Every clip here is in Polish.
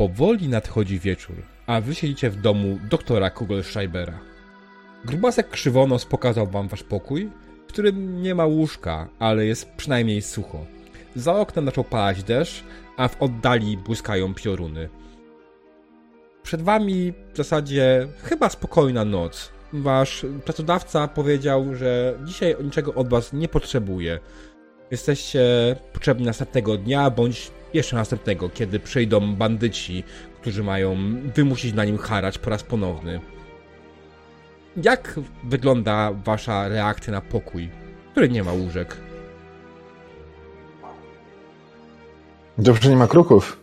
Powoli nadchodzi wieczór, a wy siedzicie w domu doktora Kugelschreibera. Grubasek Krzywonos pokazał wam wasz pokój, w którym nie ma łóżka, ale jest przynajmniej sucho. Za oknem zaczął padać deszcz, a w oddali błyskają pioruny. Przed wami w zasadzie chyba spokojna noc. Wasz pracodawca powiedział, że dzisiaj niczego od was nie potrzebuje. Jesteście potrzebni następnego dnia, bądź jeszcze następnego, kiedy przyjdą bandyci, którzy mają wymusić na nim harać po raz ponowny. Jak wygląda wasza reakcja na pokój, który nie ma łóżek? Dobrze, nie ma kruków.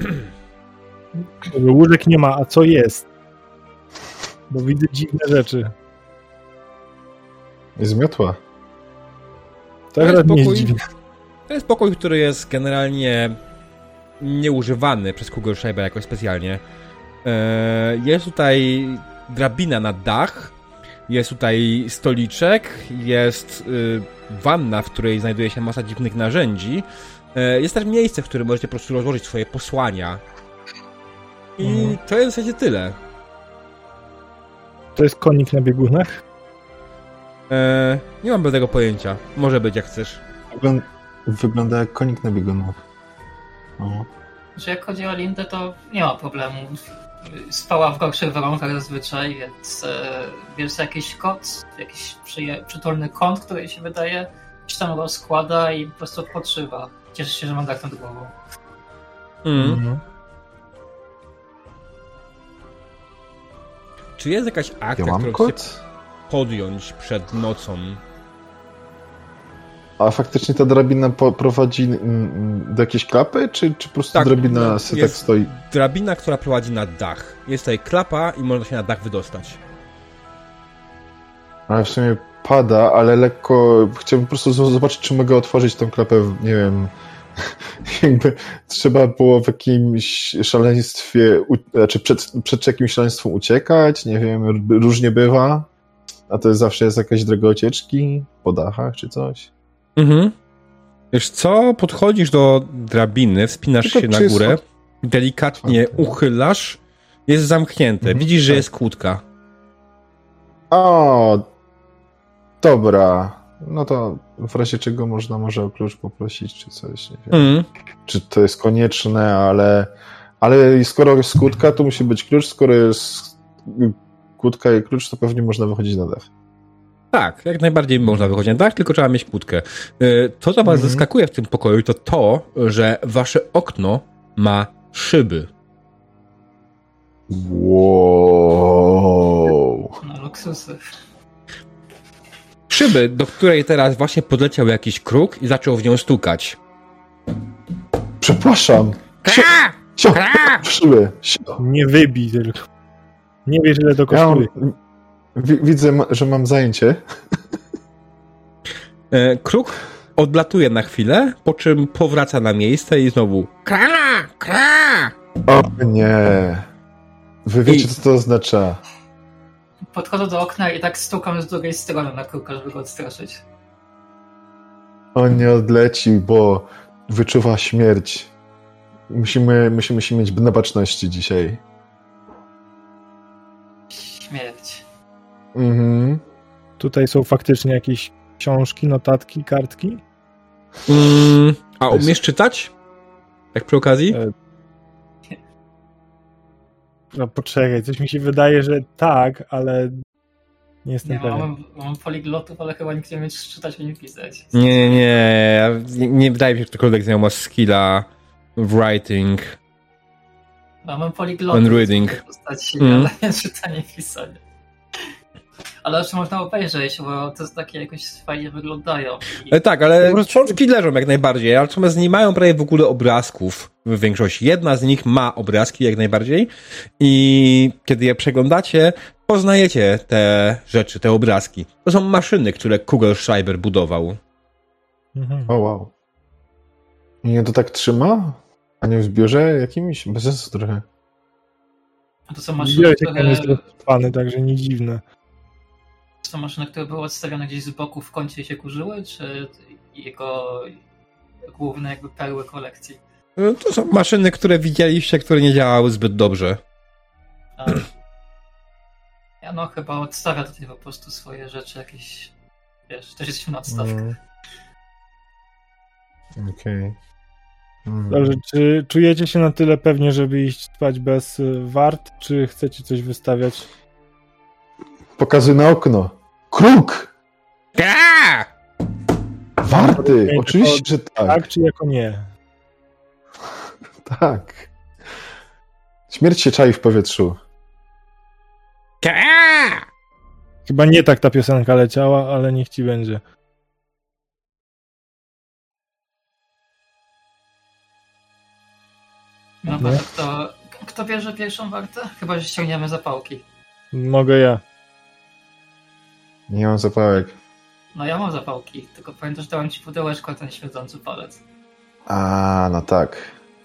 Łóżek nie ma, a co jest? Bo widzę dziwne rzeczy. Jest miotła. To jest jest pokój- dziwne. To jest pokój, który jest generalnie nieużywany przez Kugelschreiber jakoś specjalnie. E, Jest tutaj drabina na dach, jest tutaj stoliczek, jest y, wanna, w której znajduje się masa dziwnych narzędzi. E, Jest też miejsce, w którym możecie po prostu rozłożyć swoje posłania. I Mhm. to jest w zasadzie tyle. To jest konik na biegunach. E, Nie mam pewnego pojęcia. Może być jak chcesz. Wygląda jak konik na biegunach. O. Że jak chodzi o Lindę, to nie ma problemu. Spała w gorszych warunkach zazwyczaj, więc e, jakiś kot, jakiś przyje- przytulny kąt, który się wydaje, się tam rozkłada i po prostu odpoczywa. Cieszy się, że ma dach nad głową. Mm. Mhm. Czy jest jakaś akcja, Ja mam którą kot? podjąć przed nocą? A faktycznie ta drabina prowadzi mm, mm, do jakiejś klapy, czy, czy po prostu Tak, drabina no, tak stoi? Drabina, która prowadzi na dach. Jest tutaj klapa i można się na dach wydostać. Ale w sumie pada, ale lekko... Chciałbym po prostu zobaczyć, czy mogę otworzyć tą klapę, nie wiem... Jakby trzeba było w jakimś szaleństwie, u, znaczy przed, przed jakimś szaleństwem uciekać, nie wiem, różnie bywa. A to zawsze jest jakaś droga ucieczki po dachach czy coś. Mhm. Wiesz co? Podchodzisz do drabiny, wspinasz Tylko się na górę, delikatnie uchylasz, jest zamknięte. Mhm, Widzisz, że tak. jest kłódka. O, dobra. No to w razie czego można może o klucz poprosić, czy coś, nie wiem. Mhm. Czy to jest konieczne, ale, ale skoro jest kłódka, to musi być klucz, skoro jest kłódka i klucz, to pewnie można wychodzić na dach. Tak, jak najbardziej można wychodzić na dach, tylko trzeba mieć kłódkę. Y, To, co was Mhm. zaskakuje w tym pokoju, to to, że wasze okno ma szyby. Wow. No, luksusy. Szyby, do której teraz właśnie podleciał jakiś kruk i zaczął w nią stukać. Przepraszam. Sio, sio, szyby. Sio. Nie wybij tylko. Nie wiesz, ile to Ja mam, kosztuje. Widzę, że mam zajęcie. E, Kruk odlatuje na chwilę, po czym powraca na miejsce i znowu kra, kra. O nie. Wy wiecie, I- co to oznacza. Podchodzę do okna i tak stukam z drugiej strony na kruka, żeby go odstraszyć. On nie odleci, bo wyczuwa śmierć. Musimy, musimy się mieć na baczności dzisiaj. Mhm. Tutaj są faktycznie jakieś książki, notatki, kartki. Mm, a umiesz czytać? Jak przy okazji? E, No poczekaj, coś mi się wydaje, że tak, ale nie jestem Nie, pewien. mam, mam poliglotów, ale chyba nikt nie umie czytać ani pisać. Nie, nie, nie. Nie, nie wydaje mi się, że ktokolwiek z nią ma skilla w writing. No, mam poliglotów. And reading. się, Mm. ale nie czytanie, pisanie. Ale jeszcze można obejrzeć, bo to jest takie jakoś fajnie wyglądają. I E, tak, ale książki leżą jak najbardziej, ale natomiast nie mają prawie w ogóle obrazków w większości. Jedna z nich ma obrazki jak najbardziej i kiedy je przeglądacie, poznajecie te rzeczy, te obrazki. To są maszyny, które Kugelschreiber budował. Mhm. O wow. Nie to tak trzyma? A nie w zbiorze jakimś? Bez sensu trochę. to są maszyny, Widziałeś, które, jest także nie dziwne. To maszyny, które były odstawione gdzieś z boku w kącie i się kurzyły, czy jego główne jakby perły kolekcji? No, To są maszyny, które widzieliście, które nie działały zbyt dobrze. A, ja no chyba odstawia tutaj po prostu swoje rzeczy jakieś, wiesz, też jesteśmy na odstawkę. Mm. Okej. Mm. Dobrze, czy czujecie się na tyle pewnie, żeby iść spać bez wart, czy chcecie coś wystawiać? Pokazuj na okno. Kruk! Ka! Warty! Okej, Oczywiście, to- że tak. Tak, czy jako nie? Tak. Śmierć się czai w powietrzu. Ka! Chyba nie tak ta piosenka leciała, ale niech ci będzie. No No. to kto, kto bierze pierwszą wartę? Chyba, że ściągniemy zapałki. Mogę ja. Nie mam zapałek. No ja mam zapałki, tylko pamiętasz, że dałem ci pudełeczko, a ten śmierdzący palec. A, no tak.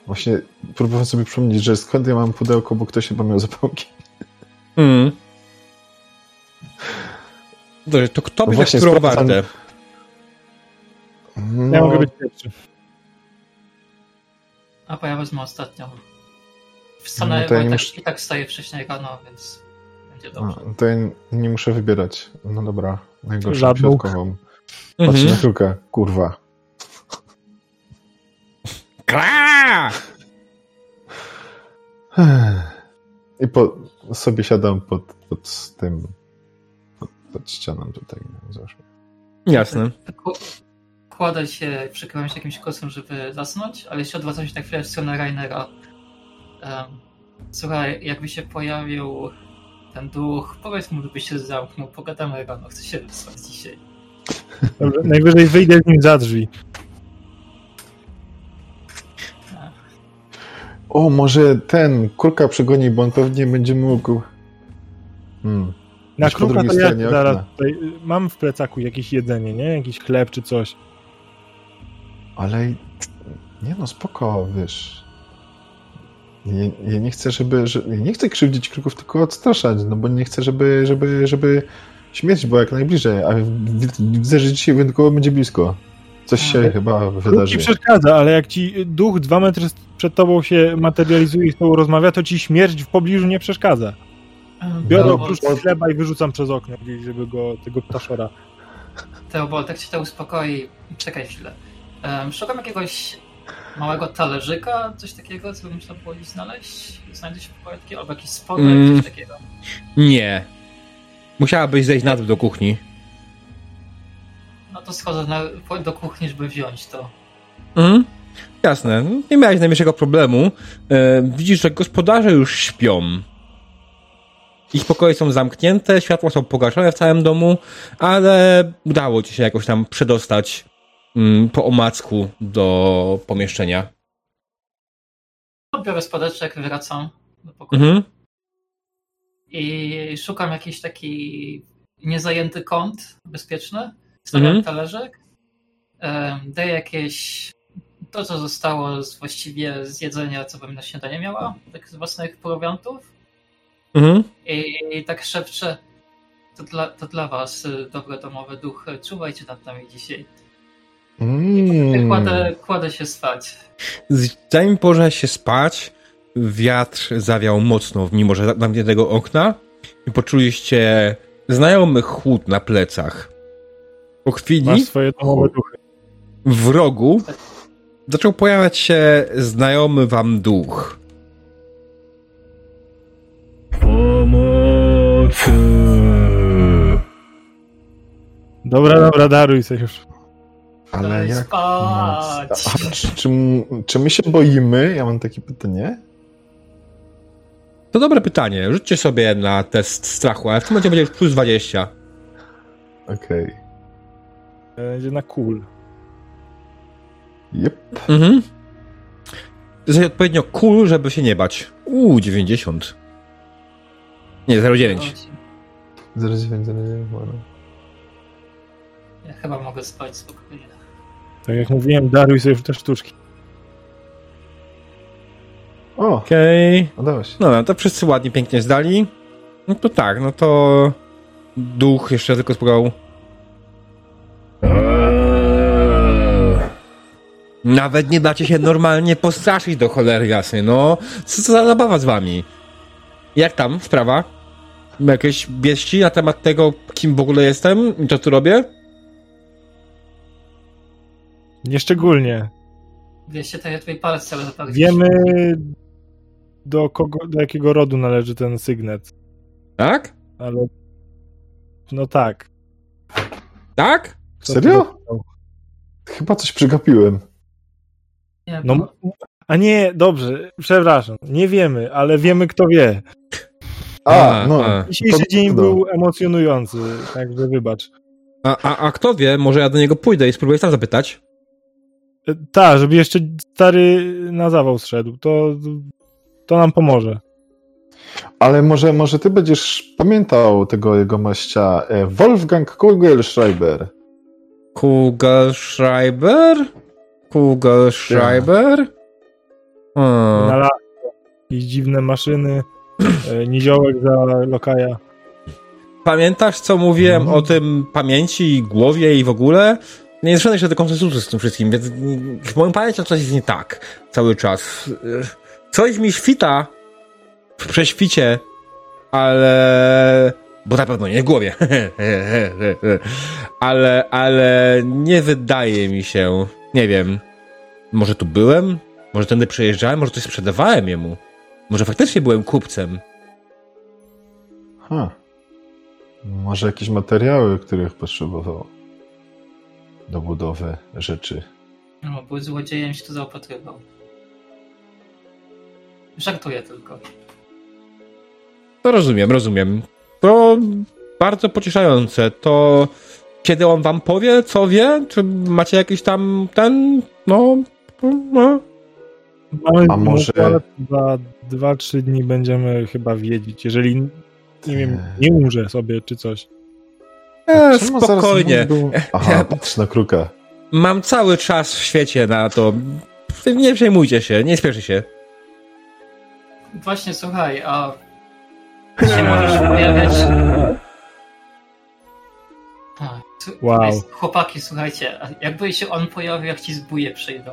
Właśnie próbowałem sobie przypomnieć, że skąd ja mam pudełko, bo ktoś chyba miał zapałki. Mm. Dobrze, to kto No bierze właśnie, którą wartę? No, Ja mogę być pierwszy. A bo ja wezmę ostatnią. Wstanę, No to ja bo i, tak, muszę- i tak wstaję wcześniej rano, więc będzie dobrze. A, to ja nie muszę wybierać. No dobra, najgorszą Żadną. środkową. Patrzę Mhm. na kruka. Kurwa. Kra! I po, sobie siadam pod, pod tym, pod, pod ścianą tutaj. no. Jasne. Kł- Kładę się, przykrywam się jakimś kosem, żeby zasnąć, ale jeszcze odwracam się na chwilę w stronę Rainera. Um, słuchaj, jakby się pojawił ten duch, powiedz mu, żeby się zamknął, pogadamy rano, chcę się wyspać dzisiaj. Dobrze, najwyżej wyjdę z nim za drzwi. O, może ten kurka przegoni, bo on pewnie będzie mógł. Hmm. Na kruka to ja zaraz tutaj, mam w plecaku jakieś jedzenie, nie? Jakiś chleb czy coś. Ale nie no, spoko, wiesz. Ja, ja nie chcę, żeby. Że, ja nie chcę krzywdzić kruków, tylko odstraszać, no bo nie chcę, żeby, żeby, żeby śmierć była jak najbliżej, a wi- widzę, że dzisiaj wyjątkowo będzie blisko. Coś się Ale chyba wydarzy. ci przeszkadza, ale jak ci duch dwa metry przed tobą się materializuje i z tobą rozmawia, to ci śmierć w pobliżu nie przeszkadza. Biorę No, chleba i wyrzucam przez okno gdzieś, żeby go, tego ptaszora. Teobald, tak cię to uspokoi. Czekaj chwilę. Um, szukam jakiegoś małego talerzyka, coś takiego, co by można było gdzieś znaleźć. Znajdzie się pokoju albo jakiś spodek, Mm. coś takiego. Nie. Musiałabyś zejść na dół do kuchni. No to schodzę na, do kuchni, żeby wziąć to. Mhm. Jasne. Nie miałeś najmniejszego problemu. E, widzisz, że gospodarze już śpią. Ich pokoje są zamknięte, światła są pogaszone w całym domu, ale udało ci się jakoś tam przedostać po omacku do pomieszczenia. Biorę spodeczek, wracam do pokoju Mhm. i szukam jakiś taki niezajęty kąt bezpieczny. Stawiam Mhm. talerzyk, em, daję jakieś to, co zostało z, właściwie z jedzenia, co bym na śniadanie miała, tak z własnych prowiantów. Mhm. I tak szepczę, to dla, to dla was, y, dobre domowe duchy, czuwajcie nad nami dzisiaj. Mm. Kładę, kładę się spać. Zanim położyłeś się spać, wiatr zawiał mocno mimo że zamkniętego okna i poczuliście znajomy chłód na plecach. Po chwili w rogu zaczął pojawiać się znajomy wam duch. Pomocy! Dobra, dobra, daruj sobie już. Ale Daj jak. spać. A, czy, czy, czy my się boimy? Ja mam takie pytanie. To dobre pytanie. Rzućcie sobie na test strachu, ale w tym momencie będzie już plus 20. Okej. Będzie na cool. Yep. Mhm. Jesteś odpowiednio cool, żeby się nie bać. Uuu, 90. Nie, 09. 09, 09, ładno. Ja chyba mogę spać spokojnie. Tak jak mówiłem, daruj sobie już te sztuczki. O, Okej. udało się. No, to wszyscy ładnie, pięknie zdali. No to tak, no to duch jeszcze tylko spróbował. Nawet nie dacie się normalnie postraszyć do cholery jasnej, no. Co to za zabawa z wami? Jak tam sprawa? Jakieś wieści na temat tego, kim w ogóle jestem i co tu robię? Nieszczególnie. Wiesz, się tutaj twój palec cały zapadł. Wiemy do kogo, do jakiego rodu należy ten sygnet, Tak? ale no tak. Tak? Co Serio? Chyba coś przegapiłem. Nie, No, bo- a nie, dobrze, przepraszam, nie wiemy, ale wiemy kto wie. A, A, no. a. Dzisiejszy To dzień był emocjonujący, także wybacz. A, a, a kto wie, może ja do niego pójdę i spróbuję sam zapytać. E, Tak, żeby jeszcze stary na zawał zszedł, to, to nam pomoże. Ale może, może ty będziesz pamiętał tego jego maścia e, Wolfgang Kugelschreiber. Kugelschreiber? Kugelschreiber? Hmm. Na jakieś dziwne maszyny, e, niziołek za lokaja. Pamiętasz, co mówiłem Mhm. o tym pamięci i głowie i w ogóle? Nie doszedłem jeszcze do konsensusu z tym wszystkim, więc w moim pamięciu coś jest nie tak cały czas. Coś mi świta w prześwicie, ale... Bo na pewno nie w głowie. ale, ale nie wydaje mi się... Nie wiem. Może tu byłem? Może tędy przejeżdżałem? Może coś sprzedawałem jemu? Może faktycznie byłem kupcem? Ha. Może jakieś materiały, których potrzebował do budowy rzeczy. no, był złodziejem, się tu zaopatrywał. Żartuję tylko. To rozumiem, rozumiem. To bardzo pocieszające. To kiedy on wam powie, co wie? Czy macie jakiś tam ten, no, no. Mamy A może- za dwa, trzy dni będziemy chyba wiedzieć, jeżeli nie wiem, nie umrze sobie czy coś. E, Czemu spokojnie. Aha, patrz na kruka. Mam cały czas w świecie na to. Nie przejmujcie się, nie spieszy się. Właśnie, słuchaj, a się możesz pojawiać... A, tu- Wow. Chłopaki, słuchajcie, a jakby się on pojawił, jak ci zbóje przyjdą.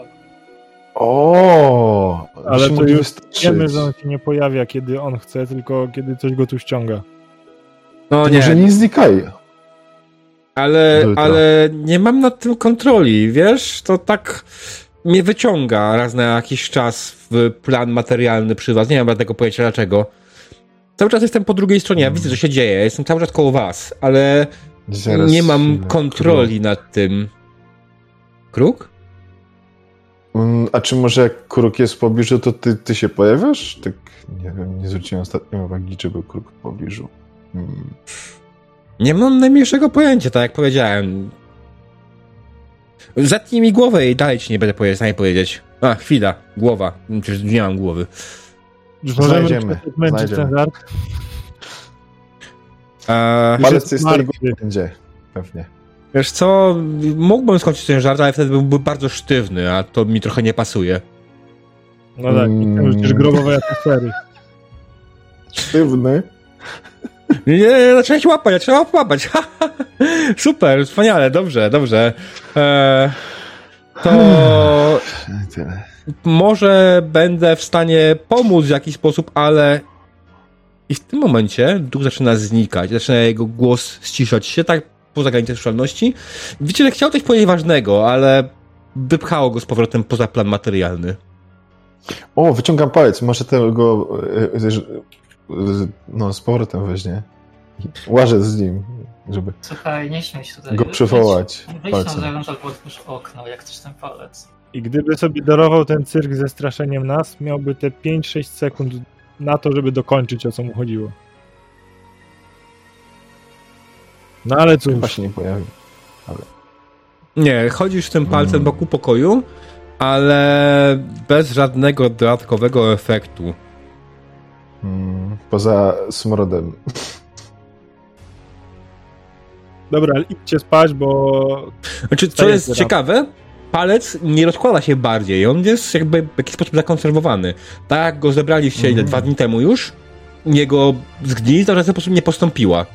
O, Ale to już. Wiemy, że on się nie pojawia, kiedy on chce, tylko kiedy coś go tu ściąga. No To nie, Może nie znikaj. Ale, ale nie mam nad tym kontroli, wiesz? To tak mnie wyciąga raz na jakiś czas w plan materialny przy was. Nie mam tego pojęcia dlaczego. Cały czas jestem po drugiej stronie, ja widzę, co się dzieje, jestem cały czas koło was, ale Zaraz nie mam kontroli nad tym. Kruk? Mm, A czy może jak kruk jest w pobliżu, to ty, ty się pojawiasz? Tak, nie wiem, nie zwróciłem ostatnio uwagi, czy był kruk w pobliżu. Hmm. Nie mam najmniejszego pojęcia, tak jak powiedziałem. Zetnij mi głowę i dalej ci nie będę powie- w stanie powiedzieć. A, chwila, głowa. Przecież nie mam głowy. Znajdziemy, znajdziemy. ten żart. Już Palec jest będzie, pewnie. wiesz co, mógłbym skończyć ten żart, ale wtedy byłby bardzo sztywny, a to mi trochę nie pasuje. No tak, Mm. mm. już grobowej atmosfery. Sztywny. Nie, nie, nie, trzeba się łapać, trzeba łapać. Super, wspaniale, dobrze, dobrze. Eee, to może będę w stanie pomóc w jakiś sposób, ale i w tym momencie duch zaczyna znikać, zaczyna jego głos ściszać się, tak poza granicę słyszalności. Widzicie, że chciał coś powiedzieć ważnego, ale wypchało go z powrotem poza plan materialny. O, wyciągam palec, może tego e, e, e, no, z powrotem weźmie. Łażę z nim, żeby Słuchaj, nie śmiej się tutaj. go przywołać Wyjdź na zewnątrz albo otwórz okno, jak chcesz ten palec. I gdyby sobie darował ten cyrk ze straszeniem nas, miałby te 5-6 sekund na to, żeby dokończyć o co mu chodziło. No ale cóż, Chyba się nie pojawi. Nie, chodzisz tym palcem Mm. wokół pokoju, ale bez żadnego dodatkowego efektu. Mm, poza smrodem. dobra, idźcie spać, bo Znaczy, co jest ciekawe, palec nie rozkłada się bardziej, on jest jakby w jakiś sposób zakonserwowany. Tak jak go zebraliście Mhm. dwa dni temu już, jego zgnilizna w żaden sposób nie postąpiła.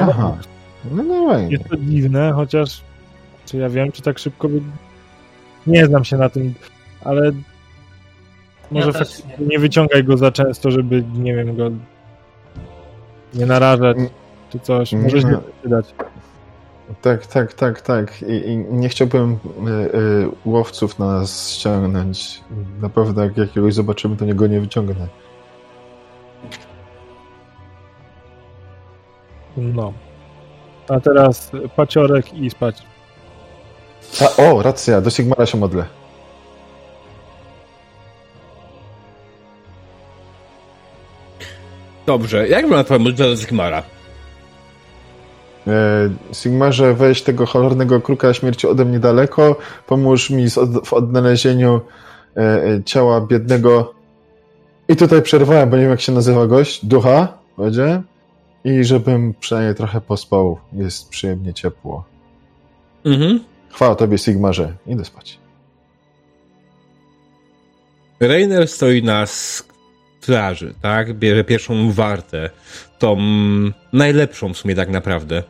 No, Aha. No nie wiem. Jest to dziwne, chociaż czy ja wiem, czy tak szybko by... Nie znam się na tym, ale może faktycznie nie. nie wyciągaj go za często, żeby, nie wiem, go nie narażać, czy coś. Mm. Może się przydać. Tak, tak, tak, tak. I, i nie chciałbym y, y, łowców na nas ściągnąć. Na pewno jak jakiegoś zobaczymy, to niego nie wyciągnę. No. A teraz paciorek i spać. A, o, racja, do Sigmara się modlę. Dobrze, jak wygląda twoja modlitwa do Sigmara? E, Sigmarze, weź tego cholernego kruka śmierci ode mnie daleko, pomóż mi od, w odnalezieniu e, e, ciała biednego. I tutaj przerwałem, bo nie wiem jak się nazywa gość, ducha, będzie. I żebym przynajmniej trochę pospał, jest przyjemnie ciepło. Mhm. Chwała tobie, Sigmarze. Idę spać. Rainer stoi na straży, tak? Bierze pierwszą wartę. Tą najlepszą w sumie tak naprawdę.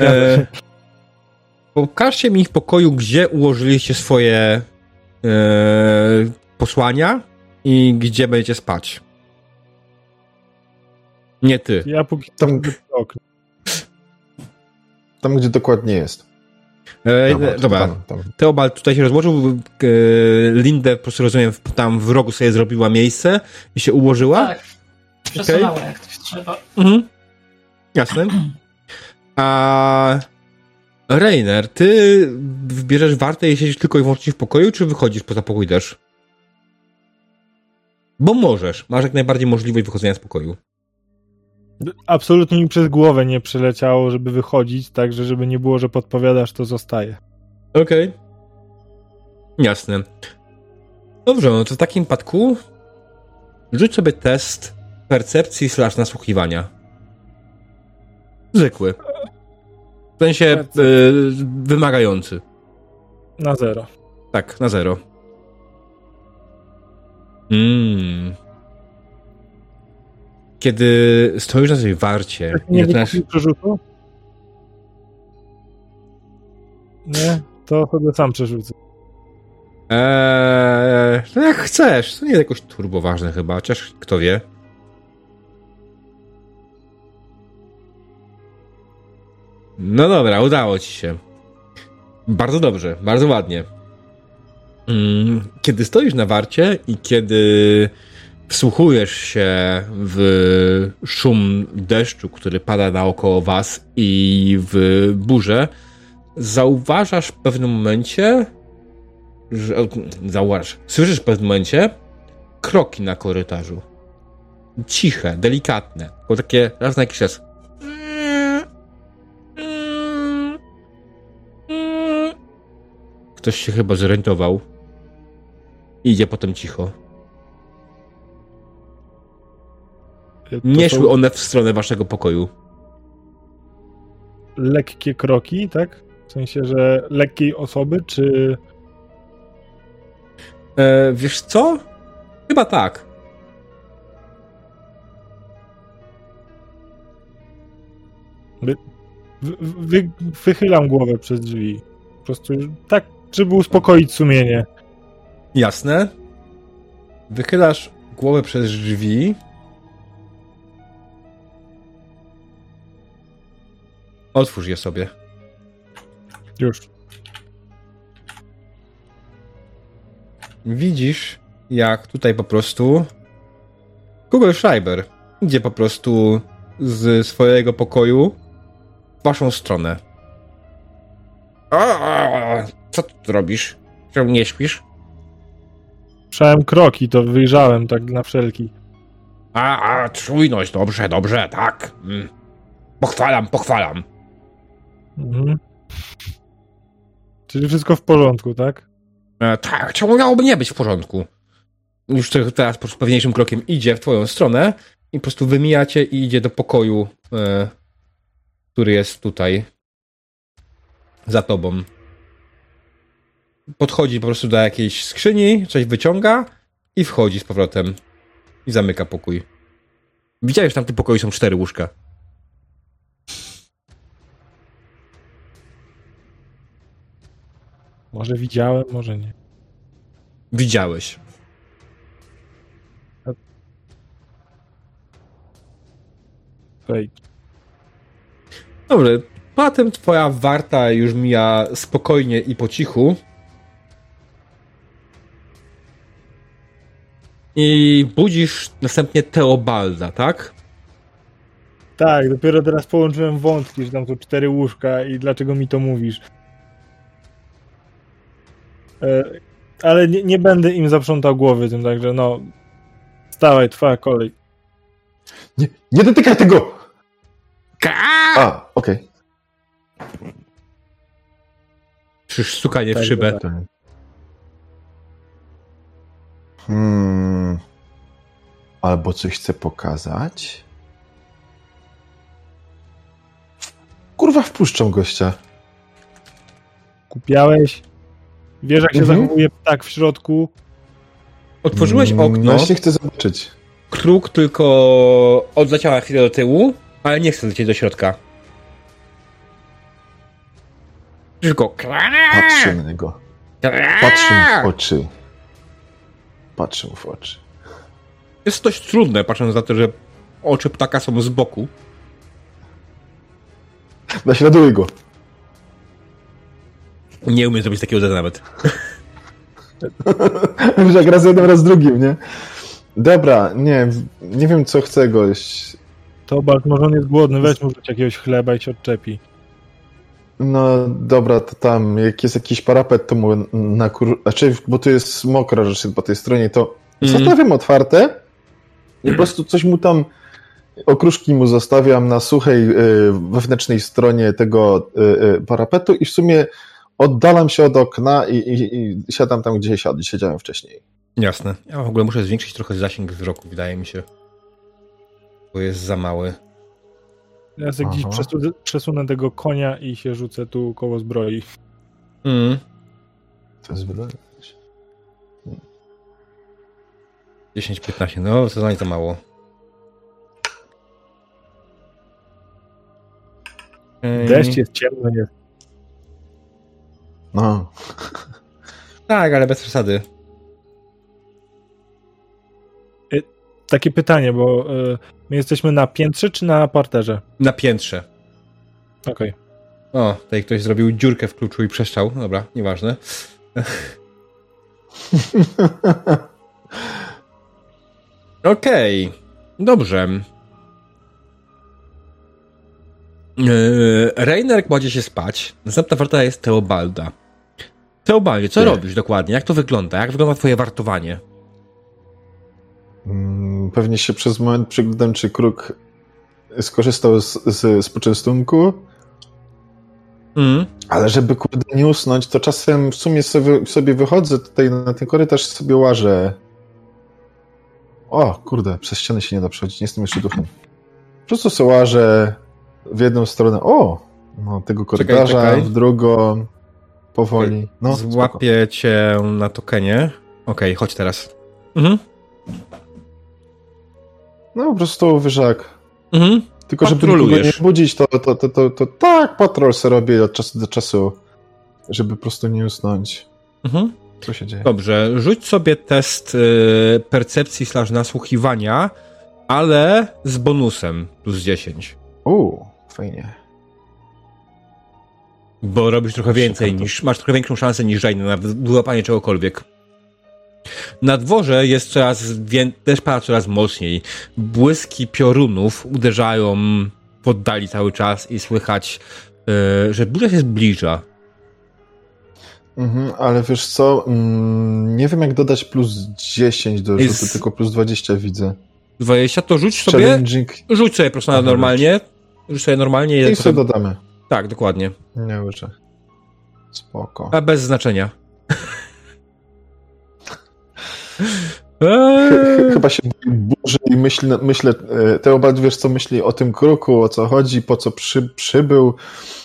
E, pokażcie mi w pokoju, gdzie ułożyliście swoje e, posłania i gdzie będziecie spać. Nie ty. Ja póki Tam, okno. Tam gdzie dokładnie jest. E, dobra, Tam, tam. Teobald tutaj się rozłożył, e, Lindę po prostu rozumiem, tam w rogu sobie zrobiła miejsce i się ułożyła. Tak. Przesunęła jak coś trzeba. Mhm. Jasne. A Rainer, ty bierzesz wartę i siedzisz tylko i wyłącznie w pokoju, czy wychodzisz poza pokój też? Bo możesz. Masz jak najbardziej możliwość wychodzenia z pokoju. Absolutnie mi przez głowę nie przeleciało, żeby wychodzić, także żeby nie było, że podpowiadasz, to zostaje. Okej. Jasne. Dobrze, no to w takim przypadku rzuć sobie test percepcji slash nasłuchiwania. Zwykły. W sensie y, wymagający. Na zero. Tak, na zero. Mm. Kiedy stoisz na tej warcie i Nie zaczynasz... przerzutu? Nie? To sobie sam przerzucę. Eee, no jak chcesz. To nie jest jakoś turbo ważne chyba, chociaż kto wie. No dobra, udało ci się. Bardzo dobrze, bardzo ładnie. Mm, Kiedy stoisz na warcie i kiedy wsłuchujesz się w szum deszczu, który pada naokoło was i w burzę, zauważasz w pewnym momencie, że, zauważ, słyszysz w pewnym momencie kroki na korytarzu. Ciche, delikatne, tylko takie raz na jakiś czas. Ktoś się chyba zorientował. I idzie potem cicho. Nie szły one w stronę waszego pokoju. lekkie kroki, tak? W sensie, że lekkiej osoby, czy E, wiesz co? Chyba tak. wy, wy, wychylam głowę przez drzwi. Po prostu tak, żeby uspokoić sumienie. Jasne. Wychylasz głowę przez drzwi. Otwórz je sobie. Już. Widzisz, jak tutaj po prostu Google Schreiber idzie po prostu z swojego pokoju w waszą stronę. A, co tu robisz? Czemu nie śpisz? Słyszałem kroki, to wyjrzałem tak na wszelki. A, a, czujność, dobrze, dobrze, tak. Mm. Pochwalam, pochwalam. Mhm. Czyli wszystko w porządku, tak? E, tak, czemu miałoby nie być w porządku? Już te- teraz po prostu pewniejszym krokiem idzie w twoją stronę i po prostu wymijacie i idzie do pokoju, e, który jest tutaj za tobą. Podchodzi po prostu do jakiejś skrzyni, coś wyciąga i wchodzi z powrotem i zamyka pokój. Widziałeś, że w tamtym pokoju są cztery łóżka. Może widziałem, może nie. Widziałeś. Fake. Dobrze, potem twoja warta już mija spokojnie i po cichu. I budzisz następnie Teobalda, tak? Tak, dopiero teraz połączyłem wątki, że tam są cztery łóżka i dlaczego mi to mówisz. E, ale nie, nie będę im zaprzątał głowy tym, także no. Stawaj, twoja kolej. Nie, nie dotykaj tego! A, okej. Czyż stukanie w Tak, szybę. tak. Hmm. Albo coś chcę pokazać. Kurwa, wpuszczam gościa. Kupiałeś. Wiesz, jak się Mhm. zachowuje ptak w środku. Otworzyłeś Mm, okno, Właśnie chcę zobaczyć. kruk tylko odleciała chwilę do tyłu, ale nie chce lecieć do środka. Tylko Patrzę na niego. Patrzę mu w oczy. Patrzę mu w oczy. Jest dość trudne, patrząc na to, że oczy ptaka są z boku. Naśladuję go. Nie umiem zrobić takiego zada nawet. Już jak raz jednym, raz drugim, nie? Dobra, nie, nie wiem co chce gość. To Bart, może on jest głodny, weź mu jakiegoś chleba i się odczepi. No dobra, to tam, jak jest jakiś parapet, to mu na kur... Znaczy, bo tu jest mokra rzecz po tej stronie, to Mhm. zostawiam otwarte i po prostu coś mu tam, okruszki mu zostawiam na suchej y, wewnętrznej stronie tego y, y, parapetu i w sumie oddalam się od okna i, i, i siadam tam, gdzie siad, siedziałem wcześniej. Jasne. Ja w ogóle muszę zwiększyć trochę zasięg wzroku, wydaje mi się. Bo jest za mały. Ja sobie gdzieś przesunę, przesunę tego konia i się rzucę tu koło zbroi. Mm. To jest wydane. 10-15, no to za za mało. Ej, Deszcz jest ciemno, jest. No, Tak, ale bez przesady. Takie pytanie, bo y, my jesteśmy na piętrze czy na parterze? Na piętrze. Okej. O, tutaj ktoś zrobił dziurkę w kluczu i przeszczał. Dobra, nieważne. Okej, dobrze. Yy, Reiner kładzie się spać. Następna warta jest Teobalda. Teobaldzie, co Nie. robisz dokładnie? Jak to wygląda? Jak wygląda twoje wartowanie? Mm, Pewnie się przez moment przyglądam, czy kruk skorzystał z, z, z poczęstunku, Mm. ale żeby kurde nie usnąć, to czasem w sumie sobie, sobie wychodzę tutaj na ten korytarz sobie łażę. O, kurde, przez ścianę się nie da przechodzić, nie jestem jeszcze duchem. Po prostu sobie łażę w jedną stronę, o, no, tego korytarza, czekaj. w drugą, powoli. No, spoko. Złapię cię na tokenie. Okej, chodź teraz. Mhm. No po prostu wyżak. Mhm. Tylko żeby nikogo nie budzić, to, to, to, to, to tak, patrol se robię od czasu do czasu, żeby po prostu nie usnąć. Mhm. Co się dzieje? Dobrze, rzuć sobie test y, percepcji slash nasłuchiwania, ale z bonusem plus 10. Uuu, fajnie. Bo robisz trochę więcej niż, masz trochę większą szansę niż Rainer na wyłapanie czegokolwiek. Na dworze jest coraz wię... deszcz pada coraz mocniej. Błyski piorunów uderzają w oddali cały czas i słychać, y, że burza się zbliża. Mhm, ale wiesz co, mm, nie wiem jak dodać plus 10 do rzutu, Jest- tylko plus 20 widzę. 20 to rzuć sobie, rzuć sobie Aha, normalnie. Rzuć sobie normalnie. i potem- sobie dodamy. Tak, dokładnie. Nie łyczę. Spoko. A bez znaczenia. Eee, Chyba się burzy i myślę, myślę e, Teobald wiesz co myśli o tym kruku, o co chodzi, po co przy, przybył,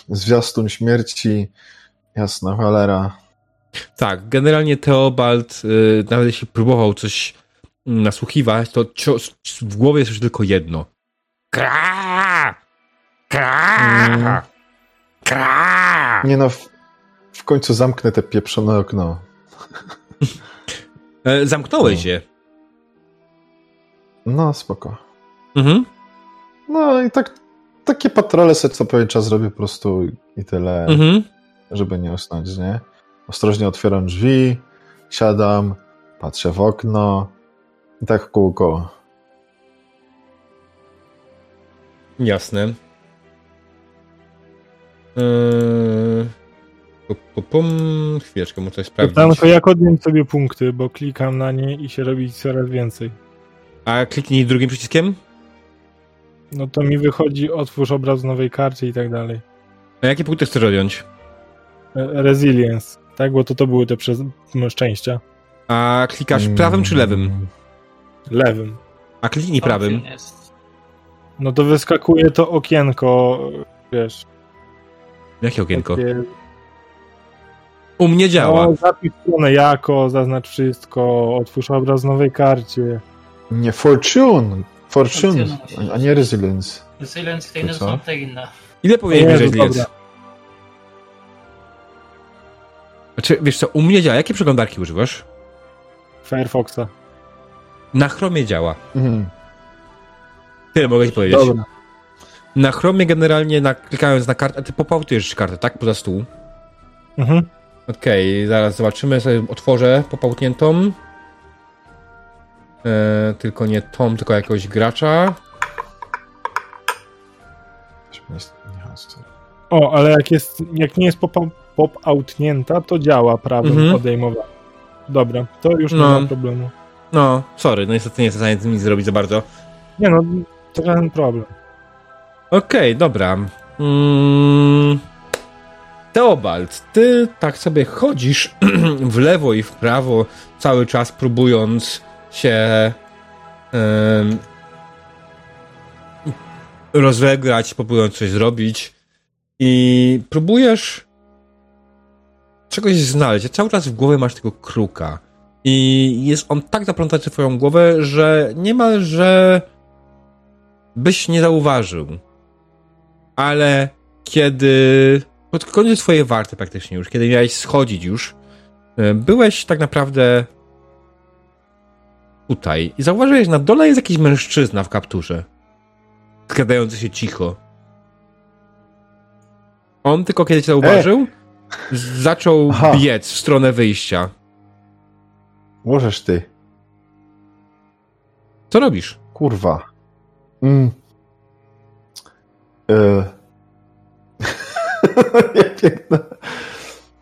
zwiastun śmierci, jasna cholera. tak, generalnie Teobald, y, nawet jeśli próbował coś nasłuchiwać, to w głowie jest już tylko jedno. Kra! Kra! Kra! Nie no, w, w końcu zamknę te pieprzone okno. E, zamknąłeś No. je. No, spoko. Mhm. No i tak, takie patrole sobie co pewien czas robię po prostu i tyle, Mhm. żeby nie usnąć, nie? Ostrożnie otwieram drzwi, siadam, patrzę w okno i tak kółko. Jasne. Eee, pu- pu- pum. Chwileczkę, muszę coś sprawdzić. Pytanko, jak odjąć sobie punkty, bo klikam na nie i się robi coraz więcej. A kliknij drugim przyciskiem? No to mi wychodzi otwórz obraz w nowej karcie i tak dalej. A jakie punkty chcesz odjąć? E, Resilience, tak? Bo to to były te przez m, szczęścia. A klikasz prawym czy lewym? Lewym. A kliknij prawym. No to wyskakuje to okienko, wiesz. Jakie okienko? Takie, U mnie działa. no, zapisz stronę jako, zaznacz wszystko, otwórz obraz w nowej karcie. Nie, Fortune! Fortune, a nie Resilience. Resilience, To inne są te inne. Ile powinieneś mieć. Resilience? Znaczy, wiesz co, u mnie działa. Jakie przeglądarki używasz? Firefoxa. Na Chromie działa. Mhm. Tyle mogę ci powiedzieć. Dobra. Na Chromie generalnie na, klikając na kartę, a ty popautujesz kartę, tak? Poza stół. Mhm. Okej, zaraz zobaczymy, sobie otworzę popałtniętą. E, tylko nie tą, tylko jakiegoś gracza. Nie. O, ale jak jest, jak nie jest pop- pop-outnięta, to działa prawym Mhm. odejmowaniem. Dobra, to już nie No. ma problemu. No, sorry, no niestety nie jestem w stanie z tym nic zrobić za bardzo. Nie no, to żaden problem. Okej, dobra. Mm. Teobald, ty tak sobie chodzisz w lewo i w prawo, cały czas próbując się em, rozegrać, próbując coś zrobić i próbujesz czegoś znaleźć. Cały czas w głowie masz tego kruka i jest on tak zaplątany w twoją głowę, że niemalże byś nie zauważył. Ale kiedy pod koniec twojej warty praktycznie już, kiedy miałeś schodzić już, e, byłeś tak naprawdę tutaj i zauważyłeś, na dole jest jakiś mężczyzna w kapturze, skradający się cicho. On tylko kiedy cię zauważył, zaczął Aha. biec w stronę wyjścia. Możesz ty. Co robisz? Kurwa. Mm. Ja piękna.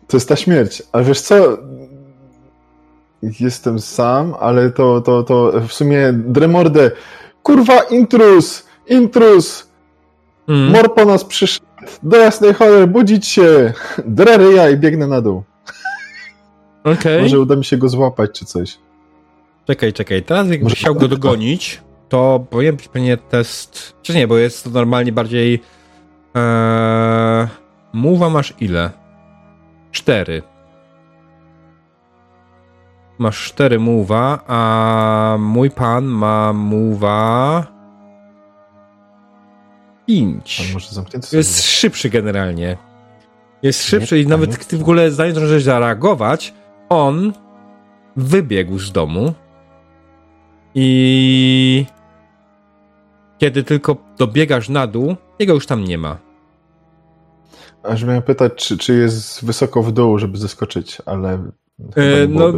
To jest ta śmierć. A wiesz co? Jestem sam, ale to, to, to w sumie Dremordę. Kurwa, intrus! Intrus! Mm. Mor po nas przyszedł. Do jasnej cholery, budzić się! Drery ja i biegnę na dół. Okej. Może uda mi się go złapać czy coś. Czekaj, czekaj. Teraz jakbyś Może chciał go tak. dogonić, to powiem ci pewnie test... Czy nie, bo jest to normalnie bardziej... Eee, Mowa masz ile? Cztery. Masz cztery mowa, a mój pan ma może zamknięty Jest sobie. szybszy generalnie. Jest szybszy Nie, i nawet ty w ogóle zanim zdążyłeś zareagować, on wybiegł z domu i kiedy tylko dobiegasz na dół, jego już tam nie ma. Aż miałem pytać, czy, czy jest wysoko w dół, żeby zeskoczyć, ale E, nie no-.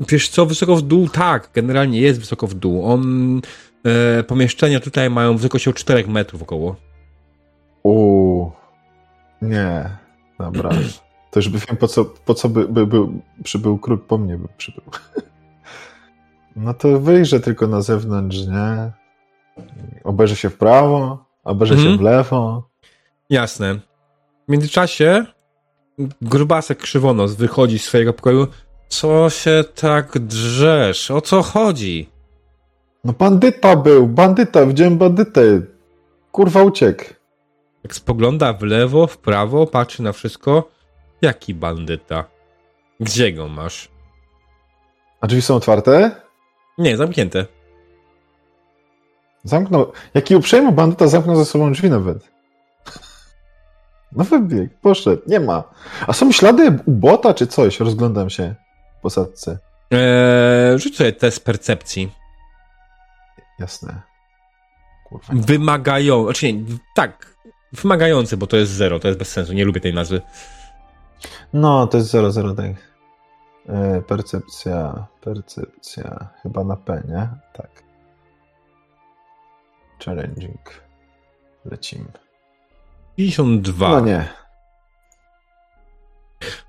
Wiesz co, wysoko w dół? Tak, generalnie jest wysoko w dół. On, e, pomieszczenia tutaj mają wysokość o 4 metrów około. Uuu, nie, dobra. To już by wiem, po co, po co by, by, by przybył król, po mnie by przybył. No to wyjrzę tylko na zewnątrz, nie? Obejrzę się w prawo, obejrzę Mhm. się w lewo. Jasne. W międzyczasie grubasek krzywonos wychodzi z swojego pokoju. Co się tak drzesz? O co chodzi? No bandyta był, bandyta, widziałem bandytę. Kurwa uciekł. Jak spogląda w lewo, w prawo, patrzy na wszystko. Jaki bandyta? Gdzie go masz? A drzwi są otwarte? Nie, zamknięte. Zamknął. Jaki uprzejmy bandyta zamknął za sobą drzwi nawet. No wybieg, poszedł, nie ma. A są ślady u bota czy coś? Rozglądam się w posadce. Eee, rzuć sobie test percepcji. Jasne. Kurwa. nie. Wymagają, znaczy nie, tak, wymagający, bo to jest zero, to jest bez sensu, nie lubię tej nazwy. No, to jest 0, tak. E, percepcja, percepcja. Chyba na P, nie? Tak. Challenging. Lecimy. 52. No nie.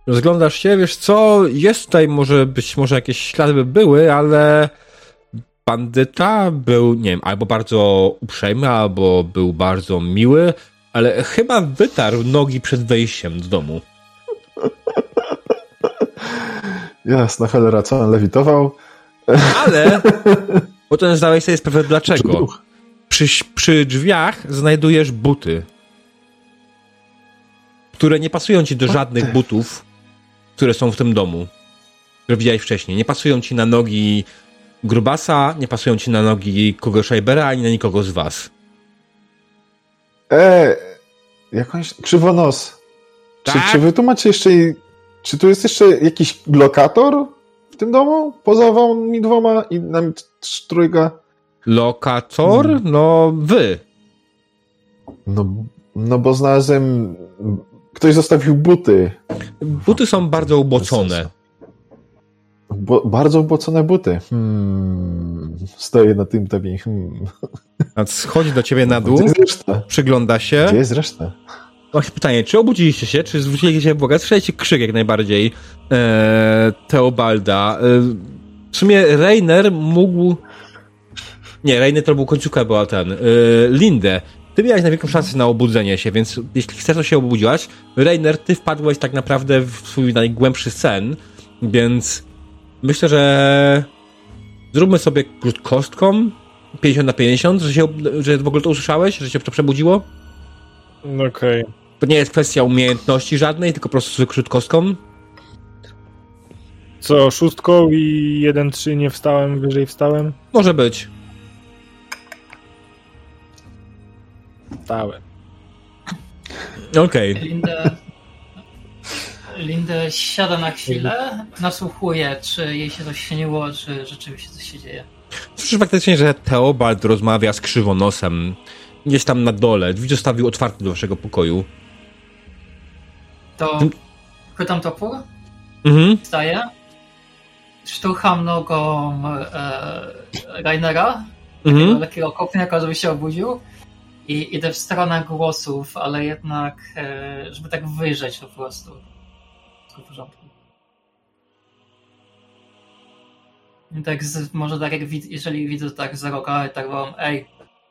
Rozglądasz się, wiesz co, jest tutaj może być, może jakieś ślady by były, ale bandyta był, nie wiem, albo bardzo uprzejmy, albo był bardzo miły, ale chyba wytarł nogi przed wejściem do domu. Jasna cholera, co on lewitował? Ale potem zdałeś sobie sprawę dlaczego. Przy, przy drzwiach znajdujesz buty, które nie pasują ci do żadnych butów, które są w tym domu, które widziałeś wcześniej. Nie pasują ci na nogi Grubasa, nie pasują ci na nogi kogo Schreibera, ani na nikogo z was. E, jakąś krzywonos. Czy, Tak? czy wy tu macie jeszcze. Czy tu jest jeszcze jakiś lokator w tym domu? Poza wami dwoma i nami t- trójka? Lokator? Hmm. No, wy. No, no bo znalazłem. Ktoś zostawił buty. Buty są bardzo ubocone. Bo, bardzo ubocone buty. Hmm. Stoję na tym tobie. Hmm. Schodzi do ciebie na dół, Gdzie jest reszta? przygląda się. Gdzie jest reszta? Właśnie pytanie, czy obudziliście się, czy zwróciliście się w uwagę? Słyszeliście krzyk jak najbardziej e, Teobalda. E, w sumie Reiner mógł... Nie, Reiner to był końcówka, była ten. E, Lindę. Ty miałeś największą szansę na obudzenie się, więc jeśli chcesz, to się obudziłaś. Reiner, ty wpadłeś tak naprawdę w swój najgłębszy sen, więc myślę, że zróbmy sobie kostką 50 na 50, że, się, że w ogóle to usłyszałeś, że się to przebudziło. Okej. To nie jest kwestia umiejętności żadnej, tylko po prostu zwykłą kostką. Co, szóstką i 1-3 nie wstałem, wyżej wstałem? Może być. Wstałem. Okej. Lindę, Lindę siada na chwilę, nasłuchuje, czy jej się coś śniło, czy rzeczywiście coś się dzieje. Słyszysz faktycznie, że Teobald rozmawia z krzywonosem. Gdzieś tam na dole. Drzwi zostawił otwarte do waszego pokoju. To chwytam topór, Mhm. wstaję, szturcham nogą e, Rainera, Mhm. lekkiego kopniaka, żeby się obudził i idę w stronę głosów, ale jednak, e, żeby tak wyjrzeć po prostu. Wszystko w porządku. I tak z, może tak jak wid, jeżeli widzę tak za roga, tak wołam, ej,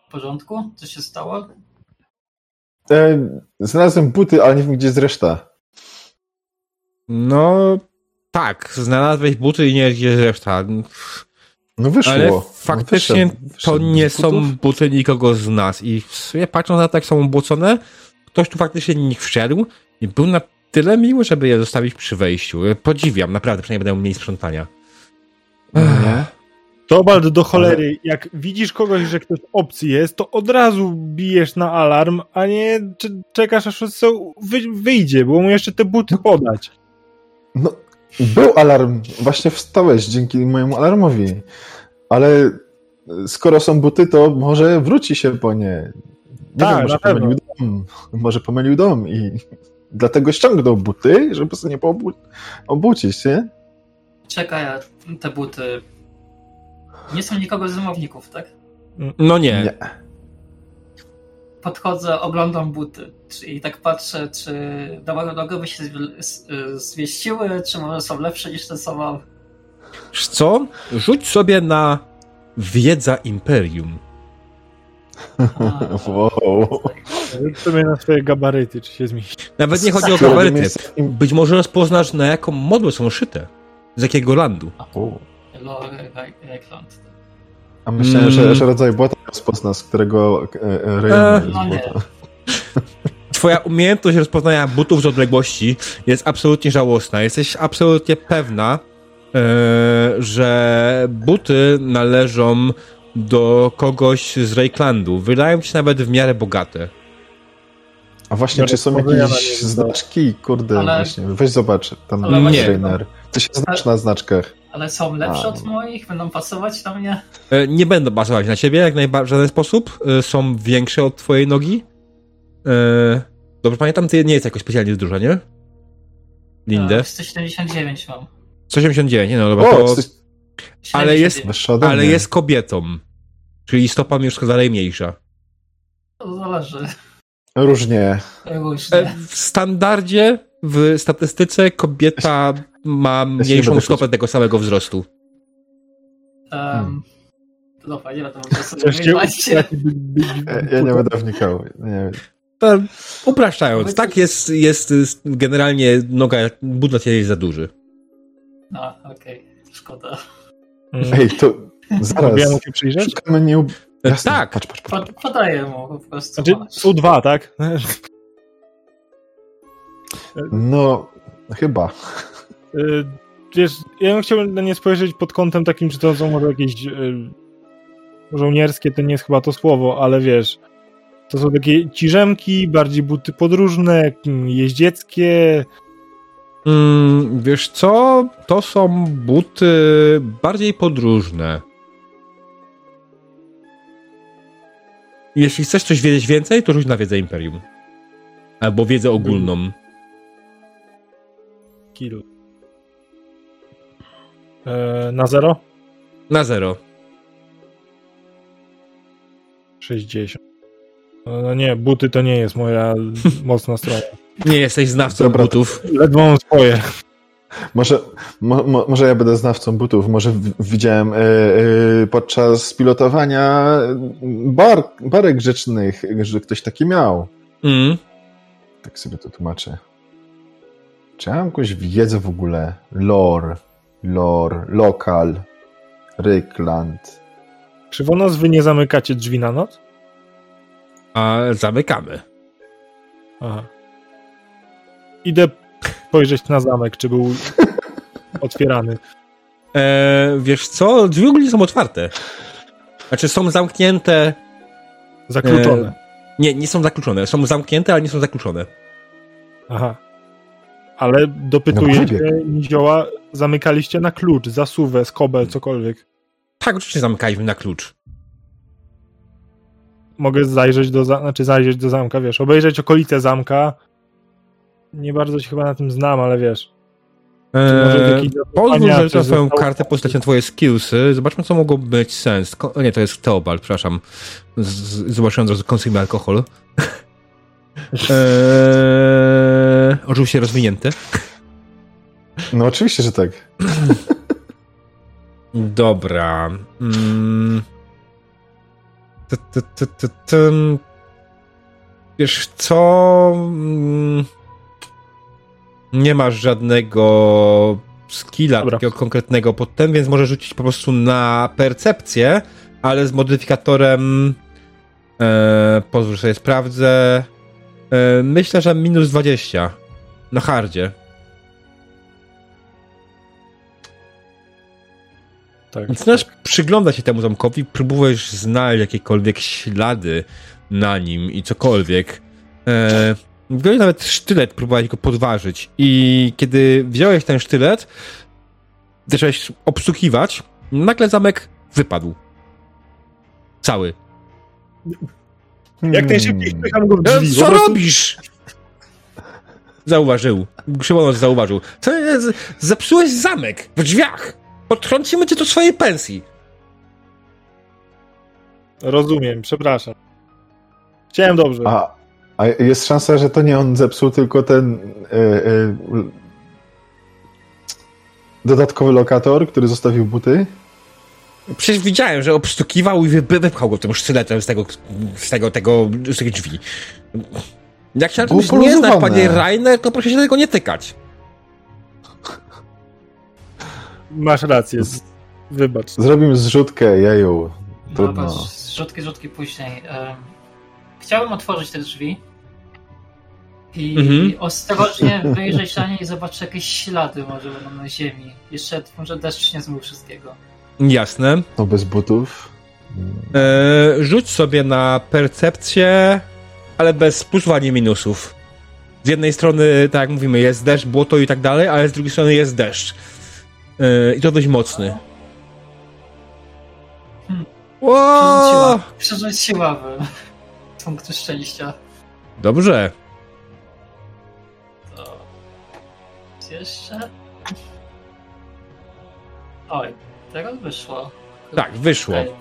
w porządku? Co się stało? E, znalazłem buty, ale nie wiem, gdzie jest reszta. No, tak. Znalazłeś buty i nie wiesz, gdzie jest reszta. No wyszło. Ale No faktycznie wyszedł- to wyszedł nie z butów. są buty nikogo z nas. I w sumie patrząc na to, jak są ubłocone, ktoś tu faktycznie nich wszedł i był na tyle miły, żeby je zostawić przy wejściu. Podziwiam, naprawdę, przynajmniej będę miał mniej sprzątania. Nie? Tobald do cholery, jak widzisz kogoś, że ktoś obcy jest, to od razu bijesz na alarm, a nie cze- czekasz aż co wy, wyjdzie, bo mu jeszcze te buty podać. No, był alarm. Właśnie wstałeś dzięki mojemu alarmowi. Ale skoro są buty, to może wróci się po nie. Nie Tak, wiem, może pomylił dom. Może pomylił dom i dlatego ściągnął buty, żeby sobie nie poobu- obudzić, nie? Czekaj, a te buty nie są nikogo z zamowników, tak? No nie. Nie. Podchodzę, oglądam buty i tak patrzę, czy do mojego nogi by się zmieściły, czy może są lepsze niż te, co mam. Co? Rzuć sobie na wiedza Imperium. A, Wow. Rzuć sobie na swoje gabaryty, czy się zmieści. Nawet nie chodzi o gabaryty. Być może rozpoznasz, na jaką modłę są szyte. Z jakiego landu. Lore Reikland. A myślałem, Mm. że, że rodzaj błota rozpozna, z którego e, e, E, rejonu jest no nie. błota. Twoja umiejętność rozpoznania butów z odległości jest absolutnie żałosna. Jesteś absolutnie pewna, że buty należą do kogoś z Reiklandu. Wydają się nawet w miarę bogate. A właśnie, No, czy są jakieś znaczki? Kurde, Ale- właśnie. Weź zobacz, tam Ale właśnie- trainer. Ty się znasz na znaczkach. Ale są lepsze A. od moich? Będą pasować na mnie? E, Nie będą bazować na ciebie jak najbardziej w żaden sposób. E, Są większe od twojej nogi. E, Dobrze pamiętam, ty nie jest jakoś specjalnie duża, nie? Lindę. E, 179 mam. 189, nie no dobra, O, to, Ale jest- 79. wyższa ode ale jest kobietą. Czyli stopa już dalej mniejsza. To zależy. Różnie. Różnie. W standardzie, w statystyce kobieta ma mniejszą stopę tego samego wzrostu. Um, to dobra, nie będę Ja nie będę wnikał. Nie. Upraszczając, tak jest, jest generalnie noga, ciebie jest za duży. No, okej. Szkoda. Mm. Ej, to zaraz. Ja się przyjrzeć? Szukamy nie... ub- E, Jasne, tak. Patrz, patrz, patrz. Pod, podaję mu po prostu. Znaczy, masz. U2, tak? No, chyba. Y, Wiesz, ja bym chciał na nie spojrzeć pod kątem takim, czy to są może jakieś y, żołnierskie, to nie jest chyba to słowo, ale wiesz, to są takie ciżemki, bardziej buty podróżne, jeździeckie, Mm, wiesz co? To są buty bardziej podróżne. Jeśli chcesz coś wiedzieć więcej, to rzuć na wiedzę Imperium. Albo wiedzę ogólną. kill. E, na zero? Na zero. 60. No, no nie, buty to nie jest moja mocna strona. Nie jesteś znawcą Dobra, butów. Ledwo mam swoje. Może, mo, mo, może ja będę znawcą butów. Może w, widziałem e, e, podczas pilotowania bar, barek rzecznych, że ktoś taki miał. Mm. Tak sobie to tłumaczę. Czy ja mam jakąś wiedzę w ogóle? Lore, lore, lokal, Rykland. Krzywonos, wy nie zamykacie drzwi na noc? A zamykamy. Aha. Idę spojrzeć na zamek, czy był otwierany. E, wiesz co? Drzwi ogólnie są otwarte. Znaczy są zamknięte. Zakluczone. Nie, nie są zakluczone. Są zamknięte, ale nie są zakluczone. Aha. Ale dopytuję No, Nizioła, zamykaliście na klucz, zasuwę, skobel, cokolwiek. Tak, oczywiście zamykaliśmy na klucz. Mogę zajrzeć do, za- znaczy zajrzeć do zamka, wiesz, obejrzeć okolice zamka. Nie bardzo się chyba na tym znam, ale wiesz. Eee, Pozwól, że na swoją kartę postać na twoje skillsy. Zobaczmy, co mogło być sens. Ko- nie, to jest Teobald, przepraszam. Z- Zobaczyłem od razu konsumy alkohol. eee, oczywiście rozwinięty. No oczywiście, że tak. Dobra. Mm. Wiesz co? Mm. Nie masz żadnego skilla Dobra. takiego konkretnego pod tym, więc możesz rzucić po prostu na percepcję, ale z modyfikatorem e, pozwól, sobie sprawdzę. E, myślę, że minus 20 na hardzie. Tak. Zaczynasz przyglądać się temu zamkowi, próbujesz znaleźć jakiekolwiek ślady na nim i cokolwiek. E, wziąłeś nawet sztylet, próbowałeś go podważyć i kiedy wziąłeś ten sztylet, zacząłeś obsługiwać, nagle zamek wypadł. Cały. Jak najszybciej wpycham go w drzwi. co robisz? Zauważył. Krzywonos zauważył. Co jest? Zepsułeś zamek w drzwiach. Odtrącimy cię do swojej pensji. Rozumiem, przepraszam. Chciałem dobrze. A, a jest szansa, że to nie on zepsuł, tylko ten e, e, dodatkowy lokator, który zostawił buty? Przecież widziałem, że obstukiwał i wy- wypchał go tym sztyletem z tego, z tego, tego, z tych drzwi. Jak się na czymś nie znasz, panie Rainer, to proszę się tego nie tykać. Masz rację. z- Wybacz. Zrobimy zrzutkę, jeju. Trudno. No, patrz, zrzutki, zrzutki później. Chciałbym otworzyć te drzwi. I Mhm. ostrożnie wyjrzeć na nie i zobaczyć jakieś ślady może będą na ziemi. Jeszcze może deszcz nie zmył wszystkiego. Jasne. No bez butów. Mm, E, rzuć sobie na percepcję, ale bez plusów ani minusów. Z jednej strony, tak jak mówimy, jest deszcz, błoto i tak dalej, ale z drugiej strony jest deszcz. E, I to dość mocny. Hmm. Ło! Przeżyć siławy. Punkty szczęścia. Dobrze. To... Jeszcze? Oj, teraz wyszło. Tak, wyszło. Ej,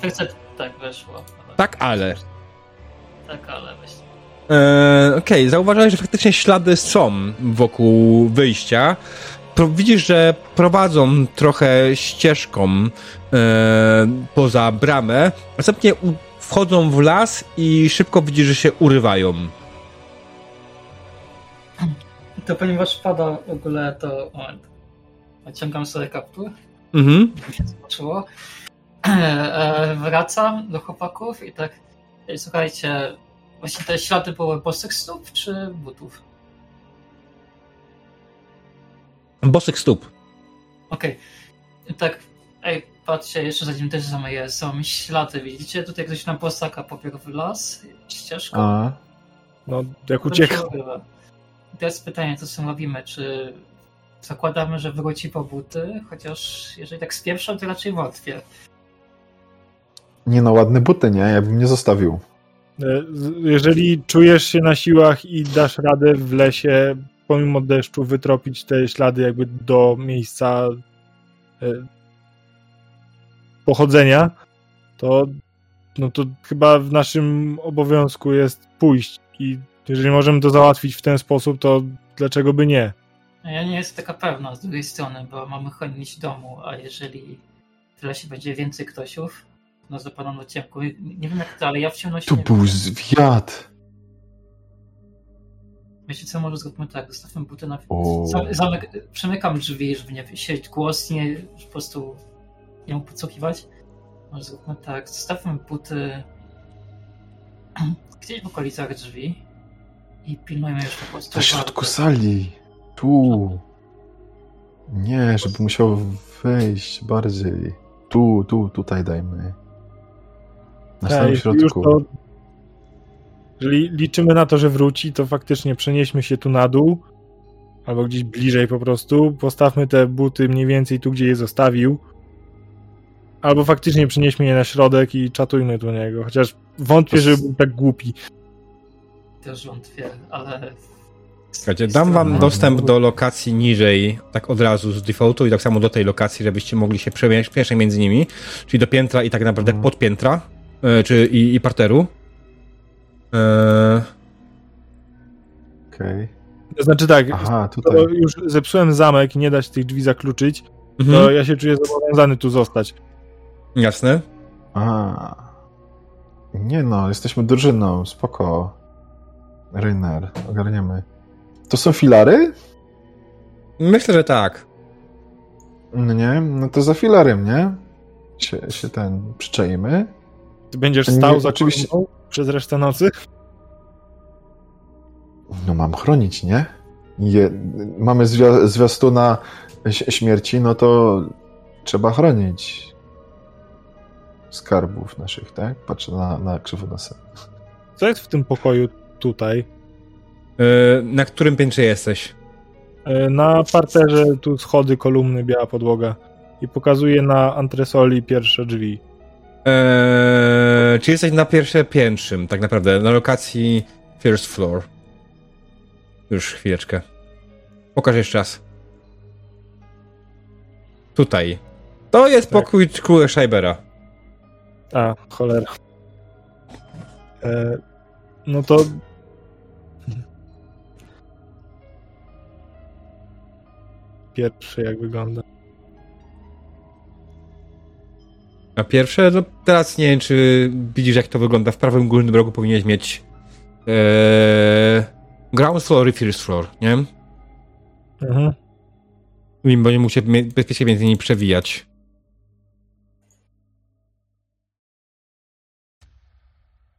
tak, wyszło. Tak, ale. Tak, ale weź. E, Okej, zauważyłeś, że faktycznie ślady są wokół wyjścia. Pro, widzisz, że prowadzą trochę ścieżką e, poza bramę. Następnie wchodzą w las i szybko widzisz, że się urywają. To ponieważ pada w ogóle, to moment. Naciągam sobie kaptur, Mhm. się zobaczyło. E, wracam do chłopaków i tak, słuchajcie, właśnie te ślady były bosych stóp czy butów? Bosek stóp. Okej. I Tak, ej, patrzcie, jeszcze zanim też zamyję, są ślady, widzicie? Tutaj ktoś na bosaka pobiegł w las, ścieżką. A, No, jak. I teraz pytanie, co z tym robimy? Czy zakładamy, że wróci po buty? Chociaż jeżeli tak spieprzą, to raczej wątpię. nie no, ładne buty, nie? Ja bym nie zostawił. E, Jeżeli czujesz się na siłach i dasz radę w lesie, pomimo deszczu, wytropić te ślady jakby do miejsca e, pochodzenia, to, no to chyba w naszym obowiązku jest pójść. I jeżeli możemy to załatwić w ten sposób, to dlaczego by nie? Ja nie jestem taka pewna z drugiej strony, bo mamy chronić domu, a jeżeli w lesie będzie więcej ktośów, no zapadną do ciemku. Nie wiem jak to, ale ja w ciemności Tu nie był wiem. zwiat. Wiecie co, może zróbmy tak, zostawmy buty na... O. Zamek... Przemykam drzwi, żeby nie siedzieć głośniej, żeby po prostu mógł podsłuchiwać. Może zróbmy tak, zostawmy buty gdzieś w okolicach drzwi i pilnujmy już po prostu. Na środku sali. Tu. Nie, żeby musiał wejść bardziej. Tu, tu, tutaj dajmy. Na samym Ej, już środku. to, jeżeli liczymy na to, że wróci, to faktycznie przenieśmy się tu na dół, albo gdzieś bliżej po prostu. Postawmy te buty mniej więcej tu, gdzie je zostawił. Albo faktycznie przenieśmy je na środek i czatujmy do niego. Chociaż wątpię, To żeby był tak głupi. Też wątpię, ale... Słuchajcie, dam wam dostęp do lokacji niżej, tak od razu z defaultu i tak samo do tej lokacji, żebyście mogli się przemieszczać przemieszczać między nimi, czyli do piętra i tak naprawdę Mhm. pod piętra, e, czy i, i parteru. E, Okej. To znaczy tak, Aha, to tutaj. już zepsułem zamek i nie da się tych drzwi zakluczyć, to mhm, ja się czuję zobowiązany tu zostać. Jasne. A. Nie no, jesteśmy drużyną, spoko. Ryner, ogarniemy. To są filary? Myślę, że tak. No nie? No to za filarem, nie? Się, się ten przyczajmy. Ty będziesz stał za oczywiście- przez resztę nocy? No mam chronić, nie? Je, mamy zwia, zwiastuna śmierci, no to trzeba chronić skarbów naszych, tak? Patrzę na, na krzywonosa. Co jest w tym pokoju tutaj? E, na którym piętrze jesteś? E, Na parterze tu schody, kolumny, biała podłoga. I pokazuje na antresoli pierwsze drzwi. E, czy jesteś na pierwsze piętrzym, tak naprawdę, na lokacji first floor? Już chwileczkę. Pokaż jeszcze raz. Tutaj. To jest Tak. pokój króla Scheibera. A, cholera. E, no to. Pierwszy, jak wygląda. A pierwsze, no teraz nie wiem, czy widzisz, jak to wygląda. W prawym górnym rogu powinieneś mieć ee, ground floor i first floor, nie? Mhm. I bo nie muszę bezpiecznie między nimi przewijać.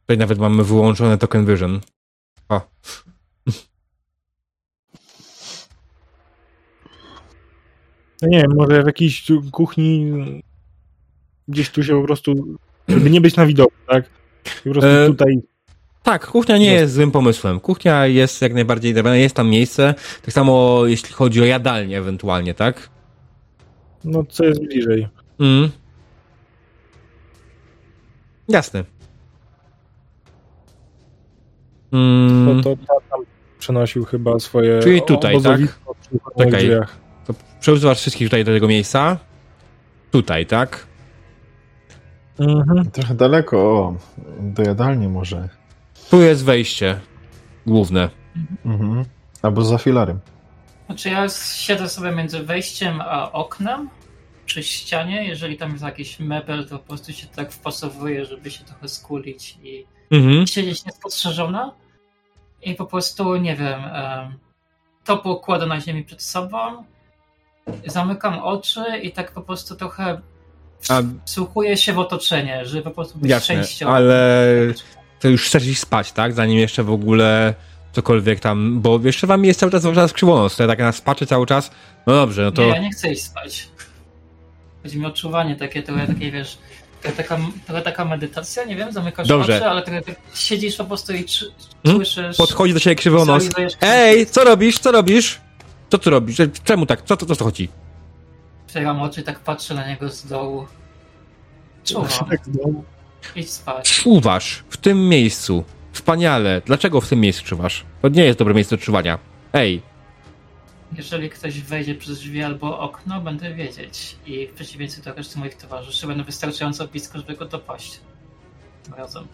Tutaj nawet mamy wyłączone token vision. O. No nie wiem, może w jakiejś kuchni gdzieś tu się po prostu, żeby nie być na widoku, tak? Po prostu E, tutaj Tak, kuchnia nie jest złym pomysłem. Kuchnia jest jak najbardziej dobra, jest tam miejsce. Tak samo jeśli chodzi o jadalnię ewentualnie, tak? No, co jest bliżej? Mm. Jasne. Mm. To, to ta tam przenosił chyba swoje Czyli tutaj, uchronnych Czekaj. To przesuwasz wszystkich tutaj do tego miejsca. Tutaj, tak? Mhm. Trochę daleko, o, do jadalni może. Tu jest wejście główne. Mhm. Albo za filarem. Znaczy ja siedzę sobie między wejściem a oknem przy ścianie. Jeżeli tam jest jakiś mebel, to po prostu się tak wpasowuję, żeby się trochę skulić i Mhm. siedzieć niespostrzeżona. I po prostu, nie wiem, em, to pokładę na ziemi przed sobą, zamykam oczy i tak po prostu trochę A- wsłuchuję się w otoczenie, żeby po prostu być Jasne, częścią. ale to już chcesz iść spać, tak? Zanim jeszcze w ogóle cokolwiek tam, bo jeszcze wam jest cały czas cały czas krzywonos, to ja tak nas patrzę cały czas. No dobrze, no to Nie, ja nie chcę iść spać. Chodzi mi o czuwanie takie, trochę takie, wiesz, trochę taka, trochę taka medytacja, nie wiem, zamykasz Dobrze. oczy, ale trochę tak siedzisz po prostu i czy, Hmm? słyszysz... podchodzi do siebie krzywonos. Ej, co robisz? Co robisz? Co tu robisz? Czemu tak? Co, co, co to chodzi? Otwieram oczy i tak patrzę na niego z dołu. Czuwam, Tak, no. idź spać. Czuwasz w tym miejscu. Wspaniale. Dlaczego w tym miejscu czuwasz? To nie jest dobre miejsce do czuwania. Ej, Jeżeli ktoś wejdzie przez drzwi albo okno, będę wiedzieć. I w przeciwieństwie do reszty moich towarzyszy, będę wystarczająco blisko, żeby go dopaść. Tym Razem.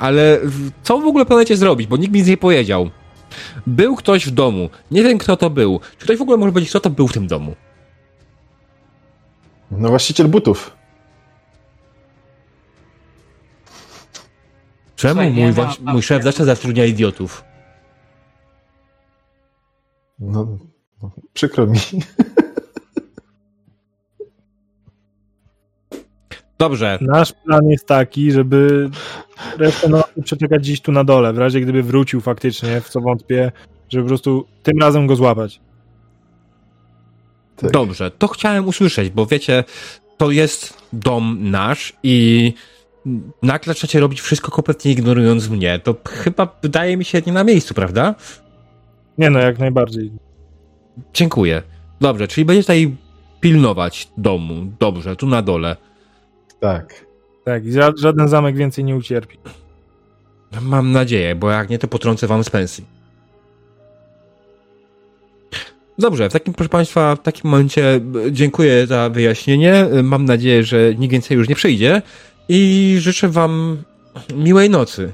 ale co w ogóle planujecie zrobić? Bo nikt mi nic nie powiedział. Był ktoś w domu. Nie wiem, kto to był. Czy ktoś w ogóle może powiedzieć, kto to był w tym domu? No właściciel butów. Czemu Słuchaj, mój, wasz, mój szef zawsze zatrudnia idiotów? No, no przykro mi. Dobrze. Nasz plan jest taki, żeby resztę nocy przeczekać gdzieś tu na dole, w razie gdyby wrócił faktycznie, w co wątpię, żeby po prostu tym razem go złapać. Tak. Dobrze, to chciałem usłyszeć, bo wiecie, to jest dom nasz i nagle trzecie robić wszystko kompletnie ignorując mnie. To chyba wydaje mi się nie na miejscu, prawda? Nie no, jak najbardziej. Dziękuję. Dobrze, czyli będziesz tutaj pilnować domu. Dobrze, tu na dole. Tak. Tak, żaden zamek więcej nie ucierpi. Mam nadzieję, bo jak nie, to potrącę wam z pensji. Dobrze, w takim, proszę Państwa, w takim momencie e, dziękuję za wyjaśnienie. E, Mam nadzieję, że nikt więcej już nie przyjdzie i życzę Wam miłej nocy.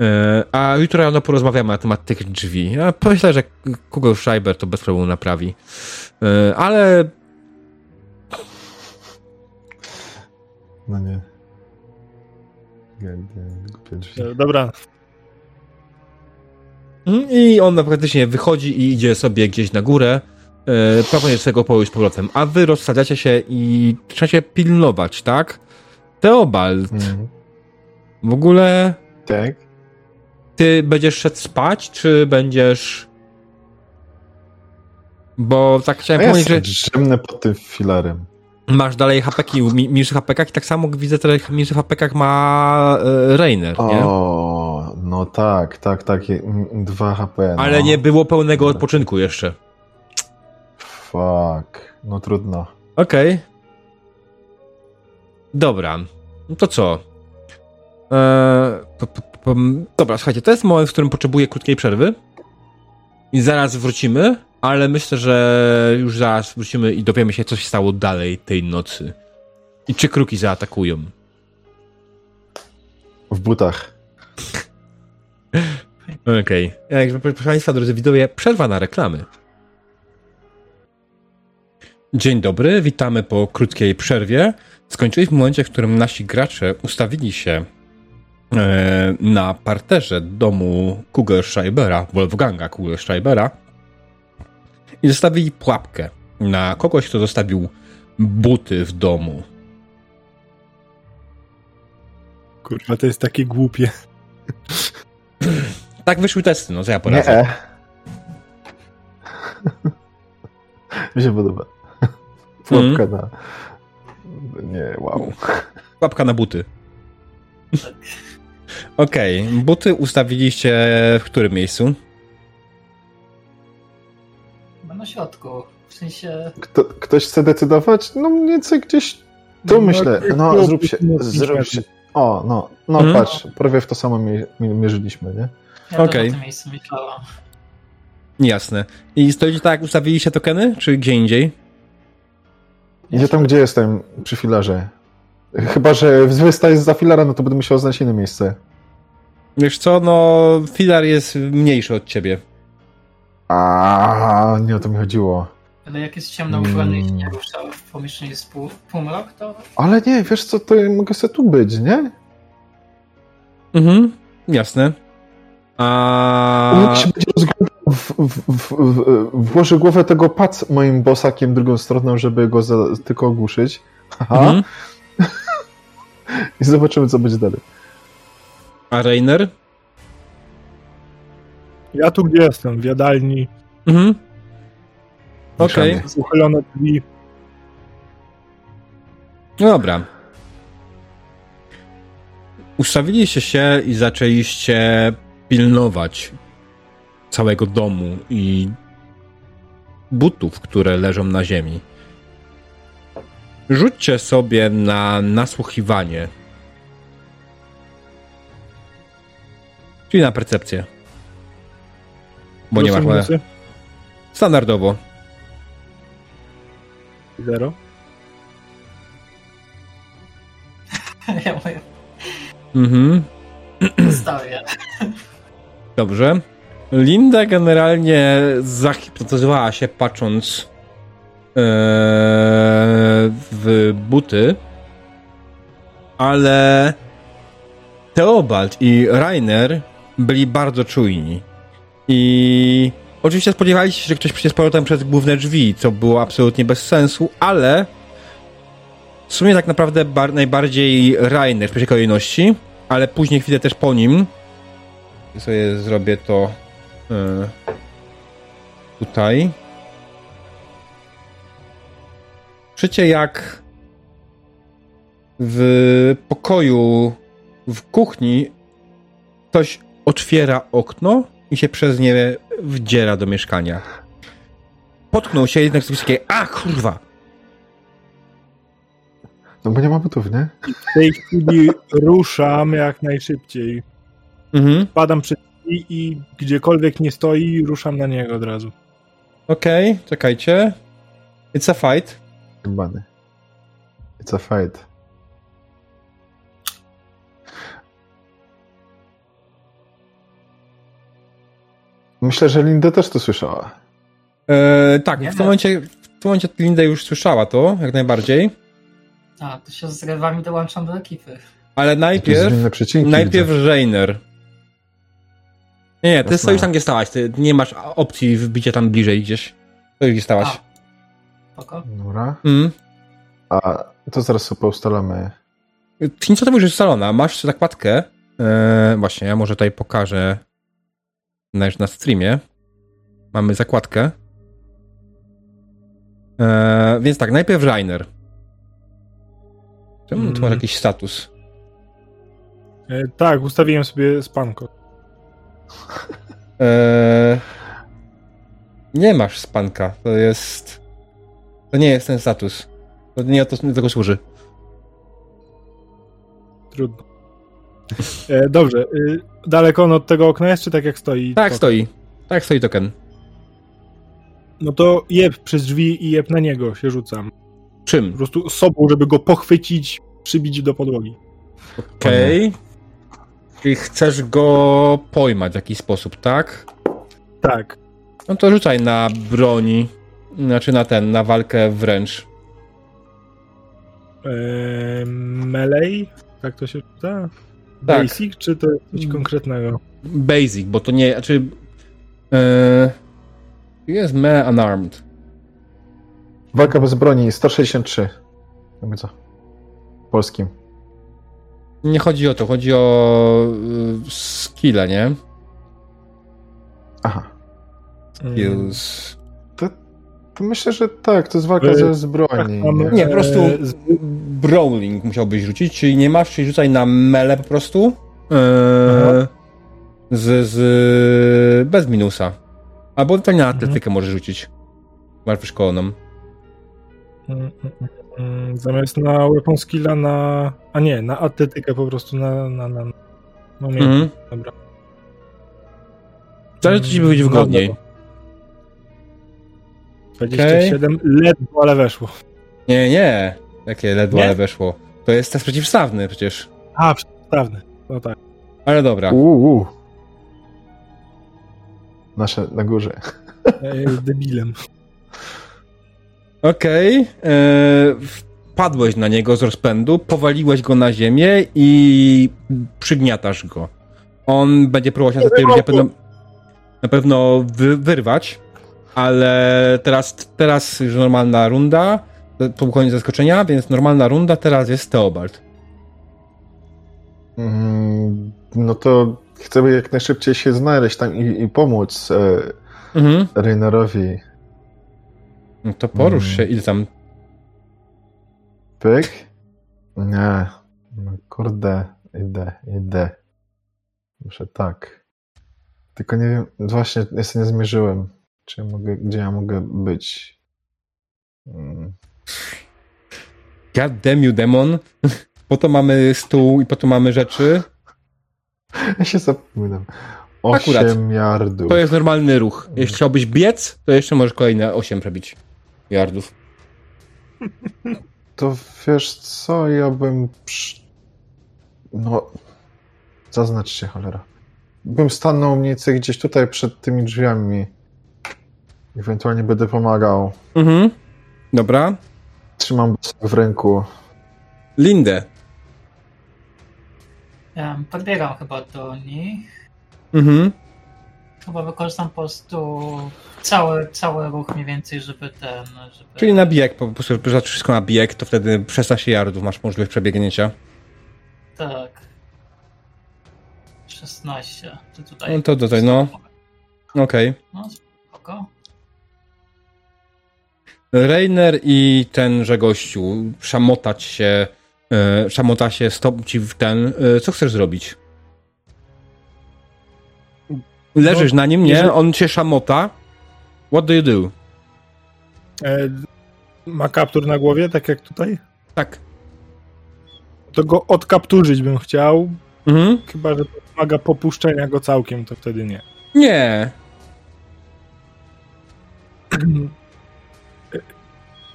E, A jutro rano porozmawiamy na temat tych drzwi. Ja myślę, że Kugel Schreiber to bez problemu naprawi. E, Ale No nie. Głupie drzwi. E, Dobra, Mhm, I on praktycznie wychodzi i idzie sobie gdzieś na górę, e, prowadzi swego pokoju z powrotem. A wy rozsadzacie się i trzecie pilnować, tak? Teobald, Mhm. w ogóle Tak? ty będziesz szedł spać, czy będziesz... Bo tak chciałem ja powiedzieć, że drzemnę pod tym filarem. masz dalej hapeki, mniejszych hapekach i tak samo widzę, że w mniejszych hapekach ma e, Rainer, nie? O, no tak, tak, tak. je- m, Dwa HP. No. Ale nie było pełnego odpoczynku jeszcze. Fuck. No trudno. Okej. Dobra. No to co? Eee, dobra, słuchajcie, to jest moment, w którym potrzebuję krótkiej przerwy. I zaraz wrócimy, ale myślę, że już zaraz wrócimy i dowiemy się, co się stało dalej tej nocy. I czy kruki zaatakują. W butach. Okej. Jak proszę Państwa, drodzy widzowie, przerwa na reklamy. Dzień dobry, witamy po krótkiej przerwie. Skończyliśmy w momencie, w którym nasi gracze ustawili się e, na parterze domu Kugelschreibera, Wolfganga Kugelschreibera i zostawili pułapkę na kogoś, kto zostawił buty w domu. kurwa, to jest takie głupie. Tak wyszły testy, no co ja Nie. poradzę. e. Mi się podoba. Pułapka na... Nie, wow. Łapka na buty. Okej, buty ustawiliście w którym miejscu? Na środku. W sensie. Kto, ktoś chce decydować? No mniej więcej gdzieś tu No, myślę. tak No, było zrób się, zrób się. O, no, no Mhm. patrz, prawie w to samo mi, mi, mierzyliśmy, nie? Ja Okej. też o tym miejscu myślałam. Jasne. I stoicie tak, jak ustawiliście tokeny, czy gdzie indziej? Idzie tam, gdzie jestem, przy filarze. Chyba, że wystaje za filara, no to będę musiał znaleźć inne miejsce. Wiesz co, no filar jest mniejszy od ciebie. A nie o to mi chodziło. Ale jak jest ciemno ubrany i nie Mm. rusza w pomieszczeniu jest pół, półmrok, to Ale nie, wiesz co, to mogę sobie tu być, nie? Mhm, jasne. A... Jak się będzie rozglądał, w, w, w, w, włożę głowę tego pac moim bosakiem drugą stroną, żeby go za, tylko ogłuszyć. Haha. Mhm. I zobaczymy, co będzie dalej. A Rainer? Ja tu gdzie jestem, w jadalni, Mhm. Okej. Mieszamy. uchylone drzwi. No dobra. Ustawiliście się i zaczęliście pilnować całego domu i butów, które leżą na ziemi. Rzućcie sobie na nasłuchiwanie. Czyli na percepcję. Bo nie masz. minusy? Standardowo. Zero. ja mówię, Mhm. zostawię. Dobrze. Linda generalnie zahipnotyzowała się patrząc e, w buty, ale Theobald i Rainer byli bardzo czujni. I oczywiście spodziewali się, że ktoś przyjdzie z powrotem przez główne drzwi, co było absolutnie bez sensu, ale w sumie tak naprawdę bar- najbardziej Rainer w pierwszej kolejności, ale później chwilę też po nim i sobie zrobię to e, tutaj. Słyszycie jak w pokoju w kuchni ktoś otwiera okno i się przez nie wdziera do mieszkania. Potknął się jednak z takie, a kurwa! No bo nie ma butów, nie? W tej chwili ruszam jak najszybciej. Mhm. Padam przed drzwi i gdziekolwiek nie stoi, ruszam na niego od razu. Okej, czekajcie. It's a fight. Bany. It's a fight. Myślę, że Linda też to słyszała. E, tak, Nie. w tym, momencie, w tym momencie Linda już słyszała to, jak najbardziej. A, to się z rywami dołączam do ekipy. Ale najpierw, najpierw widzę. Nie, nie, ty Jasne. stoisz tam, gdzie stałaś. Ty nie masz opcji wbicia tam bliżej gdzieś. Stoisz, gdzie stałaś. A. Spoko. Dobra. Mm. A to zaraz sobie poustalamy. Ty co to już jest salona? Masz zakładkę. E, właśnie, ja może tutaj pokażę na, na streamie. Mamy zakładkę. E, więc tak, najpierw Rainer. Czemu tu masz Mm. jakiś status? E, tak, ustawiłem sobie spanko. Eee, nie masz spanka. To jest. To nie jest ten status. To nie o to do tego służy. Trudno. E, dobrze. Y, daleko on od tego okna jest, czy tak jak stoi? Tak To- stoi. Tak stoi token. No to jeb przez drzwi i jeb na niego się rzucam. Po Czym? prostu sobą, żeby go pochwycić, przybić do podłogi. Okej. Czyli chcesz go pojmać w jakiś sposób, tak? Tak. No to rzucaj na broni. Znaczy na ten, na walkę wręcz. E, melee? Tak to się czyta? Tak. Basic, czy to coś konkretnego? Basic, bo to nie. Znaczy. Eee, jest me unarmed. Walka bez broni 163. Jakby co? Polskim. Nie chodzi o to, chodzi o y, skille, nie? Aha. Mm. Skills. To myślę, że tak, to jest walka ze zbroni. tak, nie? Nie, po prostu z- brawling musiałbyś rzucić, czyli nie masz, czyli rzucaj na mele po prostu. Eee, z, z, bez minusa. Albo ewentualnie na Mhm. atletykę możesz rzucić. Masz wyszkoloną. Mm, mm, mm, mm, Zamiast na weapon skilla na... A nie, na atletykę po prostu na... na, na no nie, Mhm. dobra. Zależy, ci będzie Mm, wygodniej. dobra. 27, ledwo, ale weszło. Nie, nie. Takie ledwo, Nie? ale weszło. To jest test przeciwstawny przecież. A, przeciwstawny. No tak. Ale dobra. Uuu. Nasze na górze. Ja jest debilem. Okej. eee, Wpadłeś na niego z rozpędu, powaliłeś go na ziemię i przygniatasz go. On będzie próbował się za tej na pewno, na pewno wy, wyrwać, ale teraz, teraz już normalna runda, po koniec zaskoczenia, więc normalna runda teraz jest Teobald. Mm, No to chcę jak najszybciej się znaleźć tam i, i pomóc e, Mhm. Reinerowi. No to porusz Mm. się, ile tam. Pyk? Nie. No kurde, idę, idę. Muszę tak. Tylko nie wiem, właśnie jeszcze nie zmierzyłem, czy ja mogę, gdzie ja mogę być. Mm. God damn you, demon. Po to mamy stół i po to mamy rzeczy. Ja się zapominam. Akurat. 8 yardów. To jest normalny ruch. Jeśli chciałbyś biec, to jeszcze możesz kolejne 8 przebić yardów. To wiesz co, ja bym. Przy... No. Zaznacz się, cholera. Bym stanął mniej więcej gdzieś tutaj przed tymi drzwiami. Ewentualnie będę pomagał. Mhm. Dobra. Trzymam w ręku. Lindę. Ja podbiegam chyba do nich. Mhm. Chyba wykorzystam po prostu cały, cały ruch mniej więcej, żeby ten... Żeby... Czyli na bieg, po prostu jak wszystko na bieg, to wtedy 16 yardów masz możliwość przebiegnięcia. Tak. 16. Czy tutaj... No to tutaj, no. Okej. No, spoko. Reiner i tenże gościu szamotać się, e, szamota się, stop ci w ten. E, co chcesz zrobić? Leżysz na nim, nie? jeżeli- On cię szamota. What do you do? E, ma kaptur na głowie, tak jak tutaj? Tak. To go odkapturzyć bym chciał, Mhm. chyba że to wymaga popuszczenia go całkiem, to wtedy nie. Nie.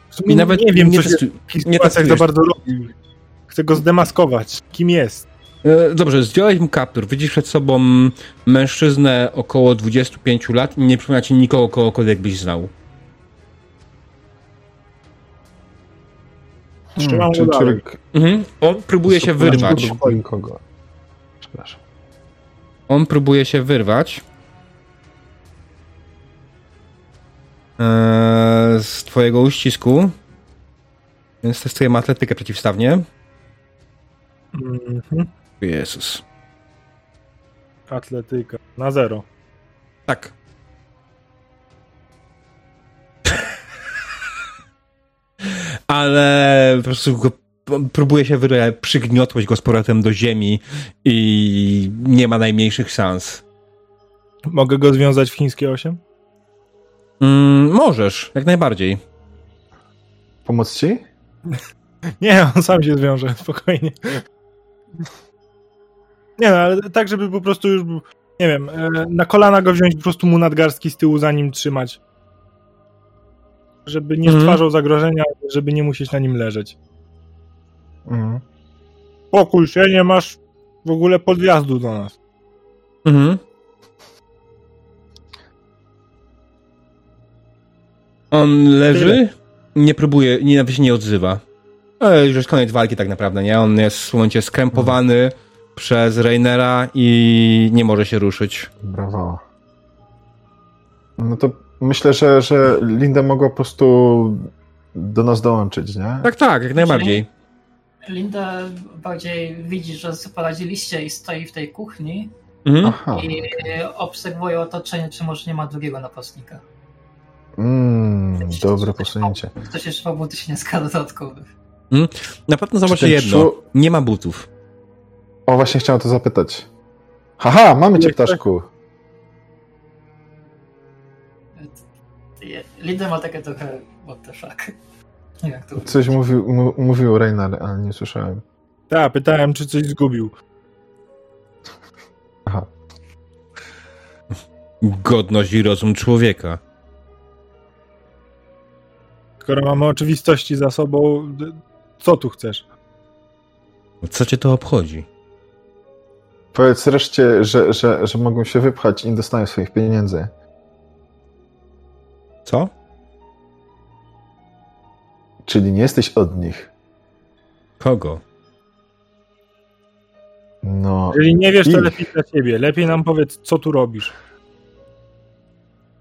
W sumie I nawet nie wiem, nie, co się sytuacjach za bardzo robi. Chcę go zdemaskować. Kim jest? E, Dobrze, zdjąłeś mu kaptur. Widzisz przed sobą mężczyznę około 25 lat i nie przypomina ci nikogo, kogokolwiek byś znał. Trzymam czy, czy. Mhm. On próbuje się wyrwać. Kogo? Przepraszam. On próbuje się wyrwać. Eee, z twojego uścisku. Więc testujemy atletykę przeciwstawnie. Mhm. Jezus. Atletyka. Na zero. Tak. Ale po prostu go, próbuje się wyrwać, przygniotłeś go z powrotem do ziemi i nie ma najmniejszych szans. Mogę go związać w chińskie 8? Mm, możesz, jak najbardziej. Pomóc ci? Nie, on sam się zwiąże, spokojnie. Nie no, ale tak, żeby po prostu już, nie wiem, e, na kolana go wziąć, po prostu mu nadgarstki z tyłu za nim trzymać. Żeby nie Mhm. stwarzał zagrożenia, żeby nie musieć na nim leżeć. Mhm. Pokój się, nie masz w ogóle podjazdu do nas. Mhm. On leży, nie próbuje, nie, nawet się nie odzywa. Ale już jest koniec walki tak naprawdę, nie? On jest w momencie skrępowany przez Reinera i nie może się ruszyć. Brawo. No to myślę, że, że Linda mogła po prostu do nas dołączyć, nie? Tak, tak, jak najbardziej. Linda bardziej widzi, że sobie poradziliście i stoi w tej kuchni Mhm. Aha. i obserwuje otoczenie, czy może nie ma drugiego napastnika. Mm. Mm, dobre posunięcie. Ktoś jeszcze ma buty śnieżka dodatkowych. Na pewno zobaczcie ten jedno. czu- Nie ma butów. O, właśnie chciałem to zapytać. Haha, mamy cię, ptaszku. Linda ma takie trochę what the fuck. Nie jak to Coś mówił, mówił Reinar, ale nie słyszałem. Tak, pytałem, czy coś zgubił. Aha. Godność i rozum człowieka. Skoro mamy oczywistości za sobą, co tu chcesz? Co cię to obchodzi? Powiedz reszcie, że, że, że mogą się wypchać i nie dostają swoich pieniędzy. Co? Czyli nie jesteś od nich. Kogo? No, Jeżeli nie wiesz, to Ich. lepiej dla ciebie. Lepiej nam powiedz, co tu robisz.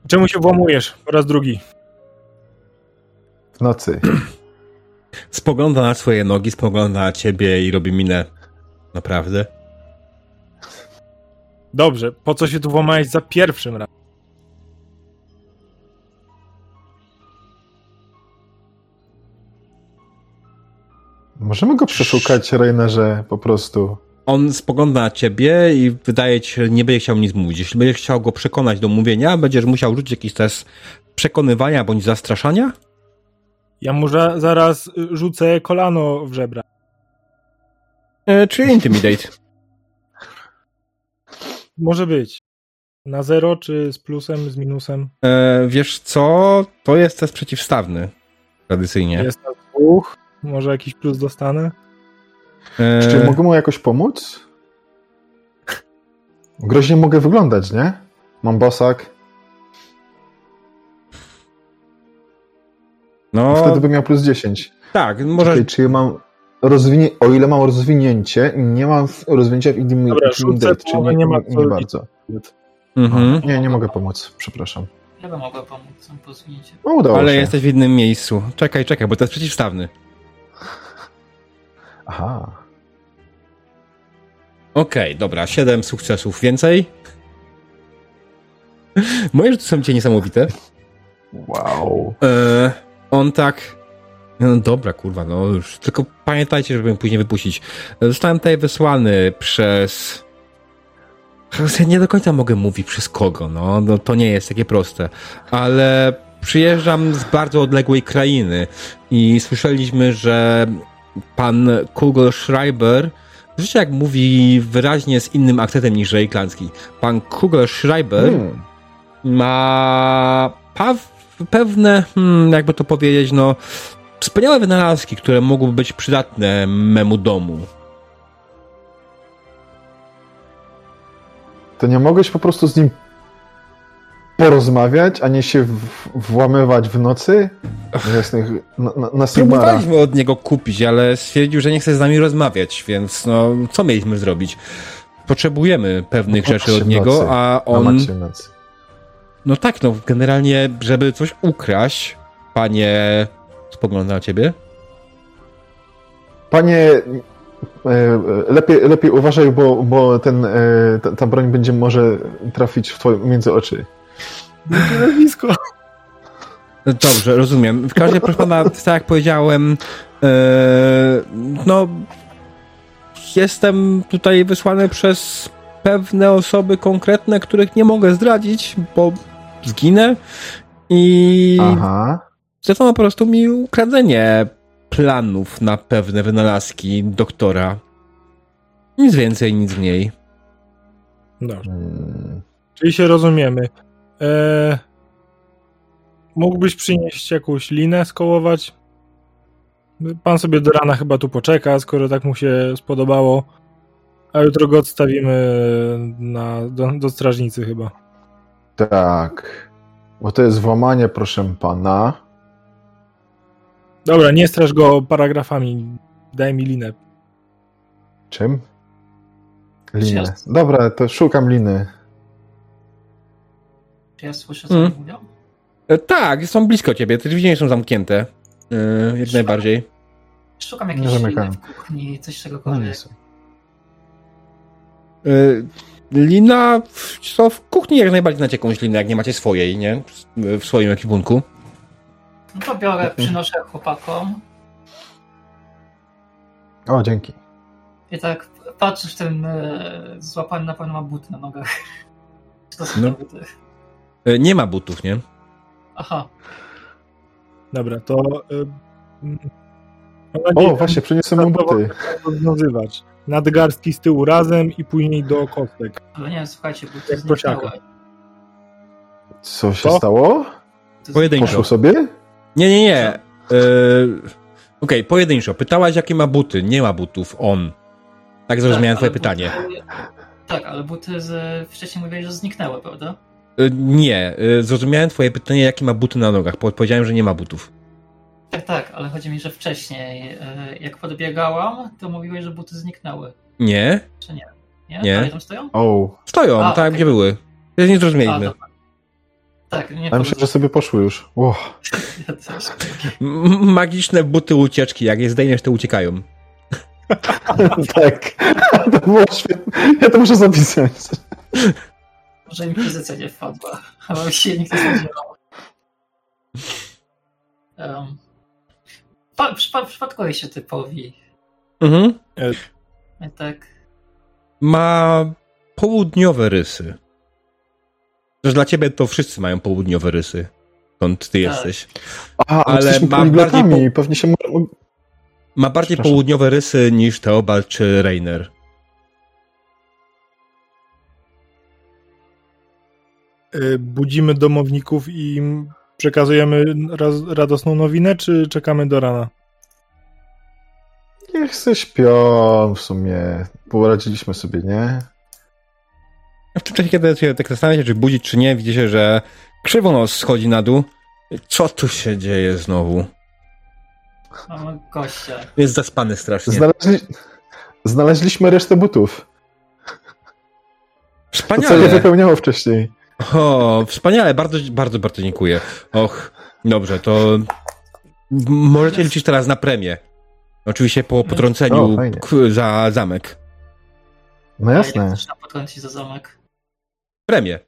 Czemu się włamujesz po raz drugi? w nocy. Spogląda na swoje nogi, spogląda na ciebie i robi minę. Naprawdę? Dobrze, po co się tu włamałeś za pierwszym razem? Możemy go przeszukać, Reinerze, po prostu. On spogląda na ciebie i wydaje ci się, że nie będzie chciał nic mówić. Jeśli będziesz chciał go przekonać do mówienia, będziesz musiał rzucić jakiś test przekonywania bądź zastraszania? Ja za- zaraz rzucę kolano w żebra. E, czy intimidate? Może być. Na zero, czy z plusem, z minusem? E, wiesz co? To jest test przeciwstawny. Tradycyjnie. Jest na dwóch. Może jakiś plus dostanę? E, Czy mogę mu jakoś pomóc? Groźnie mogę wyglądać, nie? Mam bosak. no, Wtedy bym miał plus 10. tak, może. Czekaj, czy ja mam rozwinie... O ile mam rozwinięcie, nie mam rozwinięcia w Dobra, rzucę, czyli nie, nie ma nie, bardzo. Mhm. Nie, nie mogę pomóc, przepraszam. Ja bym mogła pomóc sam posunięcie. No, udało Ale się. jesteś w innym miejscu. Czekaj, czekaj, bo to jest przeciwstawny. Aha. Okej, dobra, 7 sukcesów więcej. Moje rzuty są dzisiaj niesamowite. Wow. E, on tak. No dobra, kurwa, no już. Tylko pamiętajcie, żeby później wypuścić. Zostałem tutaj wysłany przez. Ja nie do końca mogę mówić przez kogo, no. no to nie jest takie proste. Ale przyjeżdżam z bardzo odległej krainy i słyszeliśmy, że pan Kugelschreiber, zresztą jak mówi wyraźnie z innym akcentem niż Reiklandzki, pan Kugelschreiber Hmm. ma pewne, hmm, jakby to powiedzieć, no, wspaniałe wynalazki, które mogłyby być przydatne memu domu. To nie mogłeś po prostu z nim porozmawiać, a nie się w- włamywać w nocy? Jasnych, na, na, na. Próbowaliśmy od niego kupić, ale stwierdził, że nie chce z nami rozmawiać, więc no, co mieliśmy zrobić? Potrzebujemy pewnych No, rzeczy od niego, nocy. a Na on... nocy. No tak, no, generalnie, żeby coś ukraść, panie... Spogląda na ciebie? Panie, e, e, lepiej, lepiej uważaj, bo, bo ten, e, ta, ta broń będzie może trafić w twoje, między oczy. Nazwisko. Dobrze, rozumiem. W każdym razie, proszę pana, tak jak powiedziałem, no, jestem tutaj wysłany przez pewne osoby konkretne, których nie mogę zdradzić, bo zginę i Aha. Zlecano po prostu mi ukradzenie planów na pewne wynalazki doktora. Nic więcej, nic mniej. Dobrze. Hmm. Czyli się rozumiemy. Eee, mógłbyś przynieść jakąś linę, skołować? Pan sobie do rana chyba tu poczeka, skoro tak mu się spodobało. A jutro go odstawimy na, do, do strażnicy chyba. Tak. Bo to jest włamanie, proszę pana. Dobra, nie straż go paragrafami. Daj mi linę. Czym? Linę. Dobra, to szukam liny. Czy ja słyszę, co Mm. oni mówią? E, tak, są blisko ciebie, te drzwi nie są zamknięte. E, jak najbardziej. Szukam Nie jakiejś liny w kuchni, coś No nie czegokolwiek. są. Y, Lina, w- co w kuchni jak najbardziej znacie jakąś linę, jak nie macie swojej, nie? W swoim ekwipunku. No to biorę, przynoszę chłopakom O, dzięki. i tak patrzysz, ten e, złapany na pewno ma buty na nogach. To są No. buty? E, Nie ma butów, nie? Aha, Dobra, to... y, mm, O, właśnie, przyniosłem mu buty. rozwiązywać. Nadgarstki z tyłu razem i później do kostek. ale nie, słuchajcie, buty Jak. Co się Co? stało? To Pojedynczo. Poszło sobie? Nie, nie, nie. E, Okej, pojedynczo. Pytałaś, jakie ma buty. Nie ma butów. On. Tak zrozumiałem Tak, twoje pytanie. buty- Tak, ale buty z, wcześniej mówiłeś, że zniknęły, prawda? E, Nie. e, Zrozumiałem twoje pytanie, jakie ma buty na nogach. Po- Powiedziałem, że nie ma butów. Tak, tak, ale chodzi mi, że wcześniej, e, jak podbiegałam, to mówiłeś, że buty zniknęły. Nie. Czy nie? Nie? Nie. Dalej tam stoją? O, Stoją, A, tak, okej. gdzie były. Nie A, zrozumieliśmy. dobra. Tak, nie ja myślę, że sobie poszły już. Ło. Ja też. M- Magiczne buty ucieczki. Jak je zdejmiesz, to uciekają. tak. To było świetne. Ja to muszę zapisać. Może inkwizycja nie wpadła, ale się nikt nie spodziewał. Um, pa, przypa, przypadkowi się typowi. Mhm. I tak, Ma południowe rysy. Też dla ciebie to wszyscy mają południowe rysy. Skąd ty Tak. jesteś. A, Ale ma bardziej Pewnie się... Ma bardziej południowe rysy niż Teobald czy Reiner. Y, Budzimy domowników i im przekazujemy raz, radosną nowinę, czy czekamy do rana? Niech se śpią w sumie. Poradziliśmy sobie, nie? W tym czasie, kiedy się tak zastanawiacie, czy budzić, czy nie, widzicie, że krzywonos schodzi na dół. Co tu się dzieje znowu? mamy gościa. Jest zaspany strasznie. Znaleźli... Znaleźliśmy resztę butów. To, co je Wspaniale. wypełniało wcześniej. O, wspaniale, bardzo, bardzo, bardzo dziękuję. Och, dobrze, to możecie liczyć teraz na premię. Oczywiście po potrąceniu O, za zamek. No jasne. Potrącić za zamek. Premię.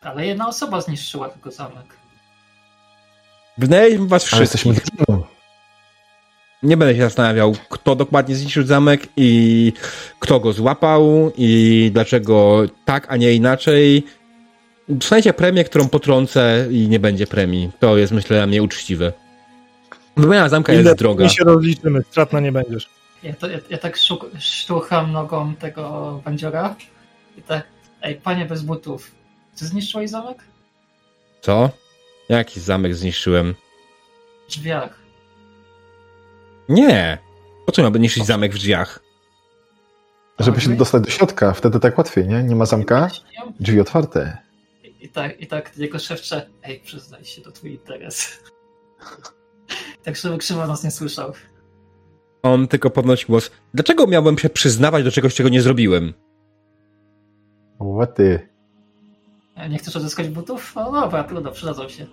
Ale jedna osoba zniszczyła tylko zamek. Wynajmę was Ale jesteśmy wszystkich. Nie będę się zastanawiał, kto dokładnie zniszczył zamek i kto go złapał i dlaczego tak, a nie inaczej. Dostaniecie premię, którą potrącę i nie będzie premii. To jest, myślę, dla mnie uczciwe. Wymiana zamka Ile jest droga. My się rozliczymy, stratna nie będziesz. Ja, to, ja, ja tak szuk, szturcham nogą tego bandziora i tak, ej, panie bez butów, ty zniszczyłeś zamek? Co? Jaki zamek zniszczyłem? W drzwiach. Nie. Po co miałby niszczyć zamek w drzwiach? Żeby się dostać do środka, wtedy tak łatwiej, nie? Nie ma zamka, drzwi otwarte. I, I tak, i tak jego szewcze, ej, przyznaj się, to twój interes. tak, żeby krzywo nas nie słyszał. On tylko podnosi głos. Dlaczego miałbym się przyznawać do czegoś, czego nie zrobiłem? Łaty. E, Nie chcesz odzyskać butów? No dobra, trudno, przydadzą się.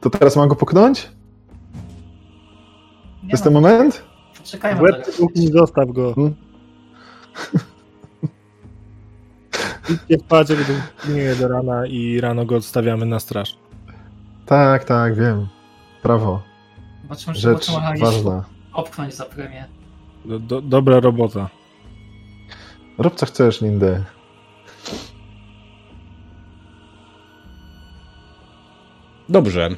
To teraz mam go puknąć? Nie Jest ten moment? Czekajmy W łeb zostaw go. Hmm? Idźcie spać, pilnuje do rana i rano go odstawiamy na straż. Tak, tak, wiem. Prawo. Zobaczymy, czy Rzecz ważna. opchnąć za premię. Do, do, dobra robota. Rób co chcesz, Lindę. Dobrze.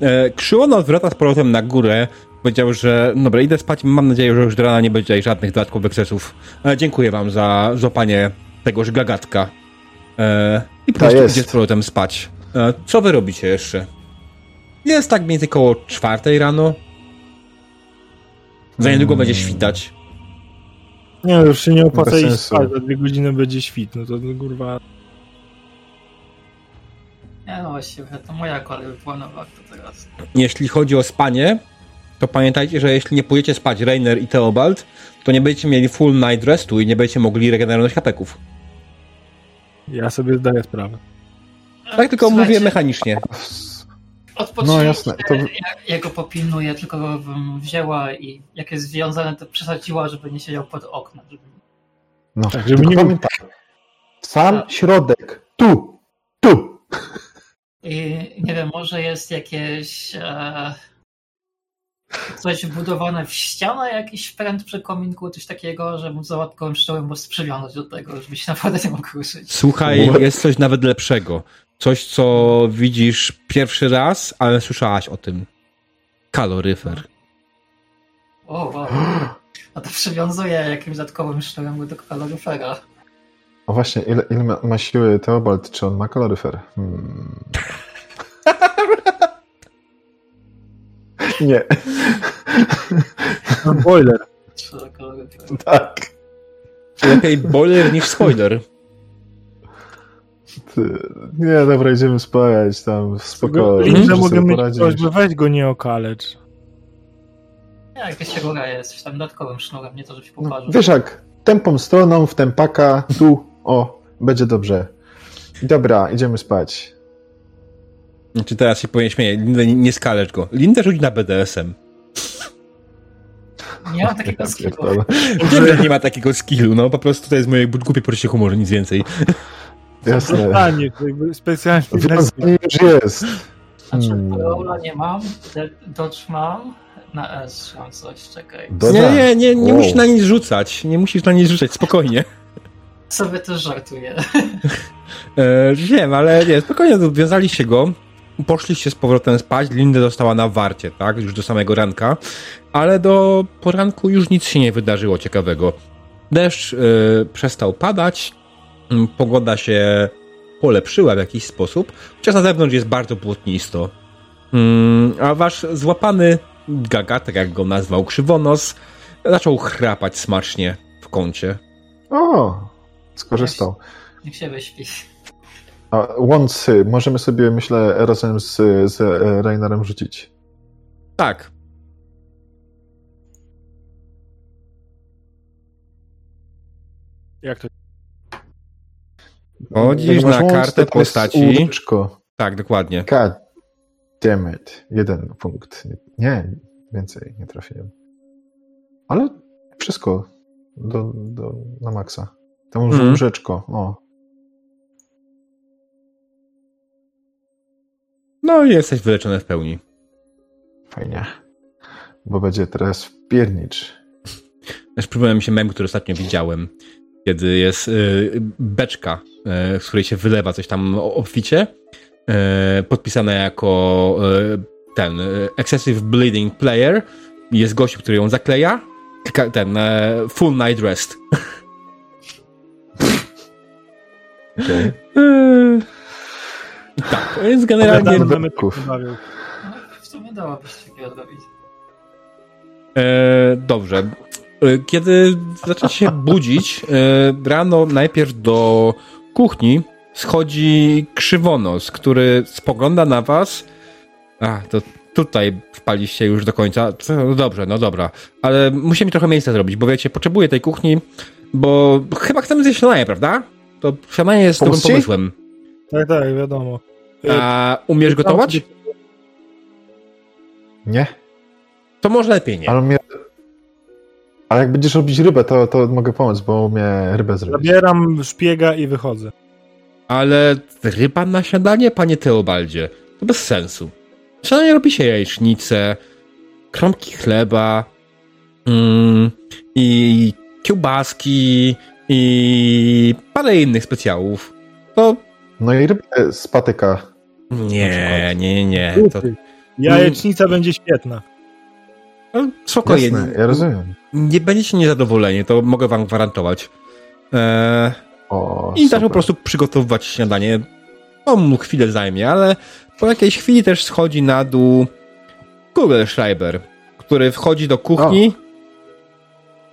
E, Krzyłon odwraca z powrotem na górę. Powiedział, że dobra, idę spać. Mam nadzieję, że już do rana nie będzie żadnych dodatkowych ekscesów. E, dziękuję wam za złapanie tegoż gagatka. E, I po Ta prostu idzie z powrotem spać. E, co wy robicie jeszcze? Jest tak mniej więcej koło czwartej rano. Za niedługo Hmm. będzie świtać. Nie, już się nie opłaca Bez iść spać, za dwie godziny będzie świt. No to kurwa. Nie no właściwie, to moja kolej wypłynęła to teraz. Jeśli chodzi o spanie, to pamiętajcie, że jeśli nie pójdziecie spać Rainer i Theobald, to nie będziecie mieli full night restu i nie będziecie mogli regenerować hapeków. Ja sobie zdaję sprawę. Tak tylko Słuchajcie, mówię mechanicznie. No jasne, to- ja, ja go popilnuję, tylko bym wzięła i jak jest związane, to przesadziła, żeby nie siedział pod oknem. Żeby... No, Tak, żeby nie- pamiętaj. Sam środek. Tu. Tu. I nie wiem, może jest jakieś e, coś wbudowane w ścianę, jakiś pręt przy kominku, coś takiego, że móc załatką szczołem was przywiązać do tego, żeby się naprawdę nie mógł ruszyć. Słuchaj, jest coś nawet lepszego. Coś, co widzisz pierwszy raz, ale słyszałaś o tym. Kaloryfer. O, wow. A to przywiązuje jakimś dodatkowym sznurem do kaloryfera. O właśnie, ile, ile ma, ma siły Teobald? Czy on ma kaloryfer? Hmm. Nie. Boiler. Czy kaloryfer? Tak. Lepiej boiler niż spoiler. Ty. Nie, dobra, idziemy spać tam spokojnie. Że może mogę mieć poradzisz. prośbę, weź go nie okalecz. Nie, jakaś rura jest, tam dodatkowym sznurem, nie to, żeby się No, poparzył. wiesz jak, tempą stroną w tempaka, tu, o, będzie dobrze. Dobra, idziemy spać. Czy teraz się powinien śmieje? Linda, nie, nie skalecz go. Linda rzuć na BDSM. Nie mam takiego Ja skillu. Linda nie ma takiego skillu, no po prostu to jest moje głupie poczucie humoru, nic więcej. Jasne. Specjalnie Wiązanie już jest. Znaczy, Hmm. Rola nie mam, Dodge mam, na S mam coś, czekaj. Nie, nie, nie, nie Wow. musisz na nic rzucać. Nie musisz na nic rzucać, spokojnie. Sobie też żartuję. E, wiem, ale nie, spokojnie, wiązaliście go, poszliście z powrotem spać, Linda została na warcie, tak, już do samego ranka, ale do poranku już nic się nie wydarzyło ciekawego. Deszcz e, przestał padać, pogoda się polepszyła w jakiś sposób, chociaż na zewnątrz jest bardzo błotnisto. Mm, a wasz złapany gaga, tak jak go nazwał Krzywonos, zaczął chrapać smacznie w kącie. O, skorzystał. Niech się wyśpi. A łący możemy sobie, myślę, razem z, z e, Rainerem rzucić. Tak, Jak to? Chodzisz na łąc, kartę jest postaci. tak, dokładnie. God damn it. Jeden punkt. Nie, więcej nie trafiłem. Ale wszystko do, do, na maksa. Tam już Mhm. łóżeczko. O, No i jesteś wyleczony w pełni. fajnie. Bo będzie teraz wpiernicz. Też przypomniał mi się mem, który ostatnio widziałem, kiedy jest y, beczka, y, z której się wylewa coś tam obficie, y, podpisane jako y, ten Excessive Bleeding Player. Jest gościu, który ją zakleja. Ten Full Night Rest. Okay. Y, tak, więc generalnie Mamy w sumie dałoby się takiego zrobić. E, dobrze. E, Kiedy zaczynacie się budzić, e, rano najpierw do kuchni schodzi krzywonos, który spogląda na was. A, to tutaj wpaliście już do końca. No dobrze, no dobra. Ale musimy trochę miejsca zrobić, bo wiecie, potrzebuję tej kuchni, bo chyba chcemy zjeść śniadanie, prawda? To śniadanie jest dobrym Pomóc pomysłem. Tak, tak, wiadomo. A umiesz gotować? Nie? To może lepiej nie. Ale mnie... Ale jak będziesz robić rybę, to, to mogę pomóc, bo umie rybę zrobić. Zabieram szpiega i wychodzę. Ale ryba na śniadanie, panie Teobaldzie, to bez sensu. Śniadanie robi się jajecznicę, kromki chleba mm, i kiełbaski i parę innych specjałów. To No i rybę z patyka. nie, nie, nie. To, Jajecznica będzie świetna. no, spokojnie. Jasne, ja rozumiem. Nie będziecie niezadowoleni, to mogę wam gwarantować. Eee, O, I zaczął super. po prostu przygotowywać śniadanie. To mu chwilę zajmie, ale po jakiejś chwili też schodzi na dół Google Schreiber, który wchodzi do kuchni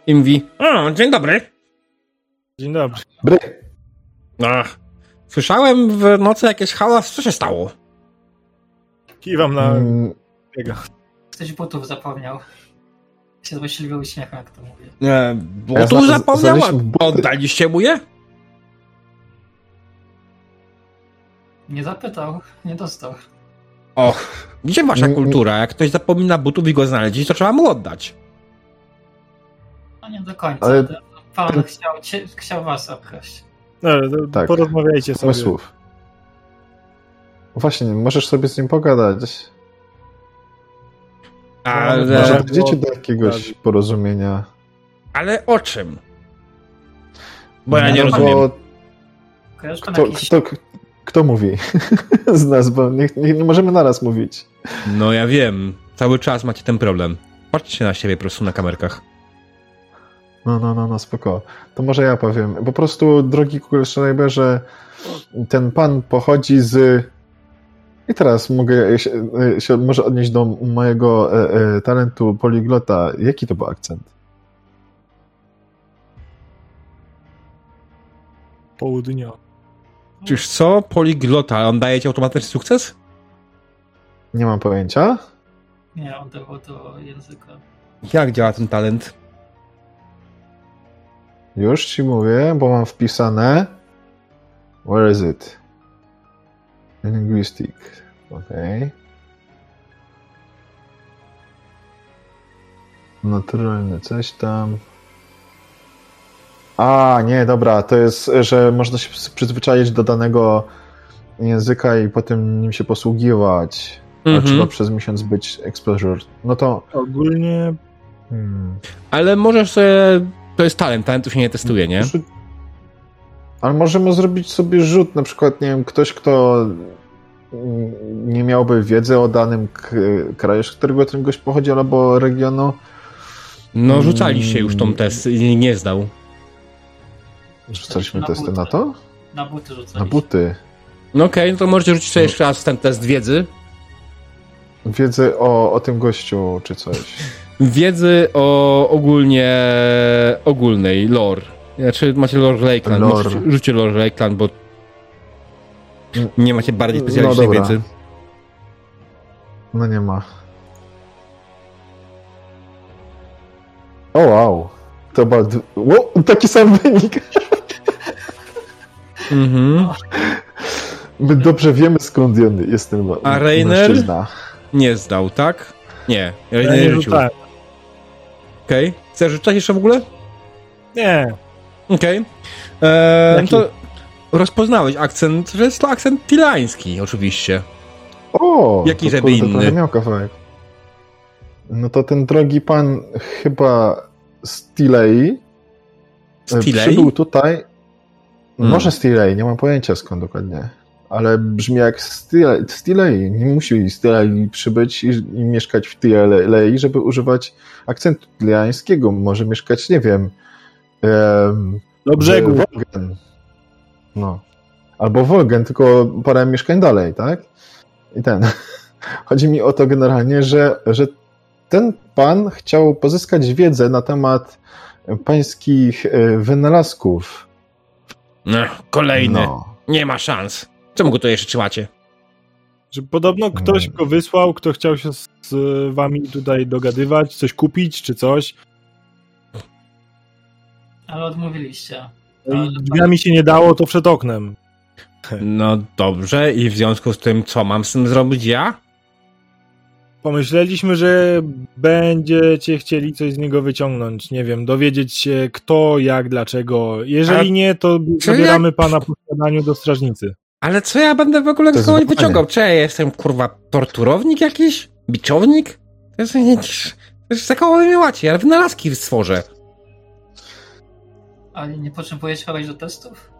i mówi: O, dzień dobry. Dzień dobry. Bry. Ach, słyszałem w nocy jakieś hałas, co się stało? Kiwam na Mm. Ktoś butów zapomniał. Się złośliwie uśmiecham, jak to mówię. E, bo Ja buty. Oddaliście mu je? Nie zapytał, nie dostał. Och, gdzie wasza Mm, kultura? Jak ktoś zapomina butów i go znaleźć, to trzeba mu oddać. No nie do końca. Ale- Pan chciał, cię, chciał was okraść. To Tak. porozmawiajcie sobie. pomysłów. Właśnie, możesz sobie z nim pogadać. Ale, Może Tak, dojdziecie do jakiegoś porozumienia. ale o czym? Bo ja nie No, rozumiem. Bo kto, jakiś... kto, kto mówi z nas, bo nie, nie, nie możemy naraz mówić. No ja wiem. Cały czas macie ten problem. Patrzcie na siebie po prostu na kamerkach. No, no, no, no, spoko. To może ja powiem. Po prostu, drogi Kugelschreiberze, ten pan pochodzi z... I teraz mogę się, się może odnieść do mojego e, e, talentu poliglota. Jaki to był akcent? Południa. Czyż co? Poliglota, on daje ci automatyczny sukces? Nie mam pojęcia. Nie, on dawał do języka. Jak działa ten talent? Już ci mówię, bo mam wpisane. Where is it? Linguistic. Okay. Naturalne coś tam. A, nie, dobra, to jest, że można się przyzwyczaić do danego języka i potem nim się posługiwać. Ale Mhm. trzeba przez miesiąc być exposure. No to. Ogólnie Hmm. Ale możesz sobie... To jest talent, talentu się nie testuje, nie? Ale możemy zrobić sobie rzut, na przykład, nie wiem, ktoś, kto mm, nie miałby wiedzy o danym kraju, z którego ten gość pochodzi, albo regionu. No rzucaliście już tą test i nie zdał. Rzucaliśmy Na testy buty. na to? Na buty rzucaliśmy. Na buty. No okej, no to możecie rzucić sobie jeszcze raz ten test wiedzy. Wiedzę o, o tym gościu, czy coś. Wiedzy o ogólnie ogólnej lore. Znaczy macie lore Lakeland. Lore. Możecie- Rzućcie lore Lakeland, bo nie macie bardziej No specjalistycznej dobra. wiedzy. No nie ma. O wow. To był d- Ło, taki sam wynik. Mhm. My dobrze wiemy skąd on jest ten A Rainer? mężczyzna. Nie zdał, tak? Nie. Ja ja nie, nie rzucił. rzucałem. Okej. Chcesz rzucać jeszcze w ogóle? Nie. Okej. Eee, Jaki? to rozpoznałeś akcent, że jest to akcent tilański, oczywiście. O! Jaki to żeby kurde, inny? miał kawałek. No to ten drogi pan chyba Stilei e, Stilei? przybył tutaj. Hmm. Może Stilei, nie mam pojęcia skąd dokładnie. Ale brzmi jak Stilei. Stilei. Nie musi Stilei przybyć i, i mieszkać w Tilei, żeby używać akcentu tileańskiego. Może mieszkać, nie wiem, em, Do brzegu. Wolgen. No. Albo Wolgen, tylko parę mieszkań dalej, tak? I ten. Chodzi mi o to generalnie, że, że ten pan chciał pozyskać wiedzę na temat pańskich e, wynalazków. No, kolejny. No. Nie ma szans. Czemu go to jeszcze trzymacie? Że podobno ktoś Mm. go wysłał, kto chciał się z, z wami tutaj dogadywać, coś kupić czy coś. Ale odmówiliście. No I drzwiami się nie dało, to przed oknem. No dobrze, i w związku z tym, co mam z tym zrobić ja? Pomyśleliśmy, że będziecie chcieli coś z niego wyciągnąć. Nie wiem, dowiedzieć się kto, jak, dlaczego. Jeżeli A nie, to zabieramy pana po śniadaniu do strażnicy. Ale co ja będę w ogóle jest kogoś wyciągał? Czy ja jestem, kurwa, torturownik jakiś? Biczownik? To jest, nie, to jest za koło mnie macie, ja wynalazki stworzę. Ale nie potrzebujecie kogoś do testów?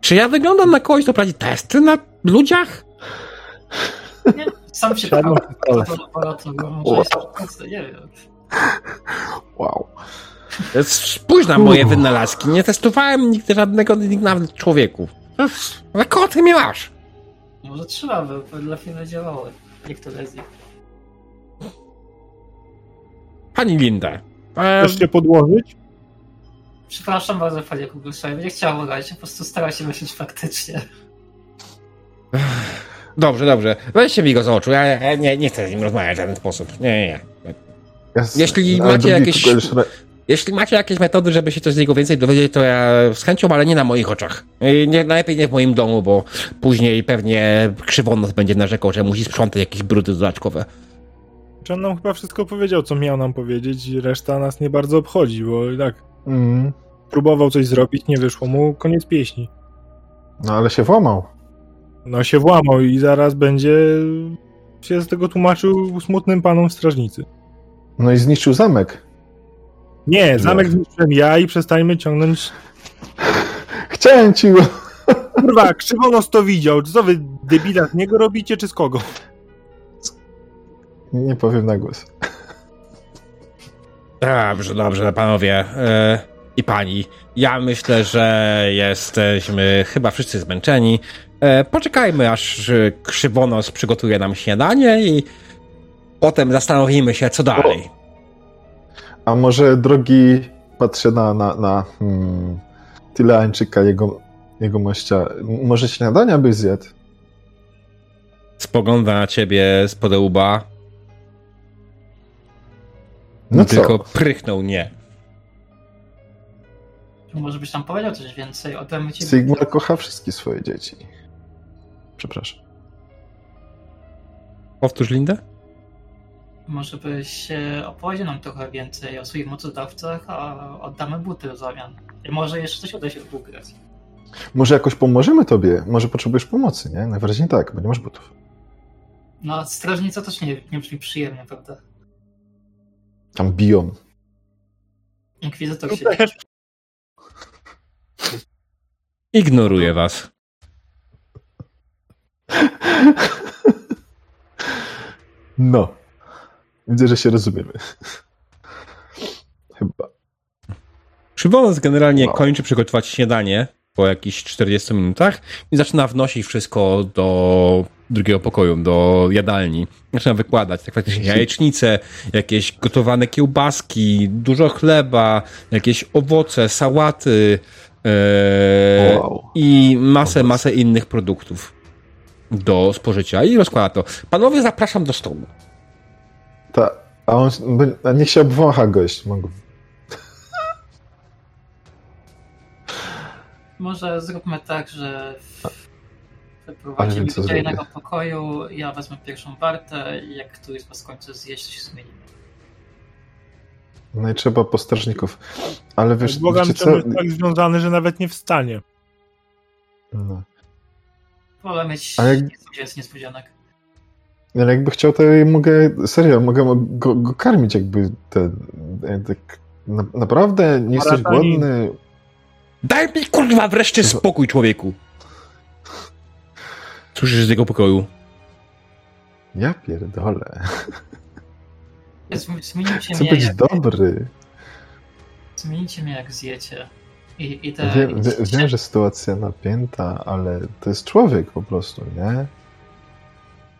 Czy ja wyglądam na kogoś, kto prowadzi testy na ludziach? Nie, sam się wiem. Wow. Spójrz na moje wynalazki, nie testowałem nigdy żadnego, nawet człowieku. Na kogo ty mnie masz? Może trzeba by, bo dla chwili działały. Niektóre z nich. Pani Linda. E, Chcesz się podłożyć? Przepraszam bardzo, panie Kugelszajm, nie chciałem grać, po prostu starał się myśleć faktycznie. dobrze, dobrze. Weźcie mi go z oczu, ja, ja nie, nie chcę z nim rozmawiać w żaden sposób. Nie, nie, nie. Jasne. Jeśli Ale macie jakieś- Jeśli macie jakieś metody, żeby się coś z niego więcej dowiedzieć, to ja z chęcią, ale nie na moich oczach. Nie, najlepiej nie w moim domu, bo później pewnie krzywonos będzie narzekał, że musi sprzątać jakieś brudy dodatkowe. Czy on nam chyba wszystko powiedział, co miał nam powiedzieć i reszta nas nie bardzo obchodzi, bo i tak Mm. próbował coś zrobić, nie wyszło mu, koniec pieśni. No ale się włamał. No się włamał i zaraz będzie się z tego tłumaczył smutnym panom strażnicy. No i zniszczył zamek. Nie, zamek zniszczyłem ja i przestańmy ciągnąć... Chciałem ci... Kurwa, krzywonos to widział. Co wy, debila, z niego robicie, czy z kogo? Nie powiem na głos. Dobrze, dobrze, panowie e, i pani. Ja myślę, że jesteśmy chyba wszyscy zmęczeni. E, poczekajmy, aż e, krzywonos przygotuje nam śniadanie i potem zastanowimy się, co dalej. A może drogi, patrzę na, na, na hmm, Tyleańczyka, jego, jego mościa, może śniadania by zjadł? Spogląda na ciebie z łba. No Tylko co? prychnął nie. Może byś tam powiedział coś więcej o tym ciebie. Sigmar kocha wszystkie swoje dzieci. Przepraszam. Powtórz Lindę? Może byś opowiedział nam trochę więcej o swoich mocodawcach, a oddamy buty w zamian. I może jeszcze coś uda się ugrać. Może jakoś pomożemy tobie? Może potrzebujesz pomocy, nie? Najwyraźniej tak, bo nie masz butów. No, strażnica też nie, nie brzmi przyjemnie, prawda? Tam biją. Inkwizytor To się... też. Ignoruję was. No. Widzę, że się rozumiemy. Chyba. Krzywonos generalnie Wow. kończy przygotować śniadanie po jakichś 40 minutach i zaczyna wnosić wszystko do drugiego pokoju, do jadalni. Zaczyna wykładać tak faktycznie jajecznice, jakieś gotowane kiełbaski, dużo chleba, jakieś owoce, sałaty e, Wow. i masę, masę innych produktów do spożycia i rozkłada to. Panowie, zapraszam do stołu. Ta, a on, a niech się obwącha gość. Mogę. Może zróbmy tak, że wyprowadzi co do innego pokoju, ja wezmę pierwszą wartę i jak któryś z was kończy zjeść, to się zmienimy. No i trzeba postrażników. Ale wiesz, Z Bogiem wiecie to co? jest tak związany, że nawet nie wstanie. No. Wolę mieć jak- niespodzianek. Ale jakby chciał, to ja mogę, serio, mogę go, go karmić jakby te, tak, na, naprawdę nie jesteś głodny. Daj mi kurwa wreszcie spokój, człowieku! Słyszysz z jego pokoju? Ja pierdolę. Zm- Zmienicie Chcę mnie, być jak, dobry. zmienicie mnie jak zjecie. I, i te, Wiem, wiem, że sytuacja napięta, ale to jest człowiek po prostu, nie?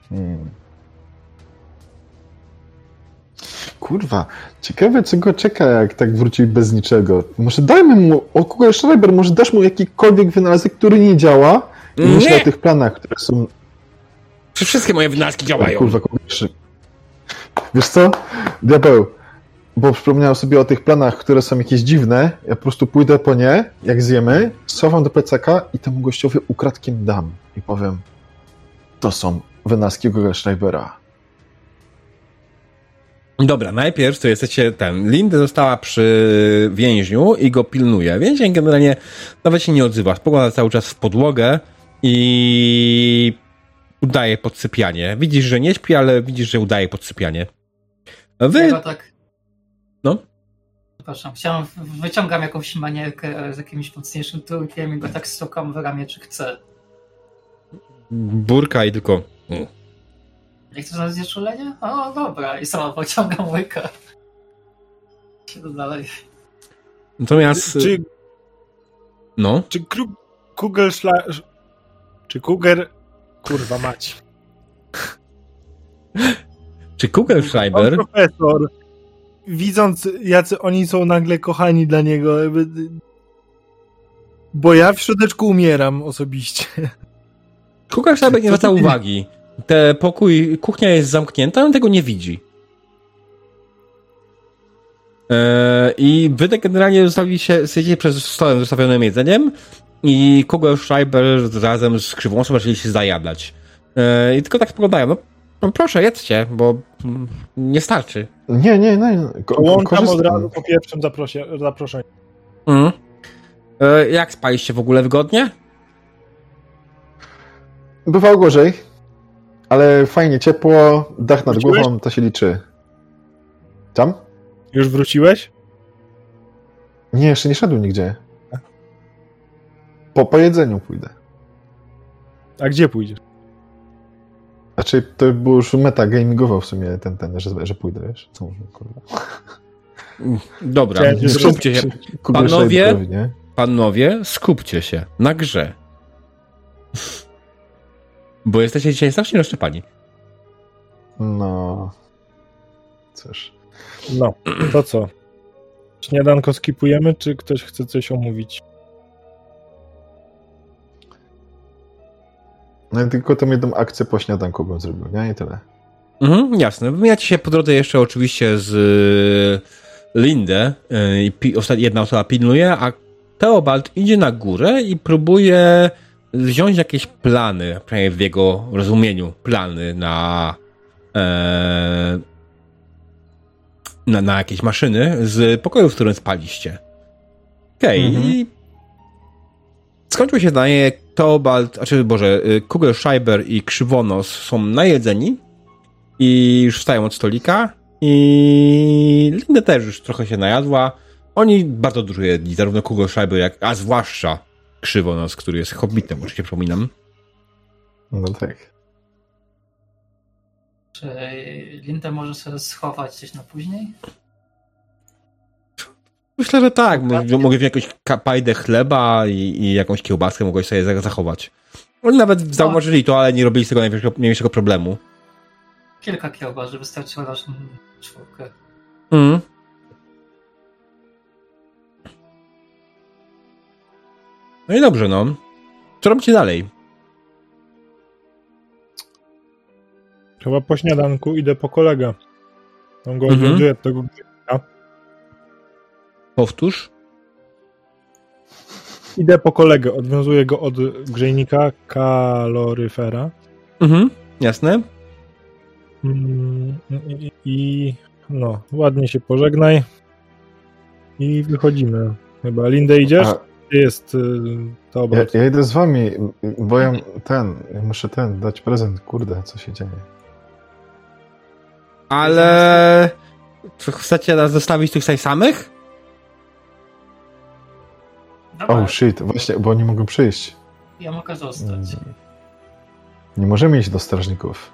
Hmm. Kurwa, ciekawe co go czeka, jak tak wróci bez niczego. Może dajmy mu, o Google Schreiber, może dasz mu jakikolwiek wynalazek, który nie działa i myślę Nie! o tych planach, które są... Czy wszystkie moje wynalazki działają? Kurwa, Schreiber. Wiesz co, diabeł, bo przypomniałem sobie o tych planach, które są jakieś dziwne, ja po prostu pójdę po nie, jak zjemy, schowam do plecaka i temu gościowi ukradkiem dam i powiem, to są wynalazki Google Schreibera. Dobra, najpierw to jesteście ten. Linda została przy więźniu i go pilnuje. Więzień generalnie nawet się nie odzywa. Spogląda cały czas w podłogę i udaje podsypianie. Widzisz, że nie śpi, ale widzisz, że udaje podsypianie. Wy. go tak. No. Przepraszam, chciałem, wyciągam jakąś manierkę z jakimś mocniejszym turkiem i go tak stukam w ramię, czy chce. Burka i tylko. mm. Nie chcesz na znieczulenie? O, dobra. I sama pociągam łyka. Siedzę dalej. Natomiast. Czy, No. czy Krug, Kugel szla... Czy Kuger... Kurwa mać. Czy Kugelschreiber profesor, widząc jacy oni są nagle kochani dla niego, jakby... Bo ja w środeczku umieram osobiście. Kugelschreiber nie zwraca uwagi. Te pokój, kuchnia jest zamknięta, on tego nie widzi. Eee, I wy tak generalnie zostawili się, siedzicie przed stołem zostawionym jedzeniem i Kugelschreiber razem z Krzywąsem zaczęli się zajadać. Eee, I tylko tak spoglądają, no, no proszę, jedzcie, bo nie starczy. Nie, nie, nie. Ko- Łączam od korzystam. razu po pierwszym zaprosie, zaproszeniu. Mm. Eee, jak spaliście w ogóle wygodnie? bywało gorzej, ale fajnie ciepło, dach nad Wróciłeś? głową, to się liczy. Tam? Już wróciłeś? Nie, jeszcze nie szedłem nigdzie. Po, po jedzeniu pójdę. A gdzie pójdziesz? Znaczy, to było już meta gamingowo w sumie ten, ten, że, że pójdę, wiesz? Co mówię, kurwa. Dobra, cię skupcie się. Panowie? Panowie, skupcie się na grze. Bo jesteście dzisiaj strasznie rozczepani. No... Cóż. No, to co? Śniadanko skipujemy, czy ktoś chce coś omówić? No i tylko tą jedną akcję po śniadanku bym zrobił, nie? I tyle. Mhm, jasne. Wymieniacie się po drodze jeszcze oczywiście z y, Lindę. y, i jedna osoba pilnuje, a Teobald idzie na górę i próbuje wziąć jakieś plany, przynajmniej w jego rozumieniu, plany na, e, na, na jakieś maszyny z pokoju, w którym spaliście. Okej, Mhm. i skończyło się zdanie, Teobald, znaczy, Boże, y, Kugelschreiber i Krzywonos są najedzeni i już wstają od stolika i Linda też już trochę się najadła. Oni bardzo dużo jedli, zarówno Kugelschreiber, jak, a zwłaszcza Krzywonos, który jest hobbitem, oczywiście przypominam. No tak. Czy Lindę może sobie schować coś na później? Myślę, że tak. Mogę mogę wziąć jakąś kapajdę chleba i, i jakąś kiełbaskę mogłeś sobie za- zachować. Oni nawet zauważyli to, ale nie robili z tego najmniejszego, najmniejszego problemu. Kilka kiełbas, żeby wystarczyło naszą czwórkę. Mm. No i dobrze, no. Co robicie dalej? Chyba po śniadanku idę po kolegę. On go Mhm. odwiązuje od tego Powtórz. Idę po kolegę, odwiązuję go od grzejnika kaloryfera. Mhm, jasne. Mm, I, i no, ładnie się pożegnaj. I wychodzimy. Chyba Lindę idziesz? A, Gdzie jest y, to ja, obrót? ja idę z wami, bo ja ten, ja muszę ten, dać prezent, kurde, co się dzieje. Ale... Co, chcecie nas zostawić tutaj samych? Dobra, Oh shit, właśnie, bo nie mogą przyjść. ja mogę zostać. Mm. Nie możemy iść do strażników.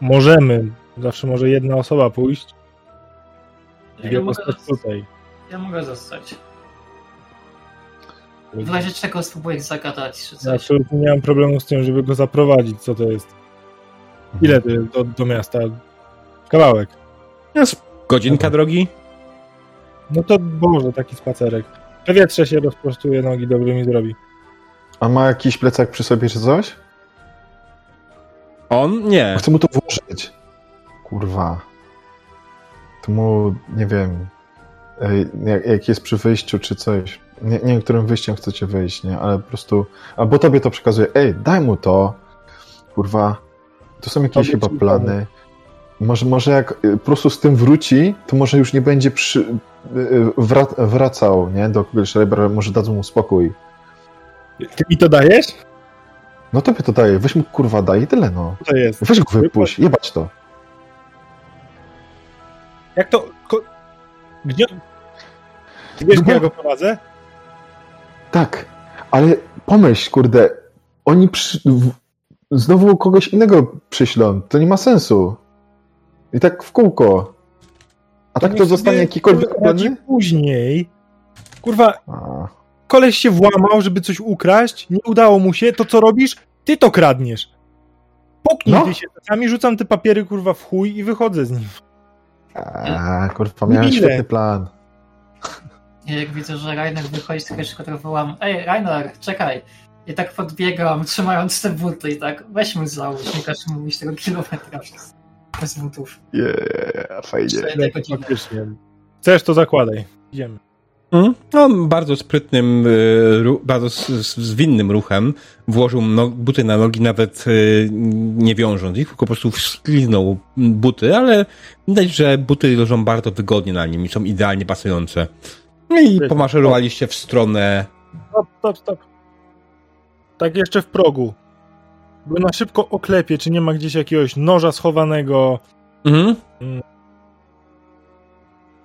Możemy. Zawsze może jedna osoba pójść. Ja Dwie mogę, zostać tutaj. ja mogę zostać. W razie czego spróbuję zagadać, czy Ja coś. absolutnie nie mam problemu z tym, żeby go zaprowadzić. Co to jest? Ile to jest do, do miasta? Kawałek. Jest godzinka Dobra. drogi. No to Boże, taki spacerek. Powietrze się rozprostuje, nogi dobrze mi zrobi. A ma jakiś plecak przy sobie czy coś? On? Nie. Chcę mu to włożyć. Kurwa. To mu, nie wiem, jak, jak jest przy wyjściu czy coś. Nie, nie wiem, którym wyjściem chcecie wyjść, nie? Ale po prostu, albo tobie to przekazuje, ej, daj mu to. Kurwa. To są jakieś chyba plany. Może, może jak y, po prostu z tym wróci, to może już nie będzie przy, y, y, wra- wracał, nie? Do kogoś Schreibera, może dadzą mu spokój. Ty mi to dajesz? No tobie to daje, weź mu kurwa daj i tyle, no. To jest? Weź go wypuść, jebać to. Jak to... Ko... Gdzie... Ty wiesz, No gdzie ja go prowadzę? Tak, ale pomyśl, kurde, oni przy... znowu kogoś innego przyślą. To nie ma sensu. I tak w kółko. A tak to zostanie jakikolwiek plany? później. Kurwa, A, koleś się włamał, żeby coś ukraść, nie udało mu się, to co robisz? Ty to kradniesz. Poknij No. ty się, czasami rzucam te papiery, kurwa, w chuj i wychodzę z nim. a kurwa, miałem świetny plan. Ja jak widzę, że Rainer wychodzi z tego szkoły, to wołam Ej, Rainer, czekaj! I tak podbiegam, trzymając te buty i tak weźmy załóż, nie każ mówić tego kilometra przez, bez butów. Yeah, fajnie. Faktycznie. Chcesz, to zakładaj. Idziemy. Mm. No, bardzo sprytnym, y, bardzo zwinnym ruchem włożył no, buty na nogi, nawet y, nie wiążąc ich, tylko po prostu wśliznął buty, ale widać, że buty leżą bardzo wygodnie na nim i są idealnie pasujące. No i pomaszerowaliście w stronę... Stop, stop, stop. Tak jeszcze w progu. Bo na szybko oklepię, czy nie ma gdzieś jakiegoś noża schowanego. Mhm. Mm.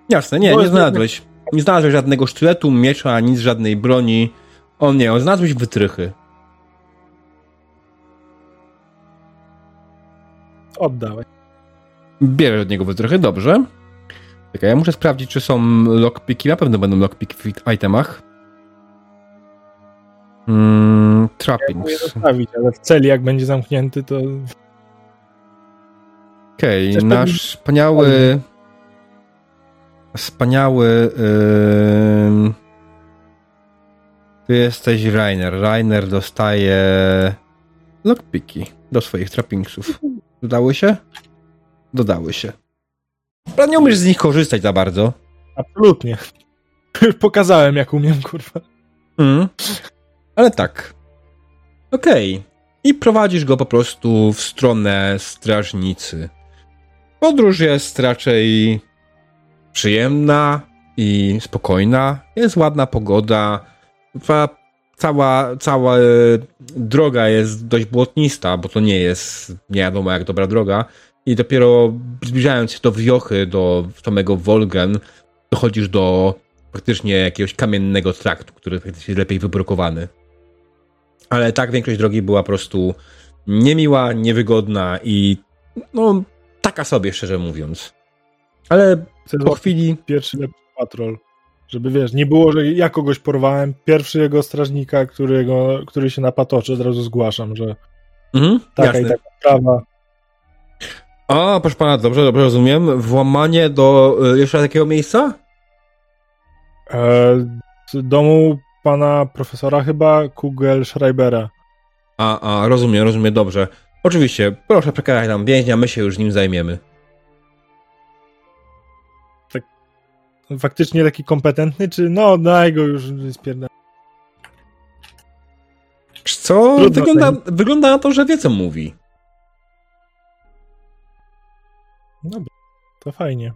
Jasne, nie, nie znalazłeś. Nie znalazłeś żadnego sztyletu, miecza, nic, żadnej broni. O nie, znalazłeś wytrychy. Oddałeś. Bierę od niego wytrychy, dobrze. Czekaj, ja muszę sprawdzić, czy są lockpiki. Na pewno będą lockpiki w itemach. Mm, trappings. zostawić, ale w celi jak będzie zamknięty, to Okej, Chcesz nasz pewnie- wspaniały. Wspaniały. Yy... Ty jesteś Rainer. Rainer dostaje lockpiki do swoich trappingsów. Dodały się? Dodały się. Ale nie umiesz z nich korzystać za bardzo. absolutnie. Pokazałem, jak umiem, kurwa. Mm. Ale tak. Okej. I prowadzisz go po prostu w stronę strażnicy. Podróż jest raczej przyjemna i spokojna. Jest ładna pogoda. Cała, cała e, droga jest dość błotnista, bo to nie jest nie wiadomo jak dobra droga. I dopiero zbliżając się do wiochy, do samego Wolgen, dochodzisz do praktycznie jakiegoś kamiennego traktu, który jest lepiej wybrukowany. Ale tak, większość drogi była po prostu niemiła, niewygodna i no, taka sobie, szczerze mówiąc. Ale Chcę po chwili... pierwszy lepszy patrol. Żeby wiesz, nie było, że ja kogoś porwałem. Pierwszy jego strażnika, którego, który się napatoczy, od razu zgłaszam, że Mhm, taka jasne. i taka sprawa. A, proszę pana, dobrze, dobrze rozumiem. Włamanie do y, jeszcze takiego miejsca? E, z domu pana profesora chyba, Kugel Schreibera. A, a, rozumiem, rozumiem, dobrze. Oczywiście, proszę przekazać nam więźnia, my się już nim zajmiemy. Faktycznie taki kompetentny, czy no daj go już spierdam. Co? Wygląda, wygląda na to, że wie, co mówi. Dobra, to fajnie.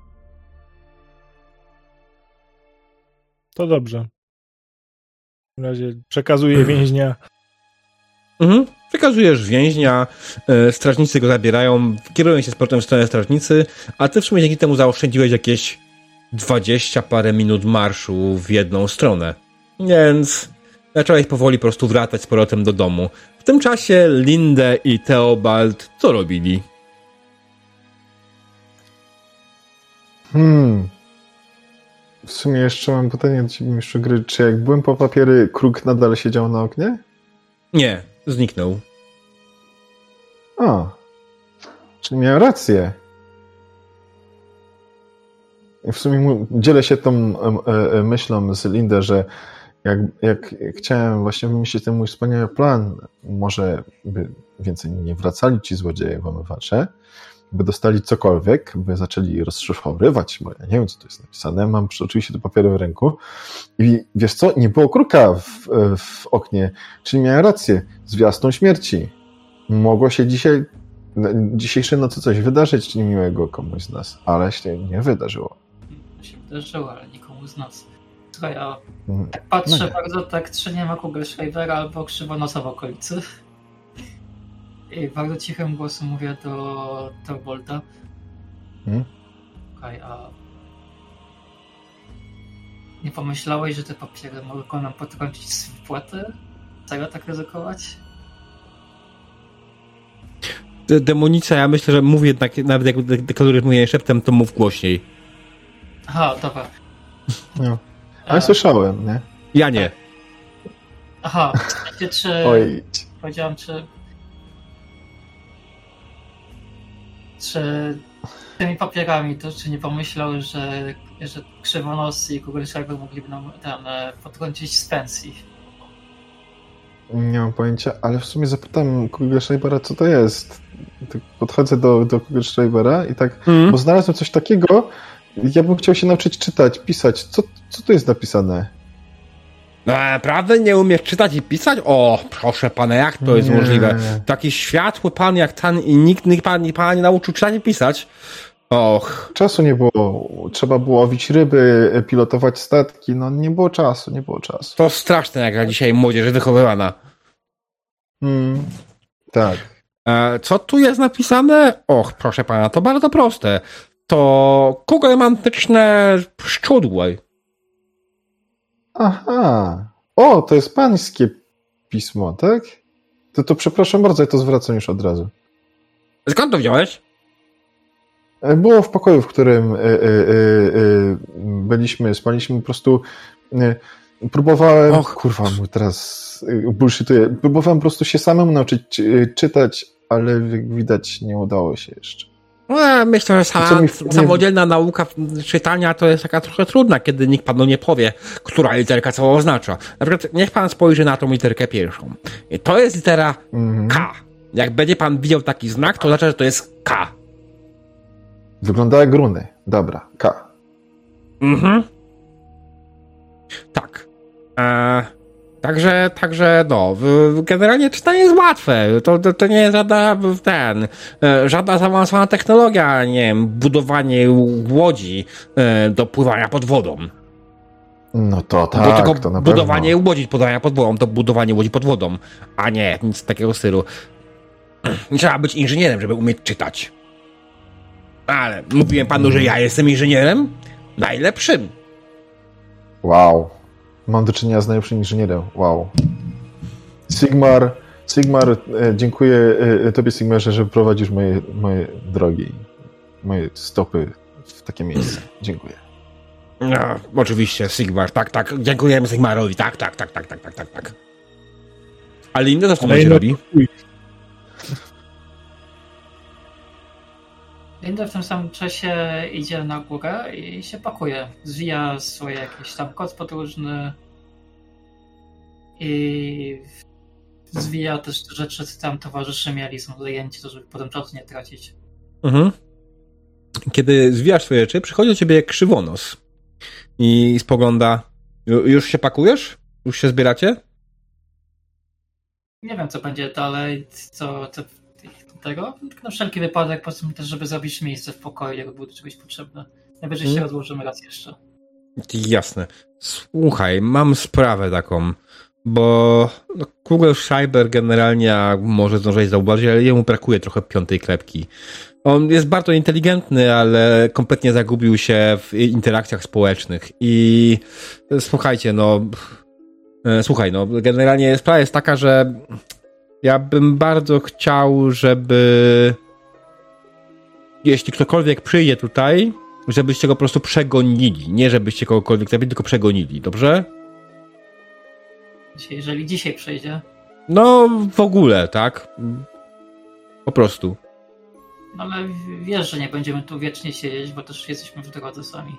To dobrze. W takim razie przekazuję więźnia. Mhm. Przekazujesz więźnia, e, strażnicy go zabierają, kierują się z portem w stronę strażnicy, a ty w sumie dzięki temu zaoszczędziłeś jakieś 20 parę minut marszu w jedną stronę. Więc zacząłeś powoli po prostu wracać z powrotem do domu. W tym czasie Lindę i Theobald co robili? Hmm. W sumie jeszcze mam pytanie do ciebie, mistrzu gry. Czy jak byłem po papiery, kruk nadal siedział na oknie? Nie, zniknął. A. Czyli miałem rację. W sumie dzielę się tą e, e, myślą z Lindę, że jak, jak chciałem właśnie wymyślić ten mój wspaniały plan, może by więcej nie wracali ci złodzieje włamywacze, by dostali cokolwiek, by zaczęli rozszyfrowywać, bo ja nie wiem, co tu jest napisane, mam oczywiście te papiery w ręku i wiesz co, nie było kruka w, w oknie, czyli miałem rację, zwiastun śmierci. Mogło się dzisiaj, dzisiejszej nocy coś wydarzyć niemiłego komuś z nas, ale się nie wydarzyło. To się wydarzyło, ale nikomu z nas. Słuchaj, a Mm. tak patrzę No bardzo tak, czy nie ma Kugelschreibera albo krzywonosa w okolicy. I bardzo cichym głosem mówię do Torbolda. Hmm? Słuchaj, a nie pomyślałeś, że te papiery mogą nam potrącić z wypłaty? Serio tak ryzykować? De- Demonica, ja myślę, że mówi jednak, nawet jak de- deklarujesz mówienie szeptem, to mów głośniej. Aha, dobra. No. Ale E, słyszałem, nie? Ja nie. Aha, czy... Oj. Powiedziałam, czy. Czy tymi papierami to czy nie pomyślał, że, że krzywonosy i Google Server mogliby nam ten, e, potrącić z pensji? Nie mam pojęcia, ale w sumie zapytam Google Schreibera, co to jest. Tak podchodzę do, do Google Schreibera i tak, Mhm. bo znalazłem coś takiego, ja bym chciał się nauczyć czytać, pisać. Co, co tu jest napisane? Naprawdę nie umiesz czytać i pisać? O, proszę pana, jak to jest Nie. możliwe? Taki światły pan jak ten i nikt, nikt pan, pana nie nauczył czytać i pisać? Och, Czasu nie było. Trzeba było łowić ryby, pilotować statki. No nie było czasu, nie było czasu. to straszne jak na dzisiaj młodzież wychowywana. Hmm. Tak. E, co tu jest napisane? Och, proszę pana, to bardzo proste. To kugle antyczne szczudłe. Aha. O, to jest pańskie pismo, tak? To, to przepraszam bardzo, ja to zwracam już od razu. Skąd to wziąłeś? E, Było w pokoju, w którym e, e, e, byliśmy, spaliśmy po prostu. E, próbowałem. Och. Kurwa, mu teraz e, bullshituję. Próbowałem po prostu się samemu nauczyć czytać, ale jak widać nie udało się jeszcze. No, myślę, że sama, samodzielna nauka czytania to jest taka trochę trudna, kiedy nikt panu nie powie, która literka co oznacza. Na przykład niech pan spojrzy na tą literkę pierwszą. I to jest litera Mhm. K. Jak będzie pan widział taki znak, to znaczy, że to jest K. Wygląda jak runy. Dobra, K. Mhm. Tak. E, także, także, no, generalnie czytanie jest łatwe. To, to, to nie jest żadna, ten, e, żadna zaawansowana technologia, nie wiem, budowanie łodzi e, do pływania pod wodą. No to tak, tylko to na budowanie pewno. łodzi pływania pod wodą, to budowanie łodzi pod wodą, a nie nic takiego stylu. Nie trzeba być inżynierem, żeby umieć czytać. Ale mówiłem panu, że ja jestem inżynierem? Najlepszym. Wow. Mam do czynienia z najlepszym inżynierem. Wow. Sigmar, Sigmar, e, dziękuję e, Tobie, Sigmarze, że prowadzisz moje, moje drogi, moje stopy w takie miejsce. Dziękuję. No, oczywiście, Sigmar, tak, tak. Dziękujemy Sigmarowi, tak, tak, tak, tak, tak, tak, tak, tak. Ale inne momencie inne- robi. Linda w tym samym czasie idzie na górę i się pakuje. Zwija swoje jakiś tam kot podróżny i zwija też te rzeczy, co tam towarzysze mieli, są zajęci, to żeby potem czasu nie tracić. Mhm. Kiedy zwijasz swoje rzeczy, przychodzi do ciebie krzywonos i spogląda. Ju- Już się pakujesz? Już się zbieracie? Nie wiem, co będzie dalej, co, co tego. Na wszelki wypadek, po prostu też, żeby zrobić miejsce w pokoju, jakby było czegoś potrzebne. Najwyżej się Mhm. odłożymy raz jeszcze. Jasne. Słuchaj, mam sprawę taką, bo no, Kugel Schreiber generalnie może zdążyć zauważyć, ale jemu brakuje trochę piątej klepki. On jest bardzo inteligentny, ale kompletnie zagubił się w interakcjach społecznych i e, słuchajcie, no e, słuchaj, no generalnie sprawa jest taka, że ja bym bardzo chciał, żeby jeśli ktokolwiek przyjdzie tutaj, żebyście go po prostu przegonili. Nie żebyście kogokolwiek zabili, tylko przegonili, dobrze? Dzisiaj- Jeżeli dzisiaj przejdzie, No, w ogóle, tak? Po prostu. no ale wiesz, że nie będziemy tu wiecznie siedzieć, bo też jesteśmy w drodze sami.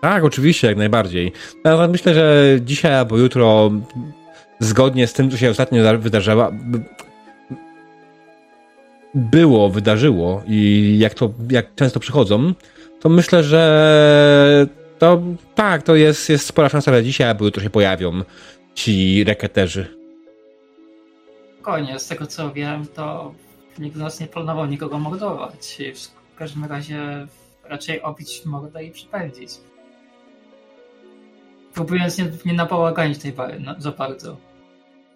Tak, oczywiście, jak najbardziej. Nawet myślę, że dzisiaj albo jutro, zgodnie z tym, co się ostatnio wydarzyło, było, wydarzyło i jak to, jak często przychodzą, to myślę, że to tak, to jest, jest spora szansa, że dzisiaj albo jutro się pojawią ci reketerzy. Spokojnie, z tego co wiem, to nikt z nas nie planował nikogo mordować. W każdym razie raczej obić mordę i przypędzić. Próbując nie, nie nabałaganić tej bary no, za bardzo.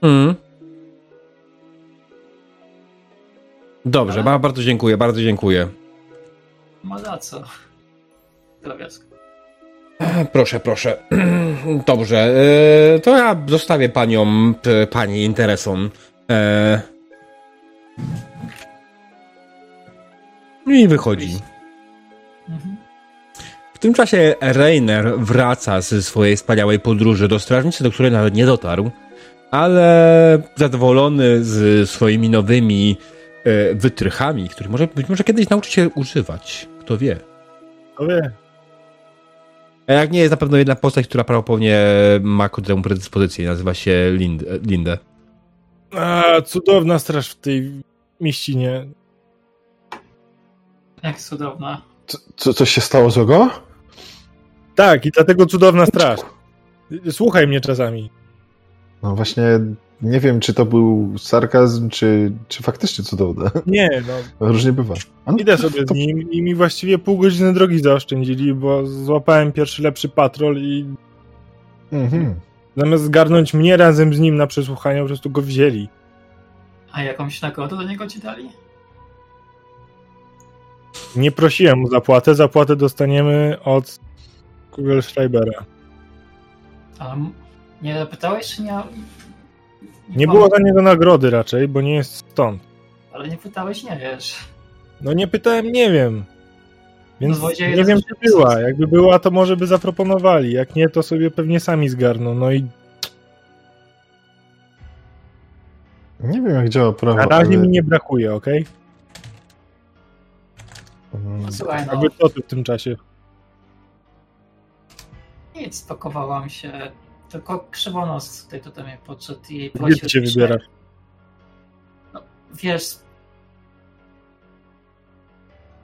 Mm. Dobrze, Ale- ba- bardzo dziękuję, bardzo dziękuję. Ma za co. Drobiazg. Proszę, proszę. Dobrze, e, to ja zostawię panią, p- pani interesom. E, I wychodzi. W tym czasie Rainer wraca ze swojej wspaniałej podróży do strażnicy, do której nawet nie dotarł, ale zadowolony z swoimi nowymi e, wytrychami, których może być może kiedyś nauczy się używać. Kto wie. To wie. A jak nie jest na pewno jedna postać, która prawdopodobnie ma ku temu predyspozycję, nazywa się Lind, Lindę. A, cudowna straż w tej mieścinie. Jak cudowna. Co, co, coś się stało złego? Tak, i dlatego cudowna straż. Słuchaj mnie czasami. No właśnie, nie wiem, czy to był sarkazm, czy, czy faktycznie cudowne. Nie, no. Różnie bywa. No, Idę sobie to- z nim i mi właściwie pół godziny drogi zaoszczędzili, bo złapałem pierwszy lepszy patrol i Mhm. zamiast zgarnąć mnie razem z nim na przesłuchanie, po prostu go wzięli. A jakąś nagrodę do niego ci dali? Nie prosiłem o zapłatę, zapłatę dostaniemy od Kugelschreibera. Ale m- nie zapytałeś, czy nie... Nie było za niego nagrody raczej, bo nie jest stąd. Ale nie pytałeś, nie wiesz. No nie pytałem, nie wiem. Więc No, nie wiem, czy była. Jakby była, to może by zaproponowali. Jak nie, to sobie pewnie sami zgarną. No i Nie wiem, jak działa prawo. na razie ale... mi nie brakuje, okej? Mm, Słuchaj, no, Jakby co ty w tym czasie? nic, pakowałam się. Tylko krzywonos tutaj tutaj mnie podszedł i Gdzie prosił, się żebyśmy- wybierasz? Wiesz...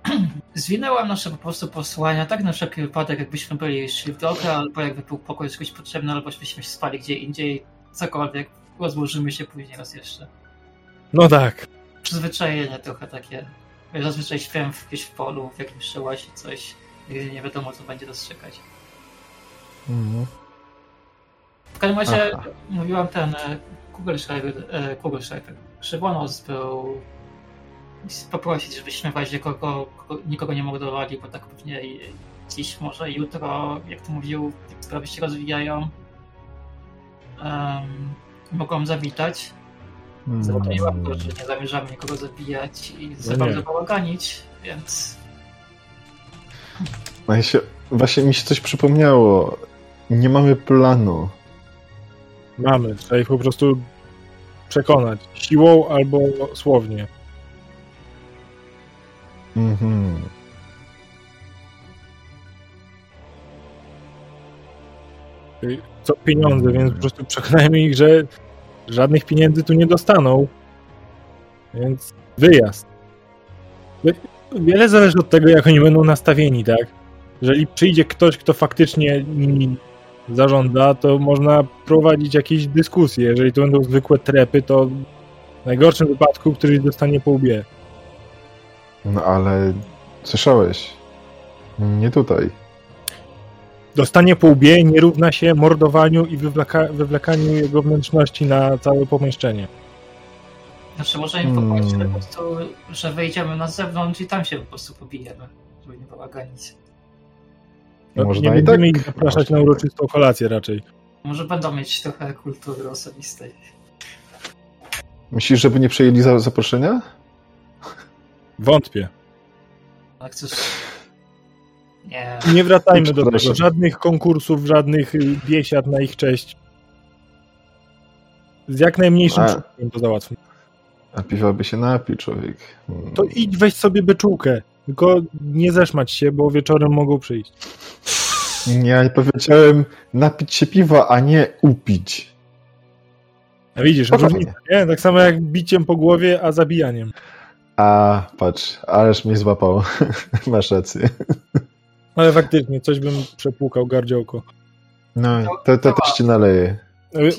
Zwinęłam nasze po prostu posłania, tak na wszelki wypadek, jakbyśmy byli szli w drogę, albo jakby był pokój kogoś potrzebny, albo byśmy się spali gdzie indziej, cokolwiek. Rozłożymy się później raz jeszcze. No tak. Przyzwyczajenie trochę takie. Wiesz, Zazwyczaj śpię w, gdzieś w polu, w jakimś szyłasie, coś. Nigdy nie wiadomo, co będzie dostrzegać. mhm. W każdym razie Aha. mówiłam ten Kugelschreiber. Krzywonos był poprosić, żebyśmy w razie kogo, kogo, nikogo nie mordowali, bo tak pewnie dziś, może jutro, jak to mówił, sprawy się rozwijają. Um, mogłam zawitać. Zapewniłam go, że nie zamierzamy nikogo zabijać i za No bardzo nie. bałaganić, więc No ja się, właśnie mi się coś przypomniało. Nie mamy planu. Mamy. Trzeba ich po prostu przekonać. Siłą albo słownie. Mhm. Co pieniądze, więc po prostu przekonajmy ich, że żadnych pieniędzy tu nie dostaną. Więc wyjazd. Wiele zależy od tego, jak oni będą nastawieni, tak? Jeżeli przyjdzie ktoś, kto faktycznie nimi zażąda, to można prowadzić jakieś dyskusje. Jeżeli to będą zwykłe trepy, to w najgorszym wypadku któryś dostanie po łbie. No ale słyszałeś? Nie tutaj. Dostanie po łbie nie równa się mordowaniu i wywleka- wywlekaniu jego wnętrzności na całe pomieszczenie. znaczy może im Hmm. po prostu, że wyjdziemy na zewnątrz i tam się po prostu pobijemy, żeby nie bałaganić. No, Można nie i będziemy tak. ich zapraszać na uroczystą kolację raczej. Może będą mieć trochę kultury osobistej. Myślisz, żeby nie przyjęli za zaproszenia? Wątpię. A chcesz... Nie. Nie wracajmy do tego. Żadnych konkursów, żadnych y, biesiad na ich cześć. Z jak najmniejszym człowiekiem to załatwmy. A piwa by się napił, człowiek. Hmm. To idź weź sobie beczułkę. Tylko nie zeszmać się, bo wieczorem mogą przyjść. Ja powiedziałem napić się piwa, a nie upić. A widzisz, różnica, nie? Tak samo jak biciem po głowie, a zabijaniem. A, patrz, ależ mnie złapał. Masz rację. Ale faktycznie, coś bym przepłukał gardziołko. No, to, to też ci naleje.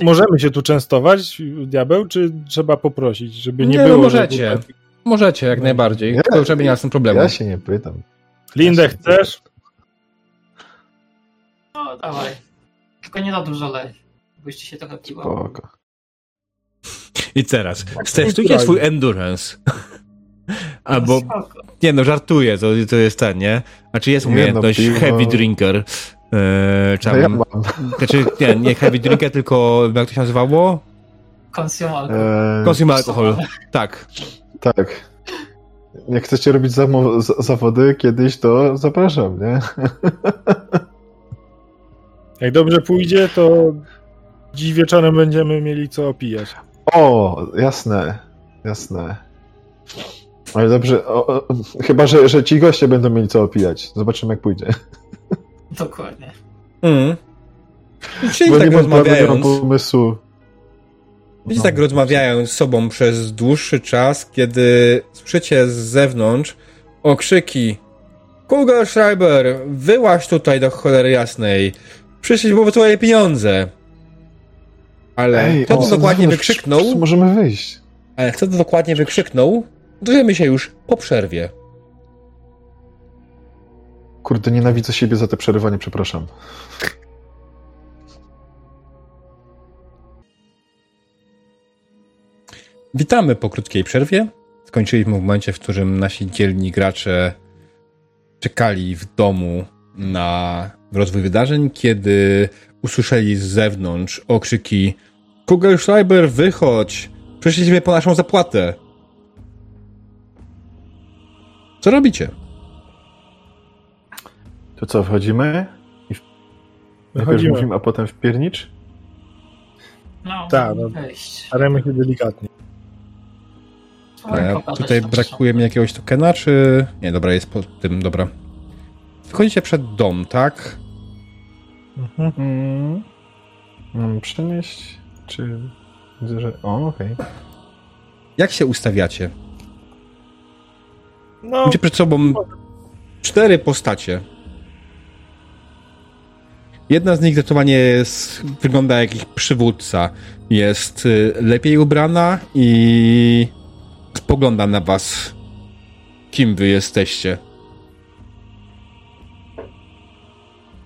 Możemy się tu częstować, diabeł, czy trzeba poprosić, żeby nie, Nie, no było... możecie. że- Możecie, jak No. najbardziej. Ja- To żeby nie ma z tym problemu. Ja się nie pytam. Lindę Ja chcesz? No dawaj. Tylko nie za dużo lej. Byście się trochę piło. Spoko. I teraz, stestujcie swój endurance. Albo, Spoko. nie no, żartuję, to, to jest ten, nie? Znaczy jest Nie no, umiejętność heavy drinker. Eee, czy No ja mam. znaczy, nie, nie heavy drinker, tylko jak to się nazywało? Consume alcohol. E, Consume alcohol. Tak. Tak. Jak chcecie robić zawody kiedyś, to zapraszam, nie? Jak dobrze pójdzie, to dziś wieczorem będziemy mieli co opijać. O, jasne, jasne. Ale dobrze, o, o, chyba, że, że ci goście będą mieli co opijać. Zobaczymy, jak pójdzie. Dokładnie. Mm. Czyli Bo tak nie mam rozmawiając, pomysłu. No. tak rozmawiając z sobą przez dłuższy czas, kiedy słyszycie z zewnątrz okrzyki Kugelschreiber, wyłaź tutaj do cholery jasnej. Przyszliśmy po twoje pieniądze. Ale Ej, kto to dokładnie no, wykrzyknął, Możemy wyjść. ale kto to dokładnie wykrzyknął, dowiemy się już po przerwie. Kurde, nienawidzę siebie za te przerywanie, przepraszam. Witamy po krótkiej przerwie. Skończyliśmy w momencie, w którym nasi dzielni gracze czekali w domu na rozwój wydarzeń, kiedy usłyszeli z zewnątrz okrzyki Kugelschreiber, wychodź! Przyszliśmy po naszą zapłatę. Co robicie? To co, wchodzimy? I w... Najpierw Wychodzimy. mówimy, a potem w piernicz? No, Tak, no. wejść. Staramy się delikatnie. Ja tutaj brakuje mi jakiegoś tokena, czy... Nie, dobra, jest po tym, dobra. Wchodzicie przed dom, tak? Mhm. Mm. Mam przenieść? Czy... Widzę, że... O, okej. Jak się ustawiacie? No, Macie przed sobą cztery postacie. Jedna z nich zdecydowanie jest, wygląda jak ich przywódca. Jest y, lepiej ubrana i spogląda na was. Kim wy jesteście?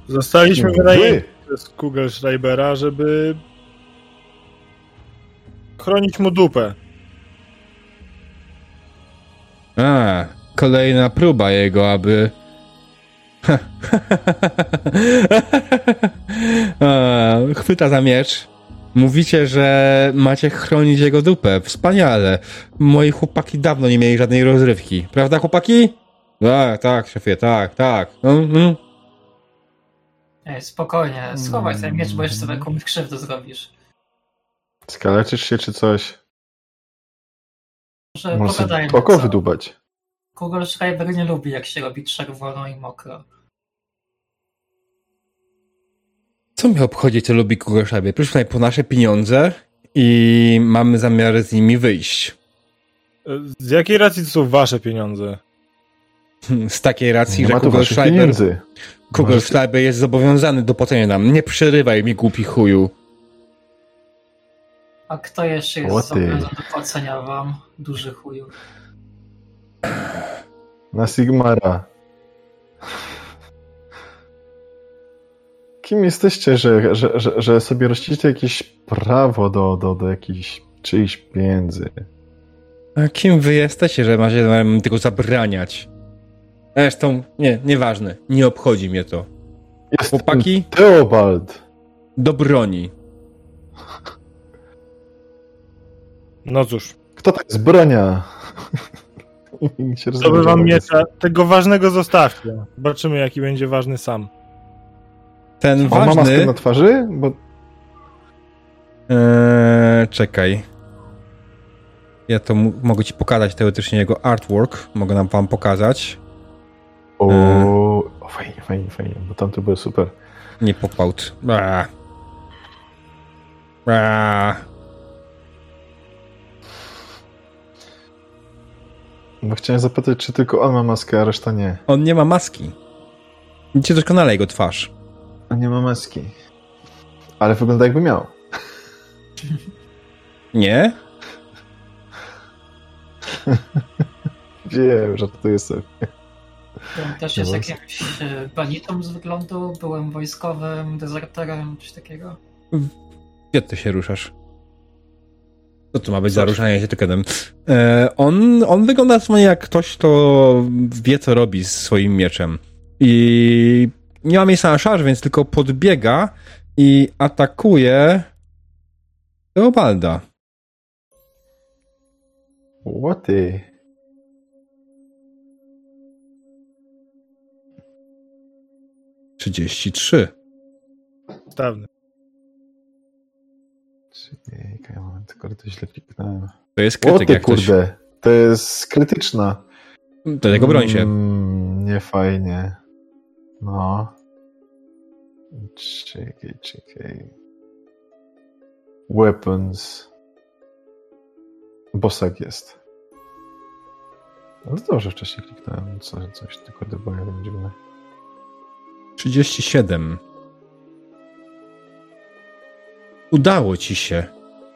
zostaliśmy Wy! wynajęci przez Kugelschreibera, żeby chronić mu dupę. A, kolejna próba jego, aby. A, chwyta za miecz. Mówicie, że macie chronić jego dupę. Wspaniale. Moi chłopaki dawno nie mieli żadnej rozrywki. Prawda, chłopaki? Tak, tak, szefie, tak, tak. No. Ej, spokojnie, schowaj ten miecz, bo jeszcze sobie komuś krzywdę zrobisz. Skaleczysz się czy coś? Może pogadajmy. oko wydubać. Google Schreiber nie lubi, jak się robi czerwono i mokro. Co mnie obchodzi, co lubi Kugoszabie? Proszę tutaj po nasze pieniądze i mamy zamiar z nimi wyjść. Z jakiej racji to są wasze pieniądze? Z takiej racji, Nie że Kugelschreiber. Kugelschreiber jest zobowiązany do płacenia nam. Nie przerywaj mi, głupi chuju. A kto jeszcze jest zobowiązany do płacenia wam, duży chuju? Na Sigmara. Kim jesteście, że, że, że, że sobie rościcie jakieś prawo do, do, do jakichś czyichś pieniędzy? A kim wy jesteście, że macie nam tego zabraniać? Zresztą, nie, nieważne. Nie obchodzi mnie to. Jest Chłopaki? Teobald. Do broni. No cóż, Kto to jest bronia? Nikt się zdobywam rozumie. miecza. Tego ważnego zostawcie. Zobaczymy, jaki będzie ważny sam. Ten On ma maskę ważny... na twarzy? Bo Eee, czekaj. Ja to mogę ci pokazać teoretycznie jego artwork. Mogę nam wam pokazać. O, E. o fajnie, fajnie, fajnie, bo tamte były super. Nie popałt. Bra. Bra. Bo chciałem zapytać, czy tylko on ma maskę, a reszta nie. On nie ma maski. Widzicie doskonale jego twarz. On nie ma maski. Ale wygląda jakby miał. Nie? Wiem, że to jest sobie. Byłem też jest jakimś e, banitą z wyglądu, byłem wojskowym, dezerterem, coś takiego. Gdzie ty się ruszasz? Co to ma być za ruszanie się tyketem? E, on, on wygląda dosłownie jak ktoś, kto wie, co robi z swoim mieczem. I nie ma miejsca na szarż, więc tylko podbiega i atakuje Teobalda. Łoty. Trzydzieści trzy. Stawny. Czekaj, moment, tylko to źle kliknąłem. To jest krytyk, ty jak ktoś... kurde, to jest krytyczna. Do tego broń się. Mm, nie fajnie. No. Czekaj, czekaj. Weapons. Bosak jest. No dobrze wcześniej kliknąłem. Coś, coś tylko jeden dziwne. 37. Udało ci się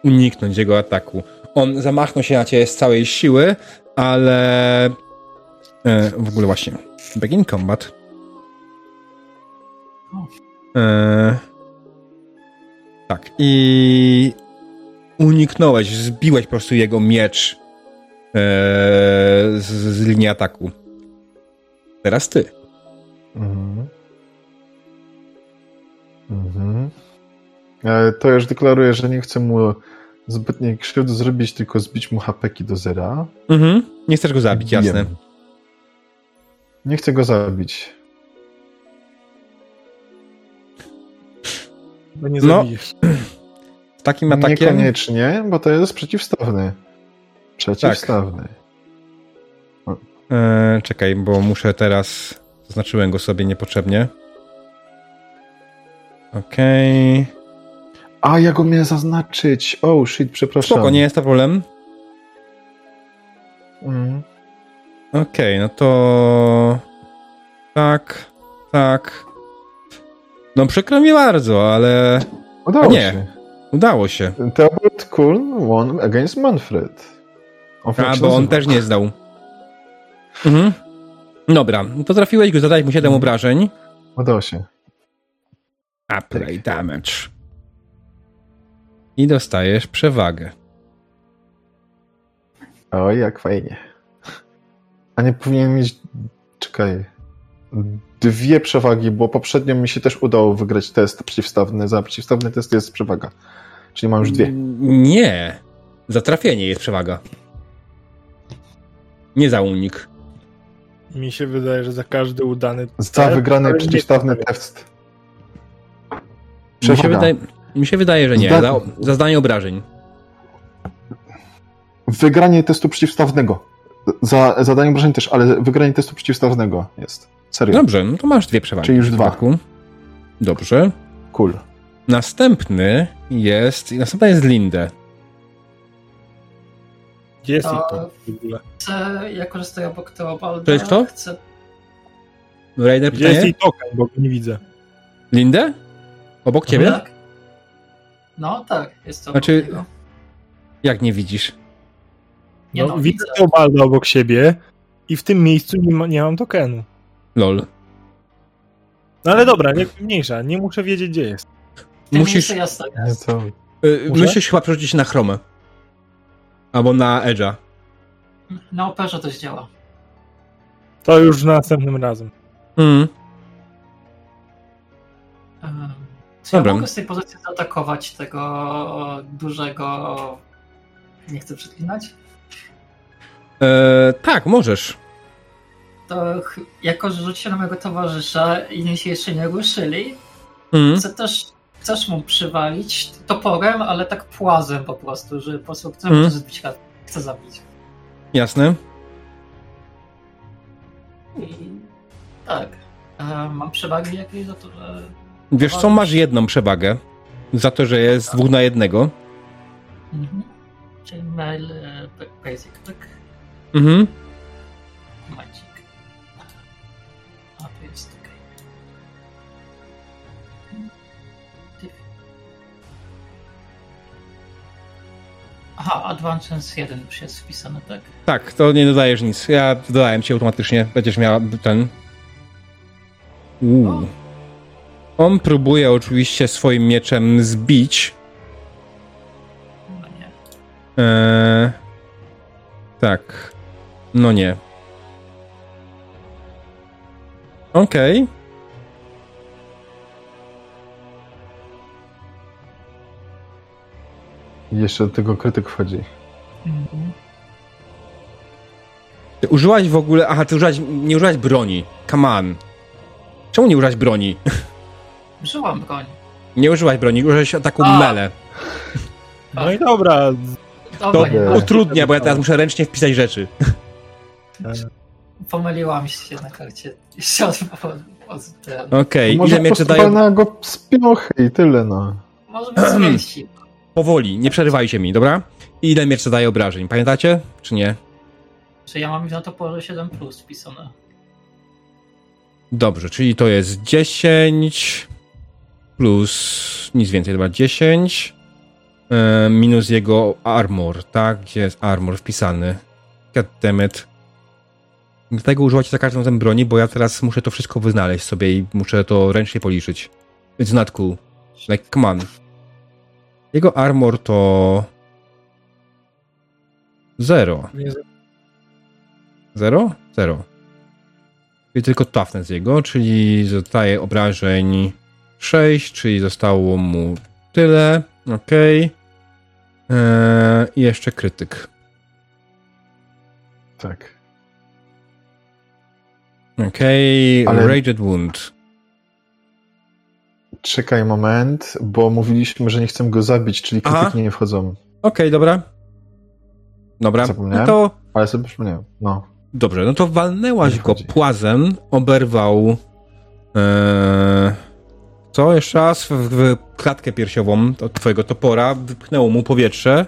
uniknąć jego ataku. On zamachnął się na ciebie z całej siły, ale e, w ogóle właśnie begin combat. E, tak i uniknąłeś, zbiłeś po prostu jego miecz e, z, z linii ataku. Teraz ty. Mhm. Mhm. E, To już deklaruję, że nie chcę mu zbytniej krzywdy zrobić, tylko zbić mu hapeki do zera. Mhm. Nie chcesz go zabić, jasne. Nie chcę go zabić. Bo nie No. zabijesz. Z takim atakiem... Niekoniecznie, bo to jest przeciwstawny. Przeciwstawny. E, czekaj, bo muszę teraz... Zaznaczyłem go sobie niepotrzebnie. Okej... A, ja go miałem zaznaczyć. Oh, shit, przepraszam. Spoko, nie jest to problem. Mm. Okej, no to... Tak, tak. No przykro mi bardzo, ale Udało Nie. się. udało się. Theobald Kuln won against Manfred. A, bo on też nie zdał. Mhm. Dobra, to trafiłeś go, zadać mu 7 obrażeń. Udało się. Apply damage. I dostajesz przewagę. Oj, jak fajnie. A nie powinien mieć. Czekaj. Dwie przewagi, bo poprzednio mi się też udało wygrać test przeciwstawny. Za przeciwstawny test jest przewaga. Czyli mam już dwie. Nie. Za trafienie jest przewaga. Nie za unik. Mi się wydaje, że za każdy udany Za test, wygrany ale nie przeciwstawny test. Mi się, Przewaga. wydaje, mi się wydaje, że nie. Zda- Za, za zdanie obrażeń. Wygranie testu przeciwstawnego. Za zadanie obrażeń też, ale wygranie testu przeciwstawnego jest. Serio. Dobrze, no to masz dwie przewagi. Czyli już dwa. Dobrze. Cool. Następny jest. Następna jest Lindę. Gdzie jest To- to w ogóle? Chcę, jako że stoję obok Teobalda, To jest kto? chcę... Raider Gdzie jest pytanie? jej token, bo go nie widzę. Lindę? Obok ciebie? Tak. No tak, jest to Znaczy-. Jak nie widzisz? Nie No, no, widzę widzę. Teobalda obok siebie i w tym miejscu nie, ma, nie mam tokenu. Lol. No ale dobra, nie, mniejsza, nie muszę wiedzieć gdzie jest. W tym musisz- ja to... Yy, musisz chyba przerzucić się na chromę. Albo na Edge'a. Na operze to działa. To już następnym razem. Mm. Czy Dobra. ja mogę z tej pozycji zaatakować tego dużego... Nie chcę przeklinać? E, tak, możesz. To jako, że rzucicie na mojego towarzysza i inni się jeszcze nie ruszyli, Mm. chcę też chcesz mu przywalić toporem, ale tak płazem po prostu, że po prostu chcę mm. zbić. Chcę zabić. Jasne. I tak. E, mam przewagi jakieś za to, że... Wiesz co, masz jedną przewagę. Za to, że jest dwóch na jednego. Mhm. Czyli mail e, basic, tak? Mhm. Aha, Advance 1 już jest wpisany, tak? Tak, to nie dodajesz nic. Ja dodałem ci automatycznie. Będziesz miała ten. Uuu. On próbuje oczywiście swoim mieczem zbić. No nie. Eee, tak. No nie. Okej. I jeszcze do tego krytyk wchodzi. Mhm. Ty Użyłaś w ogóle. Aha, ty użyłaś, nie użyłaś broni. Come on. Czemu nie użyłaś broni? Użyłam broń. Nie użyłaś broni, użyłaś ataku A. mele. No i dobra. To Dobra, utrudnia, bo ja teraz muszę ręcznie wpisać rzeczy. pomyliłam się na karcie. Jeszcze od, od, od. Okej, Może ile po mieczy dają? na go spiochy i tyle, no. Może być zmieści. Powoli, nie przerywajcie mi, dobra? Ile miecz zadaje obrażeń? Pamiętacie? Czy nie? Czy ja mam na to porze 7 plus wpisane? Dobrze, czyli to jest 10 plus nic więcej, chyba 10 e, minus jego armor, tak? Gdzie jest armor wpisany? God damn it. Dlatego używacie za każdym razem broni, bo ja teraz muszę to wszystko wyznaleźć sobie i muszę to ręcznie policzyć. It's not cool. Like, come on. Jego armor to Zero. Zero? Zero. Czyli tylko toughness jego, czyli zostaje obrażeń 6, czyli zostało mu tyle. Okej. Eee, I jeszcze krytyk. Tak. Okej, Ale- Raged Wound. Czekaj moment, bo mówiliśmy, że nie chcemy go zabić, czyli Aha. krytyki nie wchodzą. Okej, dobra. Dobra, no Zapomniałem? to Ale sobie przypomniałem. No. dobrze, no to walnęłaś go płazem, oberwał eee, co jeszcze raz? W, w klatkę piersiową od twojego topora, wypchnęło mu powietrze,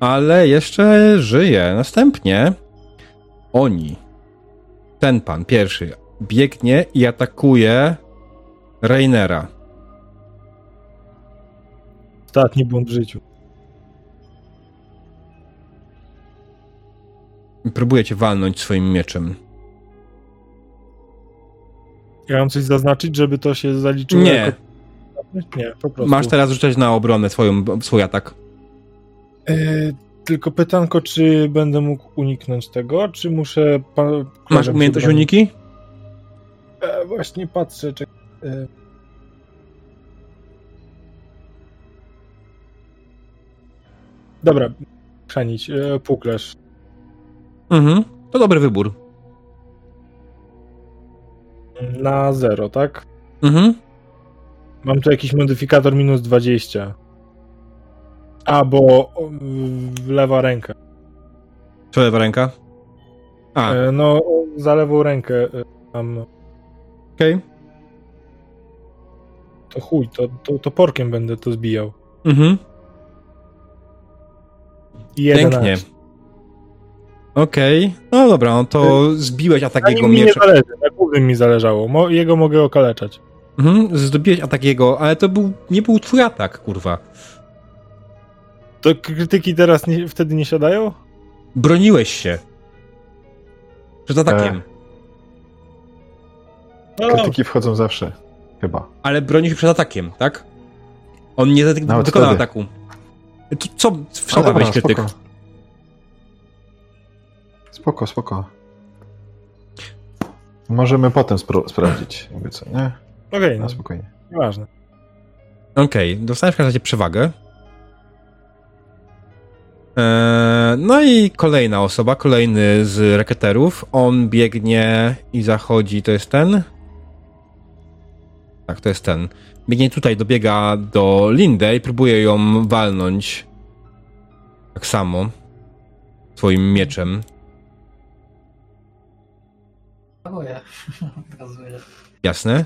ale jeszcze żyje. Następnie oni, ten pan pierwszy, biegnie i atakuje Rainera. Ostatni błąd w życiu. I próbuje cię walnąć swoim mieczem. Ja mam coś zaznaczyć, żeby to się zaliczyło Nie. jako... Nie, po prostu. Masz teraz rzucać na obronę swoją, swój atak. E, tylko pytanko, czy będę mógł uniknąć tego, czy muszę... Pa... Masz umiejętność uniki? E, właśnie patrzę, czy... E... Dobra, chrzanić, e, puklerz. Mhm. To dobry wybór. Na zero, tak? Mhm. Mam tu jakiś modyfikator minus 20. A, bo lewa ręka. Co lewa ręka? A, E, no, za lewą rękę e, mam. okej. To chuj, to, to toporkiem będę to zbijał. Mhm. I 11. Pięknie. Okej. No dobra, no to zbiłeś atak Na jego mi nie mieczem. zależy, na głównym mi zależało. Mo, jego mogę okaleczać. Mhm. Zdobiłeś atak jego, ale to był, nie był twój atak, kurwa. To krytyki teraz nie, wtedy nie siadają? Broniłeś się. Przed atakiem. E. No, Krytyki wchodzą zawsze. Chyba. Ale bronił się przed atakiem, tak? On nie wtedy. ataku. To co? Wszedłeś krytyk. spoko. Spoko. Możemy potem spro- sprawdzić, jakby co, nie? Okej, No no, spokojnie. nieważne. Okej, dostaniesz w każdym razie przewagę. Eee, no i kolejna osoba, kolejny z reketerów. On biegnie i zachodzi, to jest ten? Tak, to jest ten. Biegnie tutaj, dobiega do Lindy i próbuje ją walnąć. Tak samo. Swoim mieczem. Pokazuję. Jasne.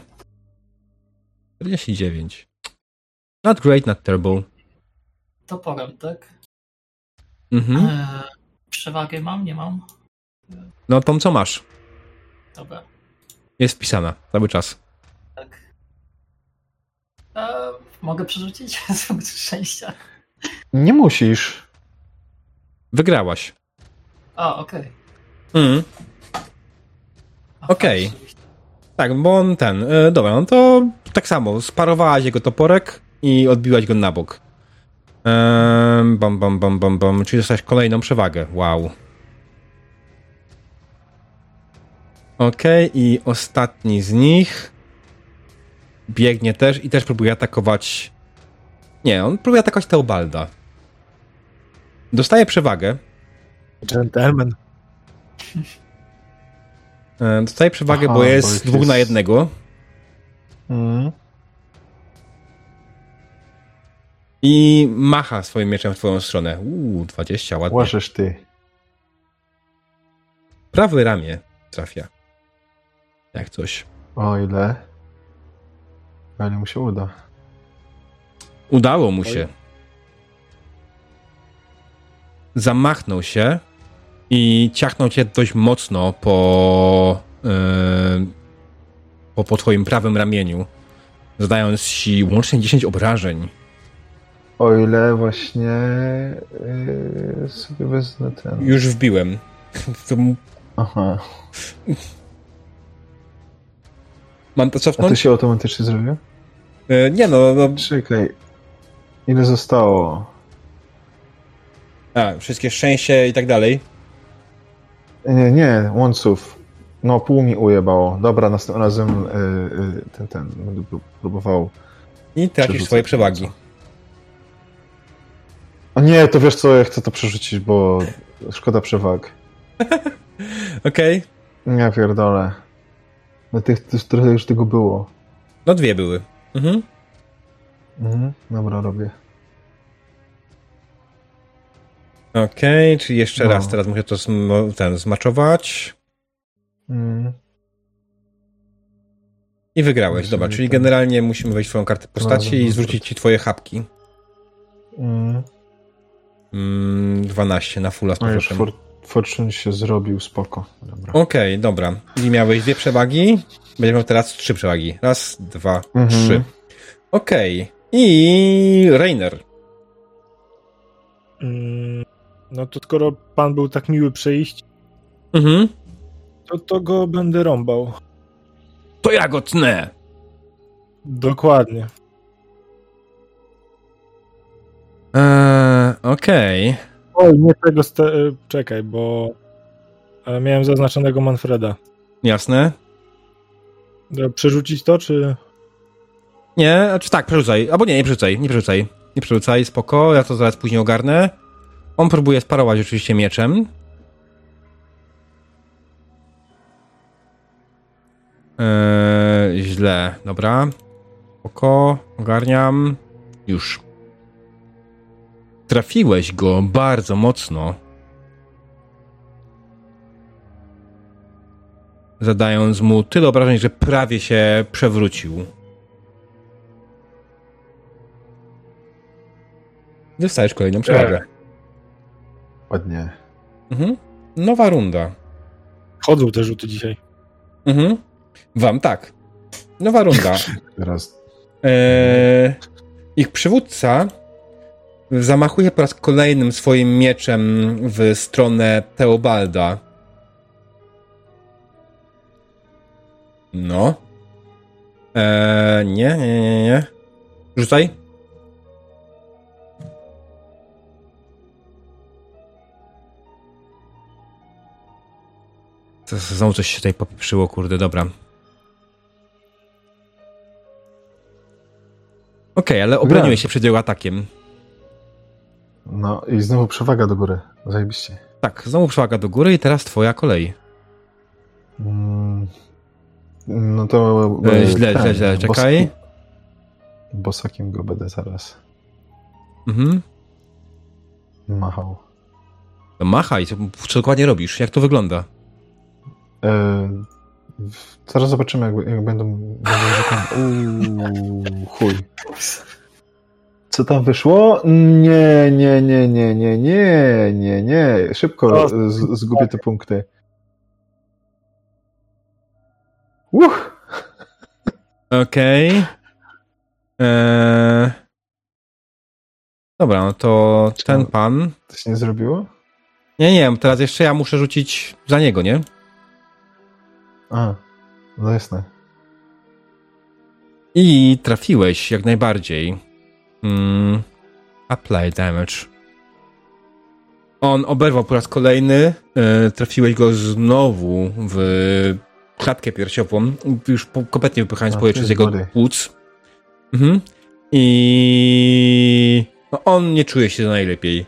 49. Not great, not terrible. Toporem, tak? Mhm. Eee, przewagę mam, nie mam? No tą co masz? Dobra, Jest wpisana cały czas. Eee, mogę przerzucić z punktu szczęścia. Nie musisz. Wygrałaś. A, okej. Mhm. A, Okej. rzeczywiście. Tak, bo on ten. E, dobra, no to tak samo. Sparowałaś jego toporek i odbiłaś go na bok. Ehm, bam, bam, bam, bam, bam. Czyli dostałeś kolejną przewagę. Wow. Okej, i ostatni z nich biegnie też i też próbuje atakować. Nie, on próbuje atakować Teobalda. Dostaje przewagę. Gentleman. E, Dostaje przewagę, Aha, bo bo jest ich dwóch jest- na jednego. Mm. I macha swoim mieczem w twoją stronę. Uuu, 20, ładnie. Łażesz ty. Prawe ramię trafia. Jak coś. O ile. Ale mu się uda. Udało mu się. Zamachnął się i ciachnął cię dość mocno po, yy, po, po twoim prawym ramieniu, zadając ci łącznie 10 obrażeń. O ile właśnie yy, sobie wezmę ten. Już wbiłem. Aha. Mam to A to cofnąć? się automatycznie zrobiło? Yy, nie no, no, Czekaj. Ile zostało? A, wszystkie szczęście i tak dalej. Nie, nie, łąców. No, pół mi ujebało. Dobra, następnym razem y, y, ten, ten, będę pró- próbował. I tracisz swoje przewagi. O nie, to wiesz co, ja chcę to przerzucić, bo szkoda przewag. Okej. Nie pierdolę. No tych, tych trochę już tego było. No dwie były. Mhm. Mhm, dobra, robię. Okej, czyli jeszcze No. raz teraz muszę to zm- ten, zmaczować. Mm. I wygrałeś, dobra, czyli ten- generalnie musimy wejść w twoją kartę postaci Razem i zwrócić ci twoje chapki. Mm. Mm, 12 na fulla z No powrotem. For, Fortune się zrobił, spoko. Dobra. Okej, dobra. I miałeś dwie przewagi, będziesz miał teraz trzy przewagi. Raz, dwa, Mhm. trzy. Okej. I Rainer. Mm, No to skoro pan był tak miły przejść, Mhm. to, to go będę rąbał. To ja go tnę. Dokładnie. Eee, Okej. Oj, nie tego. Ste- e, czekaj, bo e, miałem zaznaczonego Manfreda. Jasne. Przerzucić to, czy. Nie, znaczy tak, przerzucaj. Albo nie, nie przerzucaj, nie przerzucaj. Nie przerzucaj, spoko, ja to zaraz później ogarnę. On próbuje sparować oczywiście mieczem. Eee, źle, dobra. Spoko, ogarniam. Już. Trafiłeś go bardzo mocno. Zadając mu tyle obrażeń, że prawie się przewrócił. Dostajesz kolejną przewagę. Ładnie. Mhm. Nowa runda. Chodzą te rzuty dzisiaj. Mhm. Wam tak. Nowa runda. Teraz. Eee, ich przywódca zamachuje po raz kolejnym swoim mieczem w stronę Teobalda. No. Eee, nie, nie, nie, nie. Rzucaj. Znowu coś się tutaj popieprzyło, kurde, dobra. Okej, ale obroniłeś się przed jego atakiem. No i znowu przewaga do góry. Zajebiście. Tak, znowu przewaga do góry i teraz twoja kolej. Mm. No to. E, źle, źle, źle, czekaj. Bosakiem go będę zaraz Mhm. machał. No machaj, co, dokładnie robisz? Jak to wygląda? E, zaraz zobaczymy, jak, jak będą. będą. Uuu, chuj. Co tam wyszło? Nie, nie, nie, nie, nie, nie, nie, nie. Szybko z, zgubię te punkty. Uch! Okej. Eee... Dobra, no to ten pan... To się nie zrobiło? Nie, nie, teraz jeszcze ja muszę rzucić za niego, nie? A, no jasne. I trafiłeś jak najbardziej. Mm, apply damage. On oberwał po raz kolejny. E, trafiłeś go znowu w klatkę piersiową. Już po, kompletnie wypychając A, powietrze z jego Mary. płuc. Mhm. I no, on nie czuje się najlepiej.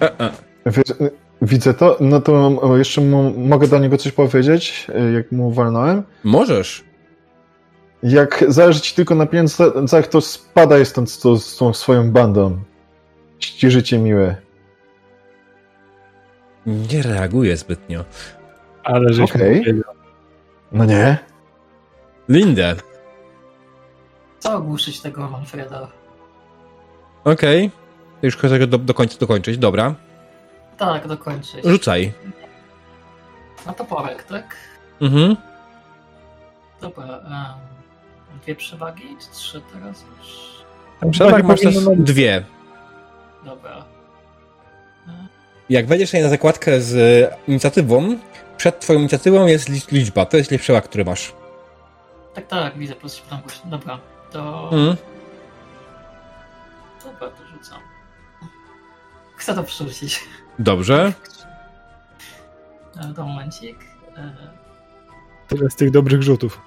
E, e. Wiesz, y, widzę to, no to jeszcze mu, mogę do niego coś powiedzieć, y, jak mu walnąłem. Możesz. Jak zależy ci tylko na pieniądzach, to spadaj stąd z, tą- z tą swoją bandą. Ci życie miłe. Nie reaguje zbytnio. Ale żeś Okej. powiedział. No nie? Lindę. Co ogłuszyć tego Manfreda? Okej. Już chcę go do, do końca dokończyć. Dobra. Tak, dokończyć. Rzucaj. Na toporek, tak? Mhm. Dobra. Um, dwie przewagi? Czy trzy teraz już? Przewag masz też dwie. Dobra. Jak wejdziesz na zakładkę z e, inicjatywą, przed twoją inicjatywą jest lic- liczba. To jest przewag, który masz. Tak, tak, widzę, po prostu tam głośno. Dobra, to... Mhm. Dobra, to rzucam. chcę to przerzucić. Dobrze. E, To momencik. E, Tyle z tych dobrych rzutów.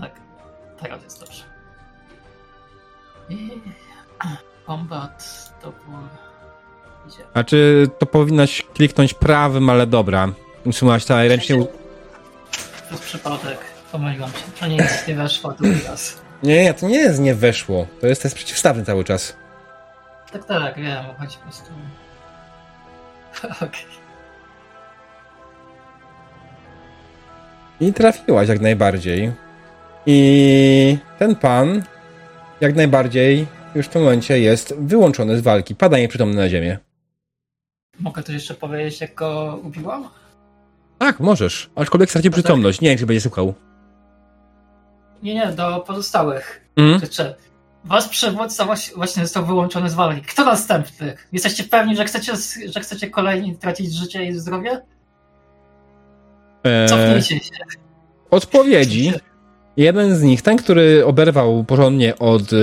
Tak, teraz jest dobrze. I combat topór idzie. A czy to powinnaś kliknąć prawym, ale dobra. Usunęłaś tutaj ręcznie. Przez przypadek pomyliłam się. To nie jest nie weszło drugi raz. Nie, to nie jest nie weszło. To jest test przeciwstawny cały czas. Tak, tak, wiem, chodź po prostu. Okej. I trafiłaś jak najbardziej. I ten pan jak najbardziej już w tym momencie jest wyłączony z walki. Pada nieprzytomny na ziemię. Mogę tu jeszcze powiedzieć, jak go ubiłam? Tak, możesz. Aczkolwiek straci przytomność. Nie wiem, czy będzie słuchał. Nie, nie, do pozostałych. Mhm. Życzę. Wasz przywódca właśnie został wyłączony z walki. Kto następny? Jesteście pewni, że chcecie, że chcecie kolejni tracić życie i zdrowie? Eee, Cofnijcie się. odpowiedzi. Jeden z nich, ten, który oberwał porządnie od e,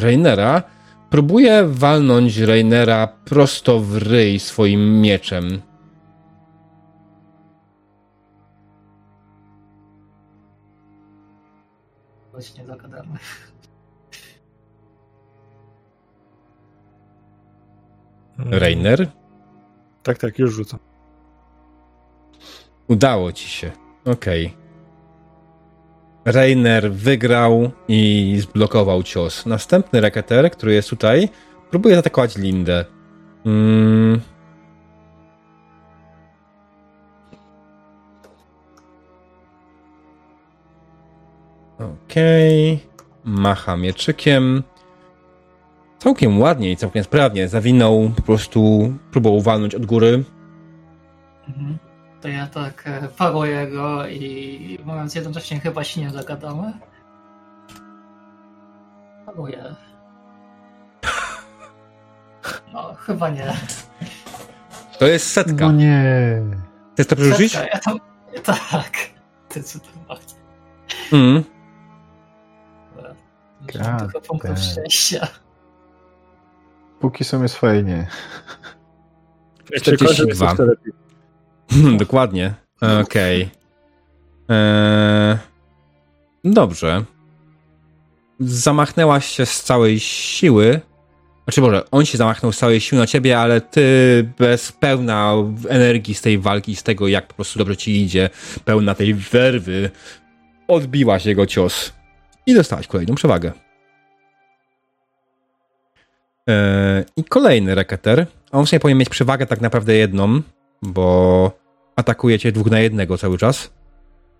Reinera, próbuje walnąć Reinera prosto w ryj swoim mieczem. Właśnie zagadamy. Reiner, Tak, tak, już rzucam. udało ci się. Okej. Reiner wygrał i zblokował cios. Następny reketer, który jest tutaj, próbuje zaatakować Lindę. Mm. Okej. Macha mieczykiem. Całkiem ładnie i całkiem sprawnie. Zawinął, po prostu próbował walnąć od góry. Mhm. To ja tak e, paruję go i mówiąc jednocześnie chyba się nie zagadamy. Paruję. No, chyba nie. To jest setka. No nie. Chcesz to przerzucić? Ja tam... Tak. Zdecydowanie. Mm. God Trochę punktów szczęścia. Póki są jest fajnie. Jak się kończy, 42. Dokładnie. Okej. Eee, Dobrze. Zamachnęłaś się z całej siły. Znaczy, może on się zamachnął z całej siły na ciebie, ale ty bez pełna energii z tej walki, z tego jak po prostu dobrze ci idzie, pełna tej werwy, odbiłaś jego cios. I dostałaś kolejną przewagę. Eee, I kolejny reketer. On w sumie powinien mieć przewagę tak naprawdę jedną, bo atakujecie dwóch na jednego cały czas.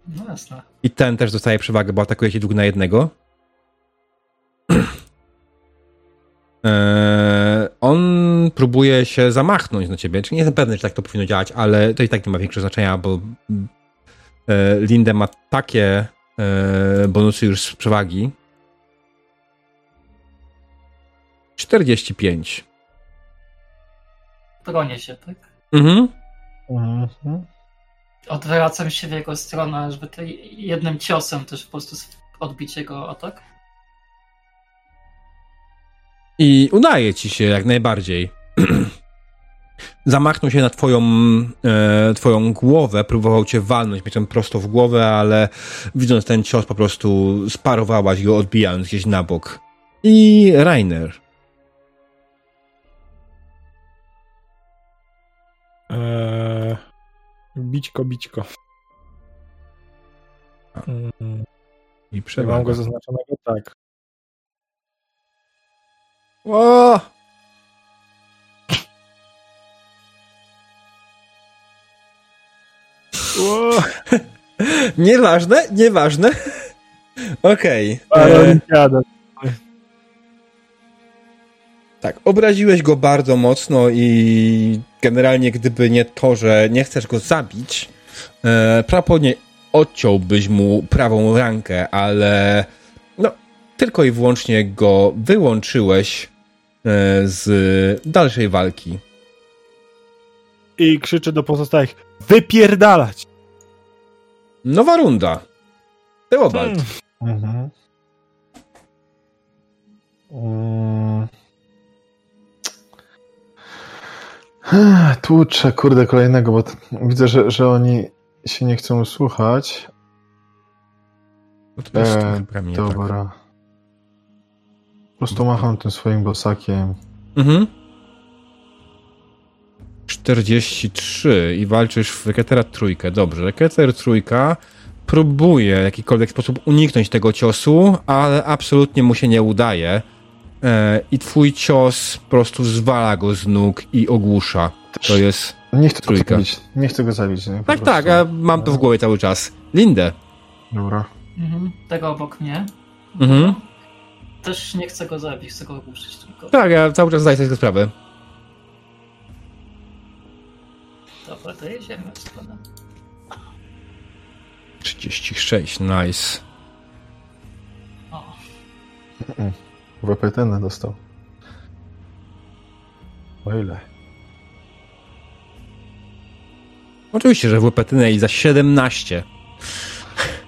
No jasne. I ten też dostaje przewagę, bo atakujecie dwóch na jednego. Eee, on próbuje się zamachnąć na ciebie. Czyli nie jestem pewny, czy tak to powinno działać, ale to i tak nie ma większego znaczenia, bo e, Linde ma takie e, bonusy już z przewagi. 45. Bronię się, tak? Mhm. Mhm. Odwracam się w jego stronę, żeby to jednym ciosem też po prostu odbić jego atak. I udaje ci się jak najbardziej. Zamachnął się na twoją, e, twoją głowę, próbował cię walnąć mieczem prosto w głowę, ale widząc ten cios po prostu sparowałaś go, odbijając gdzieś na bok. I Rainer. Eee, bićko, bićko. Mm, I Czy mam go przewaga. zaznaczonego? Tak. O! O, Nieważne, nieważne. Okej. ale e, olimpiada. Tak, obraziłeś go bardzo mocno i generalnie gdyby nie to, że nie chcesz go zabić, e, prawdopodobnie odciąłbyś mu prawą rękę, ale no, tylko i wyłącznie go wyłączyłeś e, z dalszej walki. I krzyczy do pozostałych: Wypierdalać! Nowa runda. Teobald. Hmm. Mhm. Mm. Tłuczę, kurde, kolejnego, bo widzę, że, że oni się nie chcą słuchać. No to jest E, tak. Dobra. Po prostu macham tym swoim bosakiem. Mhm. 43 i walczysz w Reketera trójkę. Dobrze, Reketer trójka próbuje w jakikolwiek sposób uniknąć tego ciosu, ale absolutnie mu się nie udaje. E, I twój cios po prostu zwala go z nóg i ogłusza. To jest... Nie chcę go Trójka. zabić. Nie chcę go zabić. Nie? Po Tak, prostu. tak, ja mam to w głowie cały czas. Lindę. Dobra. Mhm. Tego obok mnie. Mhm. Też nie chcę go zabić, chcę go ogłuszyć tylko. Tak, ja cały czas zdaję sobie sprawę. Dobra, to jedziemy w stronę. 36, nice. O, WP10 dostał. O ile? Oczywiście, że w petynę i za 17.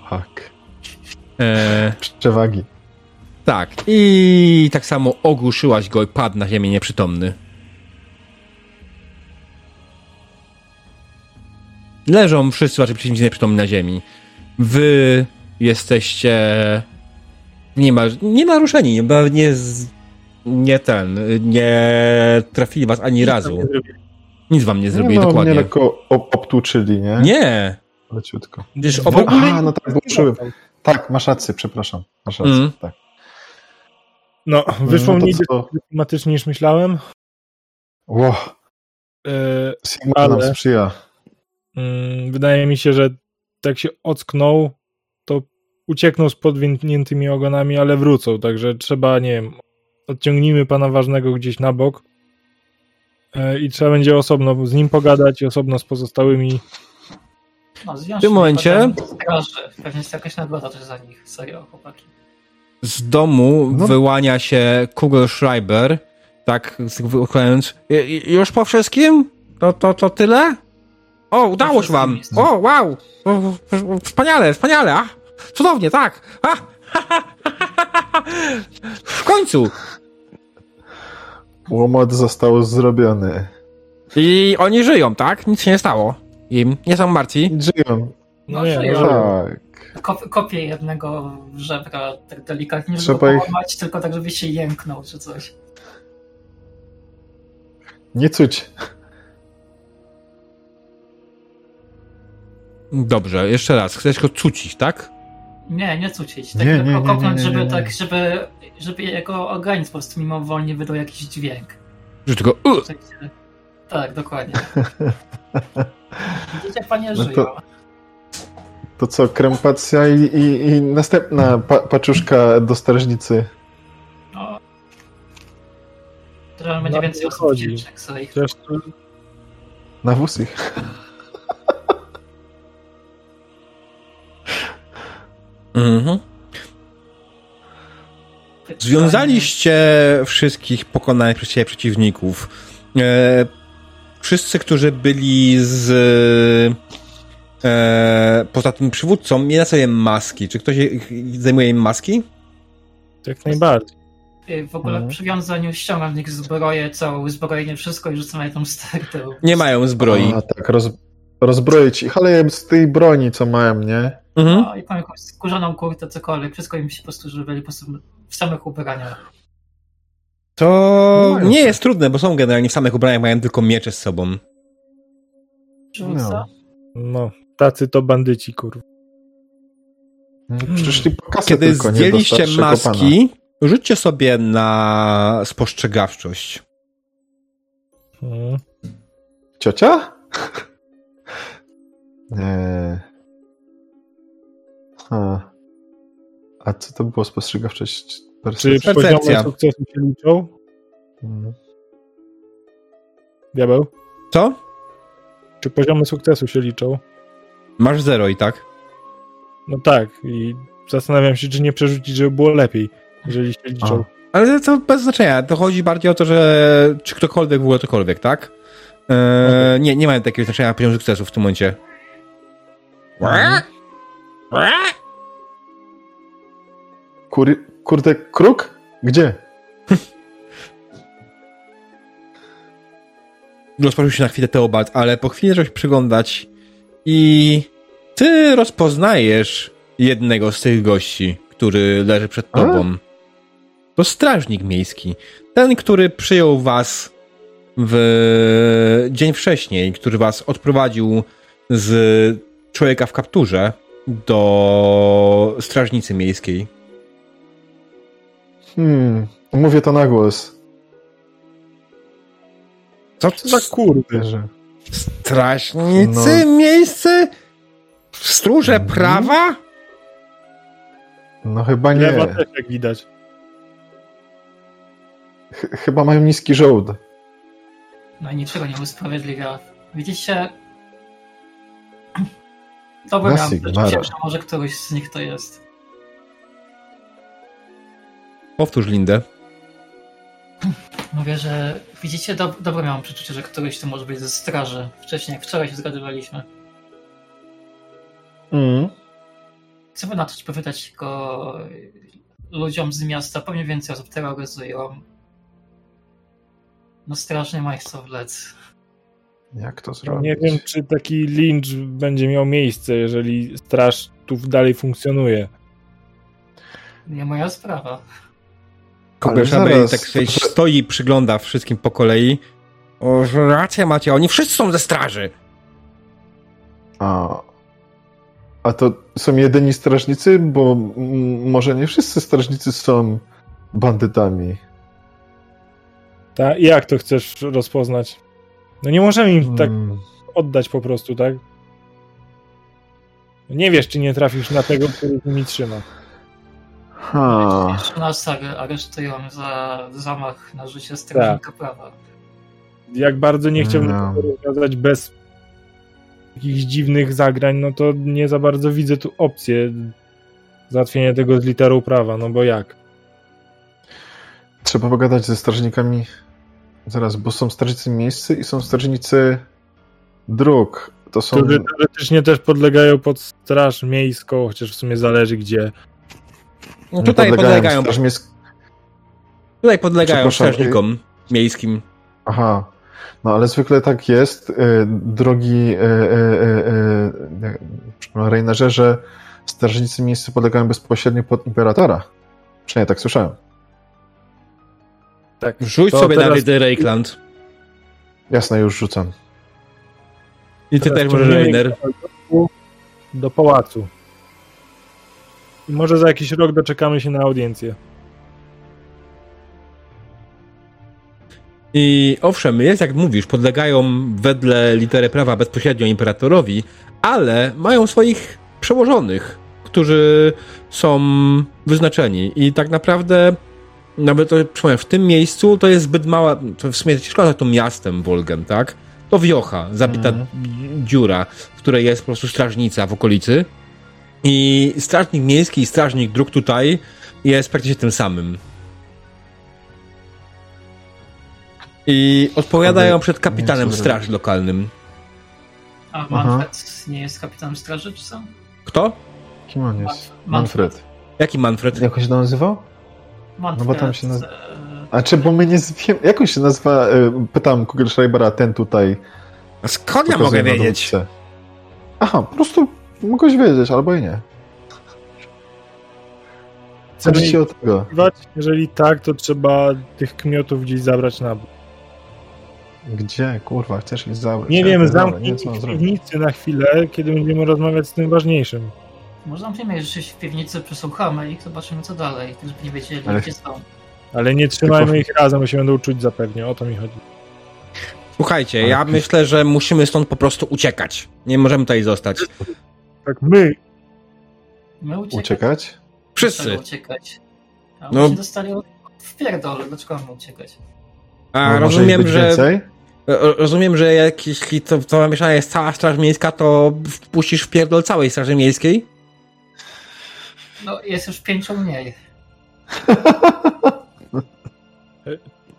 Hak. E, Przewagi. tak, i tak samo ogłuszyłaś go i padł na ziemię nieprzytomny. Leżą wszyscy wasi przeciwnicy nieprzytomni na ziemi. Wy jesteście niemal, nie naruszeni, bo nie, z, nie ten, nie trafili was ani razu. Nic wam nie zrobili, nie, no, dokładnie. Mnie lekko ob obtłuczyli, nie? Nie! Leciutko. Gdyż W w ogóle... Aha, no tak, włączyłem. Tak, masz rację, przepraszam. Masz rację, Mm. tak. No, wyszło no to mniej co? dyplomatycznie niż myślałem. Ło, E, Sigma Ale- nam sprzyja. mm, wydaje mi się, że tak się ocknął, uciekną z podwiniętymi ogonami, ale wrócą, także trzeba, nie wiem, odciągnijmy pana ważnego gdzieś na bok e, i trzeba będzie osobno z nim pogadać i osobno z pozostałymi. no, W tym momencie-. Pewnie jest jakaś nagroda też za nich. Serio, chłopaki. z domu No. wyłania się Kugelschreiber, tak wychwalając. Już po wszystkim? To, to, to tyle? O, udało się wam! O, wow! Wspaniale, wspaniale! A, cudownie, tak! A, w końcu! Łomot został zrobiony. I oni żyją, tak? Nic się nie stało. Im nie są martwi. Żyją. No No, nie, żyją. no, Tak. Kop, kopię jednego żebra tak delikatnie, żeby Trzeba go ich- połamać, tylko tak, żeby się jęknął czy coś. Nie cuć. Dobrze, jeszcze raz. Chcesz go cucić, tak? Nie, nie cucić. Tak Nie, nie, nie, kopnąć, nie, nie, żeby tak, żeby, żeby jego organizm po prostu mimowolnie wydał jakiś dźwięk. Że tylko. Uh, W sensie- Tak, dokładnie. Widzicie, panie No żyją. to- To co, krępacja i, i, i następna pa, paczuszka do strażnicy. No. Teraz będzie więcej osób wdzięcznych Na wóz ich. Mhm. Związaliście wszystkich pokonanych przez siebie przeciwników. E, wszyscy, którzy byli z. E, poza tym przywódcą, mieli na sobie maski. Czy ktoś je- zajmuje im maski? jak najbardziej. Y, W ogóle Mhm. przy wiązaniu ściągam z nich zbroję, całe uzbrojenie, wszystko i rzucam na tą stertę. Nie mają zbroi. A, tak, roz, rozbroić ich, ale z tej broni, co mają, nie? Mhm. No, i mam jakąś skórzaną kurtę, cokolwiek, wszystko im się po prostu, żeby byli po prostu w samych ubraniach. To No nie jest trudne, bo są generalnie w samych ubraniach, mają tylko miecze z sobą. Przywódca? No, tacy to bandyci, kurwa. Przyszli po kasę Kiedy tylko, zdjęliście maski, rzućcie sobie na spostrzegawczość. Mm. Pana. Ciocia? nie. Ha. A co to było spostrzegawczość? Czy Percepcja? Percepcja. poziomy sukcesu się liczą? Mm. Diabeł? Co? Czy poziomy sukcesu się liczą? Masz zero i tak. No tak, i zastanawiam się, czy nie przerzucić, żeby było lepiej, jeżeli się liczą. Ale to bez znaczenia. To chodzi bardziej o to, że czy ktokolwiek w ogóle cokolwiek, tak? Eee, Nie, nie mają takiego znaczenia poziomu sukcesu w tym momencie. Kur, kurde, kruk? Gdzie? rozpoczął się na chwilę Teobald, ale po chwili zacząłeś przyglądać i ty rozpoznajesz jednego z tych gości, który leży przed A? tobą. To strażnik miejski. Ten, który przyjął was w dzień wcześniej, który was odprowadził z człowieka w kapturze do strażnicy miejskiej. Hmm, mówię to na głos. Co to za Kurde. Że... strażnicy No. miejsce? Stróże Mhm. prawa? No chyba nie. Lewa też jak widać. Ch- chyba mają niski żołd. No i niczego nie usprawiedliwia. Widzicie? Dobra, że może któryś z nich to jest. Powtórz Lindę. Mówię, że widzicie, dob dobre miałem przeczucie, że któryś to może być ze straży. Wcześniej, jak wczoraj się zgadywaliśmy. Mm. Chcę na coś powiedzieć go ludziom z miasta. Pewnie więcej osób terroryzują. No strasznie ma ich co wlec. Jak to zrobić? nie wiem, czy taki lincz będzie miał miejsce, jeżeli straż tu dalej funkcjonuje. Nie moja sprawa. Zaraz, Szabej tak sobie to- stoi i przygląda wszystkim po kolei. O, rację macie, oni wszyscy są ze straży. A, a to są jedyni strażnicy? Bo może nie wszyscy strażnicy są bandytami. Ta, jak to chcesz rozpoznać? No nie możemy im tak Mm. oddać po prostu, tak? Nie wiesz, czy nie trafisz na tego, który nimi trzyma. Nas ar- aresztują za zamach na życie strażnika prawa. Jak bardzo nie chciałbym No. tego rozwiązać bez jakichś dziwnych zagrań, no to nie za bardzo widzę tu opcję załatwienia tego z literą prawa, no bo jak? Trzeba pogadać ze strażnikami. Zaraz, bo są strażnicy miejscy i są strażnicy dróg. To są. Którzy teoretycznie też podlegają pod straż miejską, chociaż w sumie zależy gdzie. No, tutaj podlegają, Straż miejsk... tutaj podlegają strażnikom miejskim. Aha. No ale zwykle tak jest, y, drogi y, y, y, y, Reinerze, że strażnicy miejscy podlegają bezpośrednio pod imperatora. Przynajmniej tak słyszałem. Tak. Rzuć To sobie na teraz- Rydy Reikland. Jasne, już rzucam. I ty Teraz też możesz, Reiner. Do pałacu. I może za jakiś rok doczekamy się na audiencję. I owszem, jest jak mówisz, podlegają wedle litery prawa bezpośrednio imperatorowi, ale mają swoich przełożonych, którzy są wyznaczeni. I tak naprawdę, nawet to w tym miejscu to jest zbyt mała, to w sumie ciężko nazwać to miastem Wolgem, tak? To wiocha, zabita Mhm. dziura, w której jest po prostu strażnica w okolicy. I strażnik miejski i strażnik dróg tutaj jest praktycznie tym samym. I odpowiadają przed kapitanem straży lokalnym. A Manfred nie jest kapitanem straży, czy co? Kto? Kim on jest? Manfred. Manfred. Jaki Manfred? Jak on się nazywał? Manfred, bo tam się naz- e, A czy, bo my nie wiem, jak on się nazywa? y, Pytam Kugelschreibera, ten tutaj. A skąd ja mogę wiedzieć? Aha, po prostu mogłeś wiedzieć, albo i nie. Co Chcemy ci od tego? Jeżeli tak, to trzeba tych kmiotów gdzieś zabrać na bok. Gdzie, kurwa, chcesz ich zabrać? Nie Ja wiem, zamknij piwnicy na chwilę, kiedy będziemy rozmawiać z tym ważniejszym. Można przyjmie, że się w piwnicy przesłuchamy i zobaczymy co dalej, tak żeby nie wiedzieli Ale- gdzie są. Ale nie trzymajmy Tylko- ich razem, bo się będą czuć zapewnie, o to mi chodzi. Słuchajcie, ja myślę, że musimy stąd po prostu uciekać. Nie możemy tutaj zostać. Tak, my, My uciekać? Uciekać? Wszyscy. Uciekać? A No. się dostali w pierdol, dlaczego mamy uciekać? A No, rozumiem, że. Więcej? ro- Rozumiem, że jak, jeśli to, to zamieszana jest cała Straż Miejska, to wpuścisz w pierdol całej Straży Miejskiej? No jest już pięciu mniej.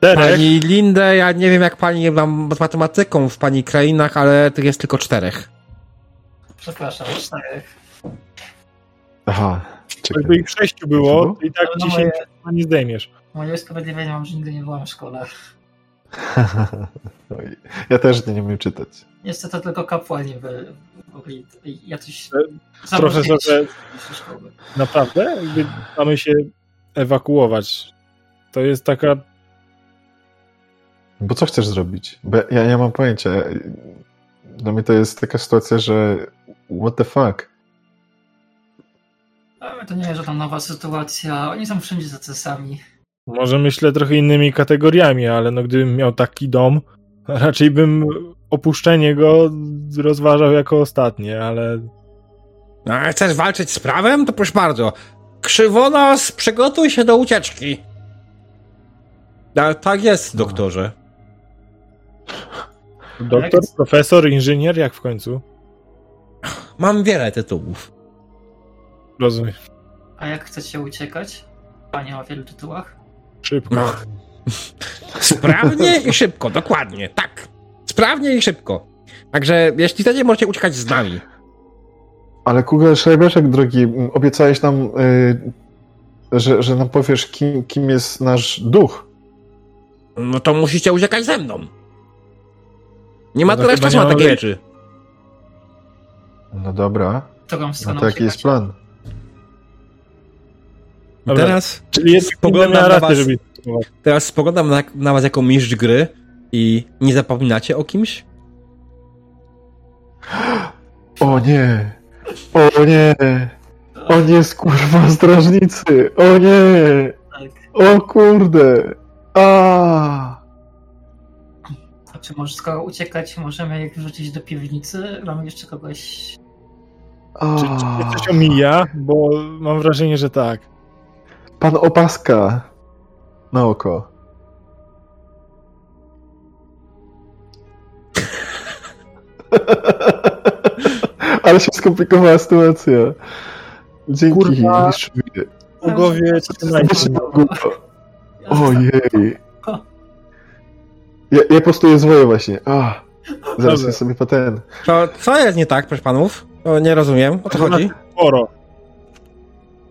Derek, Pani Lindę, ja nie wiem jak pani mam z matematyką w pani krainach, ale tych jest tylko czterech. Przepraszam, czterech. Aha, czekaj. jakby ich sześciu było, to i tak No, dziesięć nie zdejmiesz. Moje usprawiedliwienie mam, że nigdy nie byłam w szkole. Ja też nie umiem czytać. Niestety tylko kapłani by mogli jacyś E, Profesorze, szkoły. naprawdę? Jakby mamy się ewakuować. To jest taka Bo co chcesz zrobić? Bo ja, ja nie mam pojęcia. Dla mnie to jest taka sytuacja, że what the fuck? Ale to nie jest żadna nowa sytuacja. Oni są wszędzie tacy sami. Może myślę trochę innymi kategoriami, ale no gdybym miał taki dom, raczej bym opuszczenie go rozważał jako ostatnie, ale A chcesz walczyć z prawem? To proszę bardzo. Krzywonos, przygotuj się do ucieczki. A, tak jest, doktorze. doktor, profesor, inżynier, jak w końcu? Mam wiele tytułów. Rozumiem. A jak chcecie uciekać? Panie o wielu tytułach? Szybko. No. Sprawnie i szybko, dokładnie, tak. Sprawnie i szybko. Także jeśli chcecie, możecie uciekać z nami. Ale Kugel Schreiberczek, drogi, obiecałeś nam, y, że, że nam powiesz, kim, kim jest nasz duch. No to musicie uciekać ze mną. Nie ma No tyle chyba czasu na takie rzeczy. No dobra, Którą no stroną to jaki jest plan? Dobra. Teraz, Czyli jest Spoglądam na was. żeby... teraz spoglądam na, na was jako mistrz gry i nie zapominacie o kimś? O nie! O nie! O nie, kurwa, strażnicy! O nie! Tak. O kurde! A! A czy może skoro uciekać, możemy ich wrzucić do piwnicy? Mamy jeszcze kogoś... A! Czy, czy coś omija? Bo mam wrażenie, że tak. Pan opaska na oko. Ale się skomplikowała sytuacja. Dzięki, Kurwa. Bogowie. Ojej. Ja, ja postuję zwoję właśnie. A, zaraz sobie po ten. To co jest nie tak, proszę panów? O, nie rozumiem, o co chodzi? Sporo.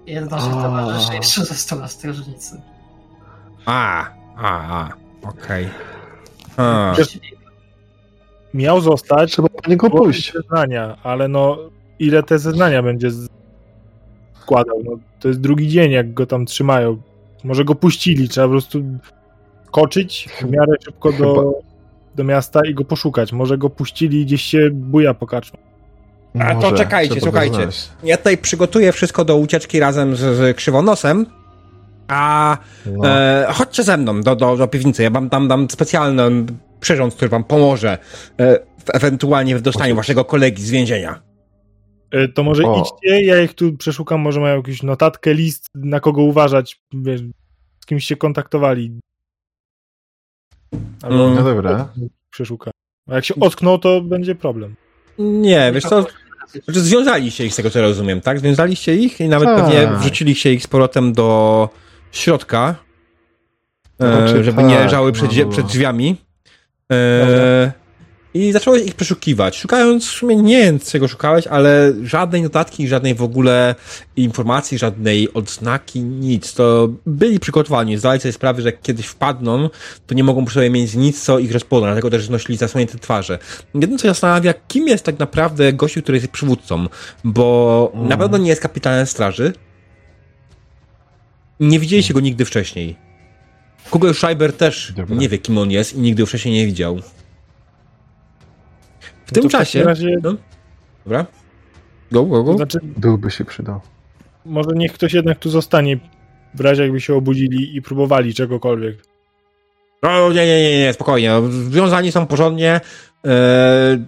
Jedno się A. towarzyszy jeszcze został na strażnicy. A, a, a, okej. A. Miał zostać Trzeba po niego pójść. zeznania, ale no ile te zeznania będzie z- składał? No, to jest drugi dzień, jak go tam trzymają. Może go puścili, trzeba po prostu koczyć w miarę szybko do, do miasta i go poszukać. Może go puścili i gdzieś się buja po A to czekajcie, słuchajcie. znaleźć. Ja tutaj przygotuję wszystko do ucieczki razem z, z krzywonosem. A No. e, chodźcie ze mną do, do, do piwnicy. Ja wam tam dam specjalny przyrząd, który wam pomoże e, w, ewentualnie w dostaniu waszego kolegi z więzienia. E, To może O. idźcie, ja ich tu przeszukam, może mają jakąś notatkę, list, na kogo uważać, wiesz, z kimś się kontaktowali. Albo Mm. No dobra. przeszukam. A jak się ockną, to będzie problem. Nie, wiesz co, znaczy związaliście ich z tego co rozumiem, tak? Związaliście ich i nawet Tak. pewnie wrzuciliście ich z powrotem do środka, e, Raczej żeby tak, nie leżały przed, no. przed drzwiami. E, I zacząłeś ich przeszukiwać. Szukając, w sumie nie wiem czego szukałeś, ale żadnej notatki, żadnej w ogóle informacji, żadnej odznaki, nic. To byli przygotowani, zdali sobie sprawę, że jak kiedyś wpadną, to nie mogą przy sobie mieć nic, co ich rozpozna, dlatego też nosili zasłonięte twarze. Jedyne, co zastanawia, kim jest tak naprawdę gościu, który jest przywódcą, bo Mm. na pewno nie jest kapitanem straży. Nie widzieliście go nigdy wcześniej. Kugel Schreiber też Dobra. nie wie, kim on jest i nigdy wcześniej nie widział. W No tym to w czasie... razie- No. Dobra. Go, go, To go. znaczy, Byłby się przydał. może niech ktoś jednak tu zostanie, w razie jakby się obudzili i próbowali czegokolwiek. No, nie, nie, nie, nie, spokojnie. No, Związani są porządnie. E,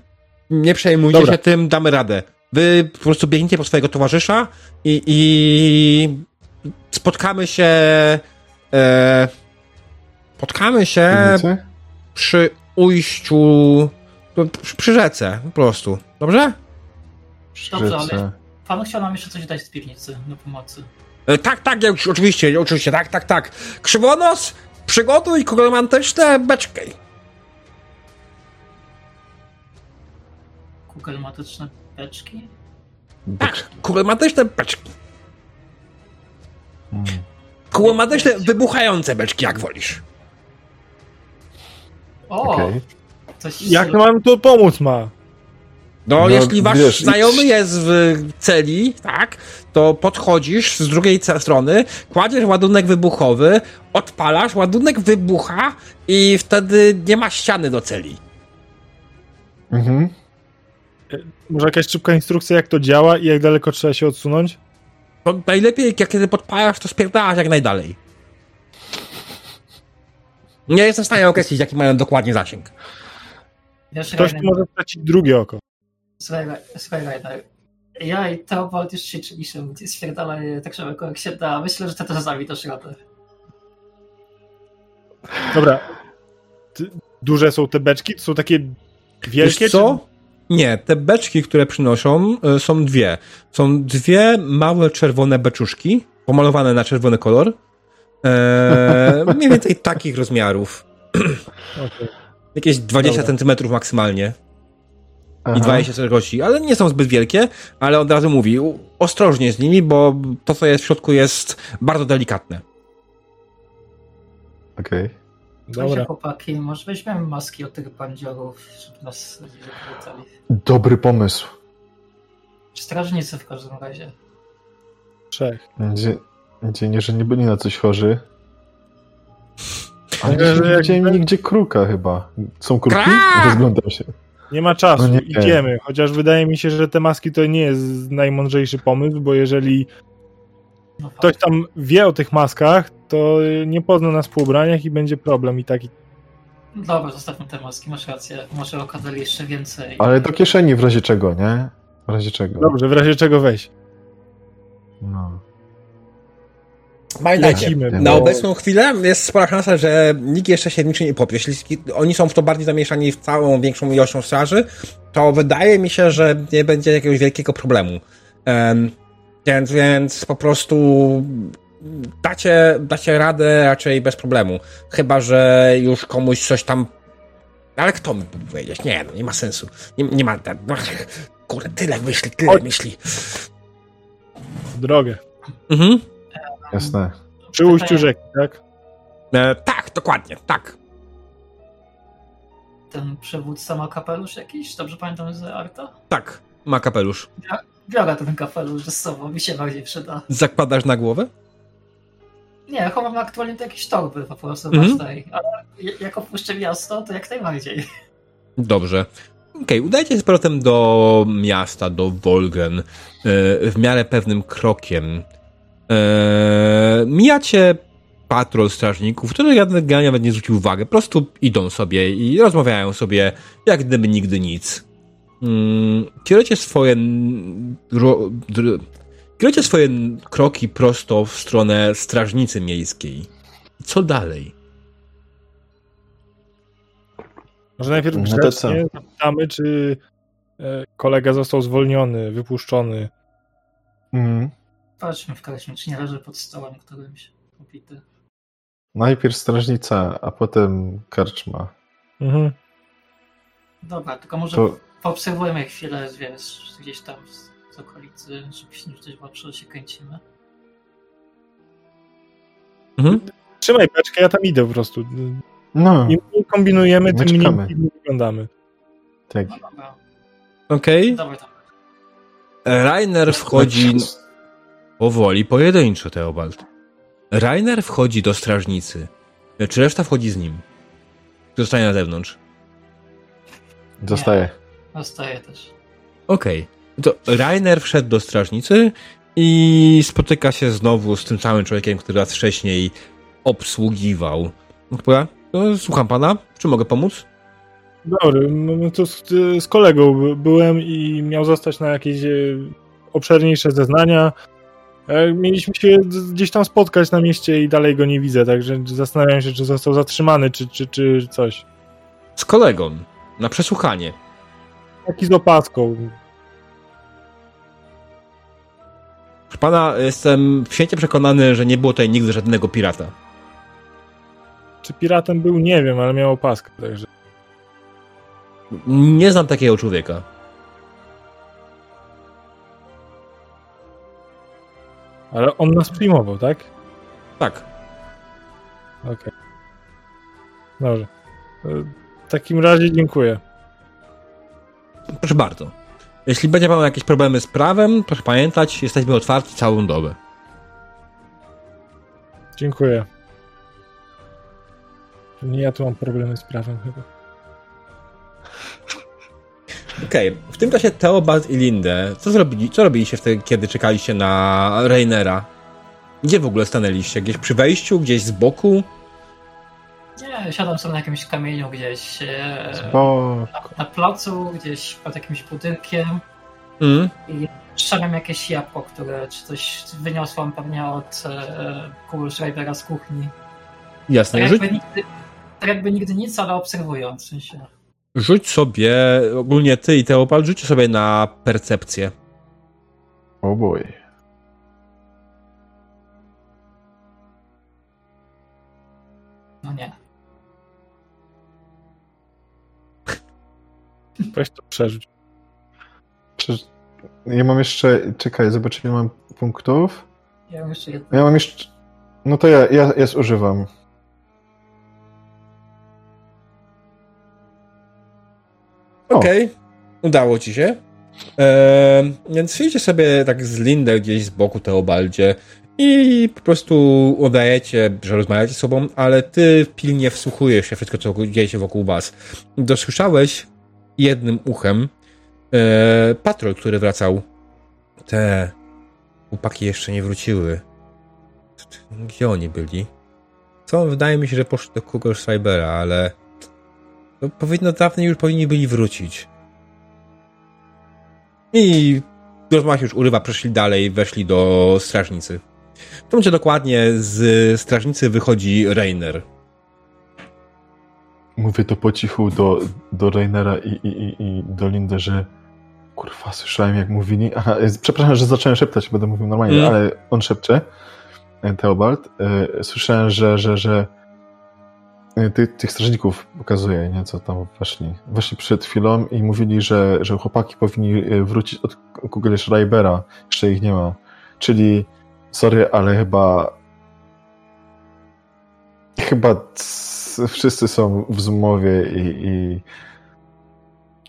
nie przejmujcie Dobra. się tym, damy radę. Wy po prostu biegnijcie po swojego towarzysza i, i spotkamy się. E, spotkamy się Piwnicy? przy ujściu. No, Przy, przy rzece, po prostu. Dobrze? Dobrze, ale pan chciał nam jeszcze coś dać z piwnicy do pomocy. E, tak, tak, ja oczywiście, oczywiście, tak, tak, tak. Krzywonos, przygotuj romantyczne beczki. Kugelmatyczne beczki? Tak, romantyczne beczki. Mm. Kulomatyczne, wybuchające beczki, jak wolisz. O, Okej. Coś Jak nam to pomóc ma? No, No, jeśli wasz wiesz, znajomy i- jest w celi, tak, to podchodzisz z drugiej strony, kładziesz ładunek wybuchowy, odpalasz, ładunek wybucha i wtedy nie ma ściany do celi. Mhm. Może jakaś szybka instrukcja, jak to działa i jak daleko trzeba się odsunąć? To najlepiej, jak kiedy podpalasz, to spierdalasz jak najdalej. Nie jestem w stanie określić, jaki mają dokładnie zasięg. Wiesz, Ktoś Rainer, może stracić drugie oko. słuchaj, słuchaj, Rainer. Ja i Teobald już ćwiczyliśmy, gdzie spierdalaj tak szybko jak się da. Myślę, że ty to sami dasz radę. Dobra. Ty, duże są te beczki? To są takie wielkie? Wiesz co? Nie, te beczki, które przynoszą, y, są dwie. Są dwie małe czerwone beczuszki, pomalowane na czerwony kolor. Eee, mniej więcej takich rozmiarów. Czy... Jakieś 20 Dobra. centymetrów maksymalnie. Aha. I 20 szerokości, ale nie są zbyt wielkie, ale od razu mówi, ostrożnie z nimi, bo to, co jest w środku, jest bardzo delikatne. Okej. Dobra. Dobra. chłopaki, może weźmiemy maski od tych bandziorów, żeby nas nie wypytali. Dobry pomysł. Strażnicy w każdym razie. Trzech. Gdzie, gdzie nie, że nie byli na coś chorzy. Ale nie jak- widziałem nigdzie kruka chyba. Są kruki? Rozglądam się. Nie ma czasu, No nie. idziemy. Chociaż wydaje mi się, że te maski to nie jest najmądrzejszy pomysł, bo jeżeli No, ktoś tam wie o tych maskach, to nie pozna nas po ubraniach i będzie problem i taki. Dobra, zostawmy te maski, masz rację. Może okazali jeszcze więcej. Ale do kieszeni w razie czego, nie? W razie czego. Dobrze, w razie czego weź. No. Pamiętajcie, Lecimy, na bo- obecną chwilę jest spora szansa, że nikt jeszcze się niczym nie powie. Jeśli oni są w to bardziej zamieszani w całą większą ilością straży, to wydaje mi się, że nie będzie jakiegoś wielkiego problemu. Em, więc, więc po prostu dacie, dacie radę raczej bez problemu. Chyba, że już komuś coś tam... Ale kto mi mógł powiedzieć? Nie, no nie ma sensu. Nie, nie ma... No, kurde, tyle myśli, tyle myśli. Drogę. Mhm. Jasne. Przy ujściu rzeki, tak? E, tak, dokładnie, tak. Ten przywódca ma kapelusz jakiś? Dobrze pamiętam z Arta? Tak, ma kapelusz. Biorę ten kapelusz ze sobą, mi się bardziej przyda. Zakładasz na głowę? Nie, chowam aktualnie to jakieś torby po prostu mhm. tej. Ale jak opuszczę miasto, to jak najbardziej. Dobrze. Okej, udajcie się z powrotem do miasta, do Wolgen, e, w miarę pewnym krokiem. E, mijacie patrol strażników, który generalnie nawet nie zwrócił uwagi. Po prostu idą sobie i rozmawiają sobie, jak gdyby nigdy nic. Mm, Kierujecie swoje, ro- dr- kierujecie swoje kroki prosto w stronę strażnicy miejskiej. Co dalej? Może najpierw to grzecznie zapytamy, czy e, kolega został zwolniony, wypuszczony. Mhm. Patrzmy w karczmie, czy nie leży pod stołem którymś upity. Najpierw strażnica, a potem karczma. Mhm. Dobra, tylko może To poobserwujmy chwilę, wiesz, gdzieś tam z, z okolicy, żeby się nie coś patrzyło, się kręcimy. Mhm. Trzymaj beczkę, ja tam idę po prostu. no, Im mniej kombinujemy, My tym mniej czekamy. wyglądamy. tak. No Okej. dobra tam. Rainer wchodzi powoli, pojedynczo, Teobald. Rainer wchodzi do strażnicy. Czy reszta wchodzi z nim? Zostaje na zewnątrz? Zostaje. Zostaje też. Okej. To Rainer wszedł do strażnicy i spotyka się znowu z tym samym człowiekiem, który raz wcześniej obsługiwał. To słucham pana. Czy mogę pomóc? Dobry, no to z, z kolegą by- byłem i miał zostać na jakieś e, obszerniejsze zeznania. E, Mieliśmy się gdzieś tam spotkać na mieście i dalej go nie widzę, także zastanawiam się, czy został zatrzymany, czy, czy, czy coś. Z kolegą. Na przesłuchanie. Taki z opaską. Proszę pana, jestem święcie przekonany, że nie było tutaj nigdy żadnego pirata. Czy piratem był, nie wiem, ale miał opaskę, także. Nie znam takiego człowieka. Ale on nas przyjmował, tak? Tak. Okej. Dobrze. E, W takim razie dziękuję. Proszę bardzo. Jeśli będzie pan jakieś problemy z prawem, proszę pamiętać, jesteśmy otwarci całą dobę. Dziękuję. Nie ja tu mam problemy z prawem chyba. Okej, okay. w tym czasie Teobald i Lindę, co zrobili, co robiliście wtedy, kiedy czekaliście na Rainera? Gdzie w ogóle stanęliście? Gdzieś przy wejściu, gdzieś z boku? Nie, siadam sobie na jakimś kamieniu gdzieś e, na, na placu, gdzieś pod jakimś budynkiem Mm. i strzelam jakieś jabłko, które czy coś wyniosłam pewnie od e, Kugelschreibera z kuchni. Jasne. Tak jakby, nigdy, tak jakby nigdy nic, ale obserwując. W sensie. Rzuć sobie, ogólnie ty i Teobald, rzućcie sobie na percepcję. Oh boy. No nie. Weź to przerzuć. Przecież ja mam jeszcze. Czekaj, zobaczę, ile mam punktów. Ja mam jeszcze jedno. Ja mam jeszcze. No to ja, ja, ja zużywam. O. Okej, udało ci się. Eee, więc siedzicie sobie tak z Lindę gdzieś z boku Teobaldzie i po prostu udajecie, że rozmawiacie ze sobą, ale ty pilnie wsłuchujesz się wszystko, co dzieje się wokół was. Dosłyszałeś jednym uchem e, patrol, który wracał. Te chłopaki jeszcze nie wróciły. Gdzie oni byli? Co? Wydaje mi się, że poszli do Kugelschreibera, ale to powinno dawno już powinni byli wrócić. I rozmach już urywa, przeszli dalej, weszli do strażnicy. W tym momencie dokładnie z strażnicy wychodzi Rainer. Mówię to po cichu do, do Rainera i, i, i, i do Lindy, że kurwa, słyszałem jak mówili. Aha, przepraszam, że zacząłem szeptać, będę mówił normalnie, Mm. ale on szepcze. Teobald. E, Słyszałem, że, że, że e, ty, tych strażników pokazuje, nie, co tam weszli. Weszli przed chwilą i mówili, że, że chłopaki powinni e, wrócić od Google Schreibera. Jeszcze ich nie ma. Czyli, sorry, ale chyba chyba wszyscy są w zmowie i, i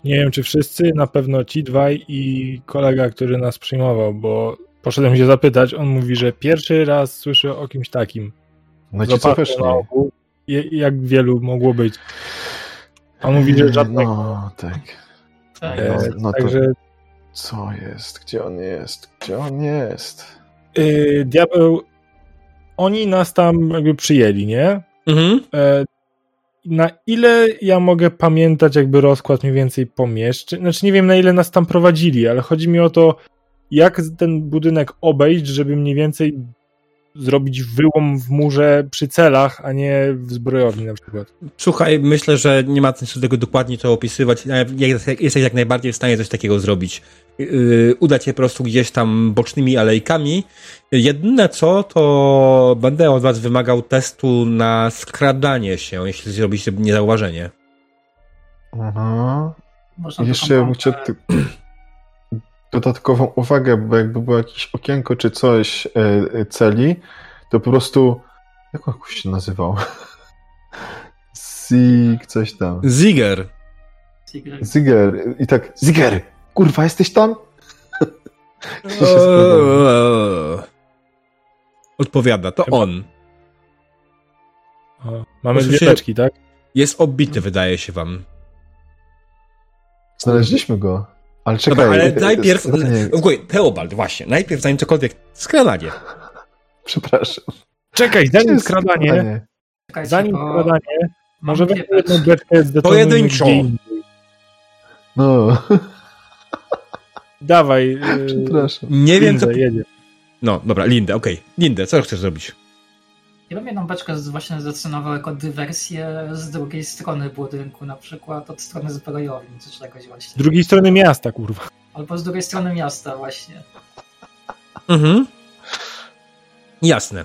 Nie wiem, czy wszyscy, na pewno ci dwaj i kolega, który nas przyjmował, bo poszedłem się zapytać, on mówi, że pierwszy raz słyszę o kimś takim. no ci co weszli. Je- jak wielu mogło być. On mówi, że żadnego. No, tak. Tak, E, no, no to- Także Co jest? Gdzie on jest? Gdzie on jest? y, diabeł, oni nas tam jakby przyjęli, nie? Mhm. E, na ile ja mogę pamiętać jakby rozkład mniej więcej pomieszczeń? Znaczy nie wiem na ile nas tam prowadzili, ale chodzi mi o to, jak ten budynek obejść, żeby mniej więcej zrobić wyłom w murze przy celach, a nie w zbrojowni na przykład. Słuchaj, myślę, że nie ma sensu tego dokładnie to opisywać. Jesteś jak najbardziej w stanie coś takiego zrobić. Yy, Uda cię po prostu gdzieś tam bocznymi alejkami. Jedyne co, to będę od was wymagał testu na skradanie się, jeśli zrobicie niezauważenie. Aha. Można Jeszcze bym chciał. Dodatkową uwagę, bo jakby było jakieś okienko czy coś e, e, celi, to po prostu jak on się nazywał? Zig, coś tam. Ziger. Ziger. I tak, Ziger! Kurwa, jesteś tam? Odpowiada, to on. O, mamy dwie tak? Jest obity, wydaje się wam. Znaleźliśmy go. Ale czekaj. Dobra, ale najpierw. Ogólnie, Teobald, właśnie. Najpierw zanim cokolwiek. Skradanie. Przepraszam. Czekaj, zanim skradanie, skradanie? Czekajcie, zanim bo skradanie, może jedną beczkę z Pojedynczo. No, Dawaj, yy, przepraszam. Nie wiem, co. Jedzie. No, dobra, Lindę, okej. Lindę, co chcesz zrobić? Ja bym jedną beczkę właśnie zdecydował jako dywersję z drugiej strony budynku, na przykład od strony zbrojowni czy czegoś właśnie. Z drugiej strony miasta, kurwa. Albo z drugiej strony miasta właśnie. Mhm. Jasne.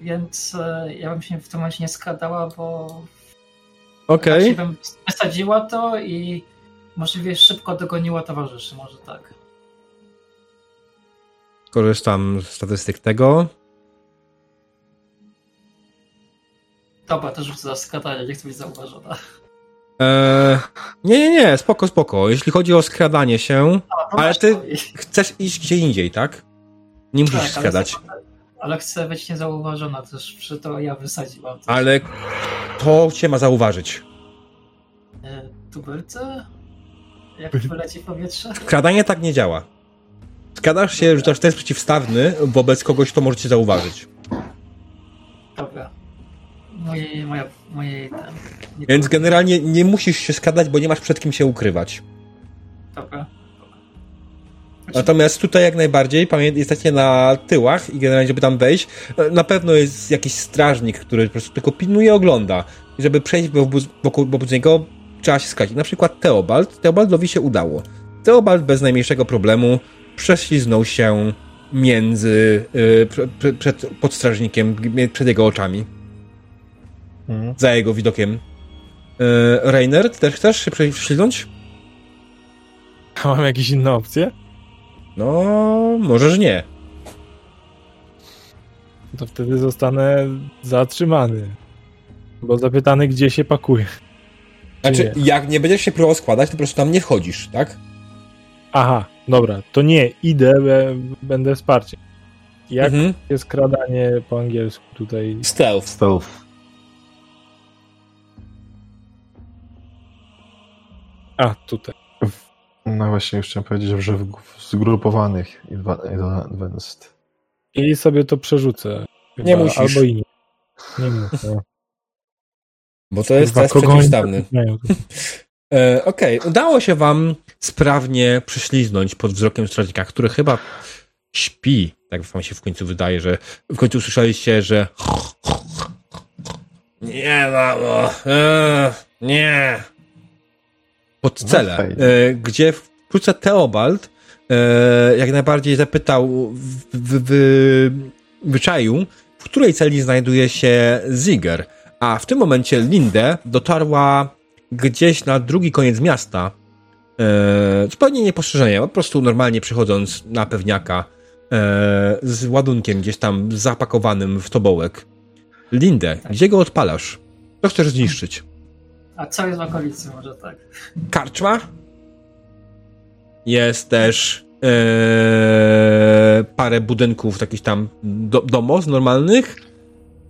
Więc e, ja bym się w tym momencie nie skradała, bo Okej. raczej bym wysadziła to i możliwie szybko dogoniła towarzyszy, może tak. Korzystam z statystyk tego. Dobra, to rzucę za skradanie, nie chcę być zauważona. Eee, nie, nie, nie, spoko, spoko. Jeśli chodzi o skradanie się, A, ale ty chcesz iść gdzie indziej, tak? Nie musisz Tak, ale skradać. za- Ale chcę być niezauważona też, przy to ja wysadziłam. Coś. Ale to cię ma zauważyć. E, Tubylce? Jak wyleci w powietrze? Skradanie tak nie działa. Skradasz się, rzucasz test przeciwstawny wobec kogoś, kto może cię zauważyć. Dobra. Moje, moja, moje ten. Nie Więc generalnie nie musisz się skradać, bo nie masz przed kim się ukrywać. Dobra. Natomiast tutaj jak najbardziej jesteście na tyłach i generalnie, żeby tam wejść, e, na pewno jest jakiś strażnik, który po prostu tylko pilnuje, ogląda. I żeby przejść wokół, wokół, wokół niego, trzeba się skradać. Na przykład Teobald. Teobaldowi się udało. Teobald bez najmniejszego problemu prześliznął się między, y, prze- prze- przed podstrażnikiem, przed jego oczami, Mhm. za jego widokiem. Y, Reiner, ty też chcesz się prześliznąć? A mam jakieś inne opcje? No, możesz nie. To wtedy zostanę zatrzymany. Bo zapytany, gdzie się pakuje. Znaczy, Nie. jak nie będziesz się próbował składać, to po prostu tam nie wchodzisz, tak? Aha, dobra, to nie, idę, będę wsparciem. Jak Mhm. jest skradanie po angielsku tutaj? Stealth. Stealth. A, tutaj. No właśnie, już chciałem powiedzieć, że w, w zgrupowanych adva- advanced. I sobie to przerzucę. Chyba, Nie musisz. Albo i nie. Nie muszę. Bo to jest Kurwa, test przeciwstawny. Okej, udało się wam sprawnie przyśliznąć pod wzrokiem strażnika, który chyba śpi. Tak wam się w końcu wydaje, że w końcu usłyszeliście, że nie mamo, e, nie. Pod No cele, e, gdzie wkrótce Teobald e, jak najbardziej zapytał w, w, w, wyczaił, w której celi znajduje się Ziger, a w tym momencie Linde dotarła gdzieś na drugi koniec miasta, e, zupełnie niepostrzeżenie, po prostu normalnie przychodząc na pewniaka e, z ładunkiem gdzieś tam zapakowanym w tobołek. Linde, gdzie go odpalasz? Co chcesz zniszczyć? A co jest w okolicy, może tak? Karczma? Jest też e, parę budynków, takich tam do, domos normalnych.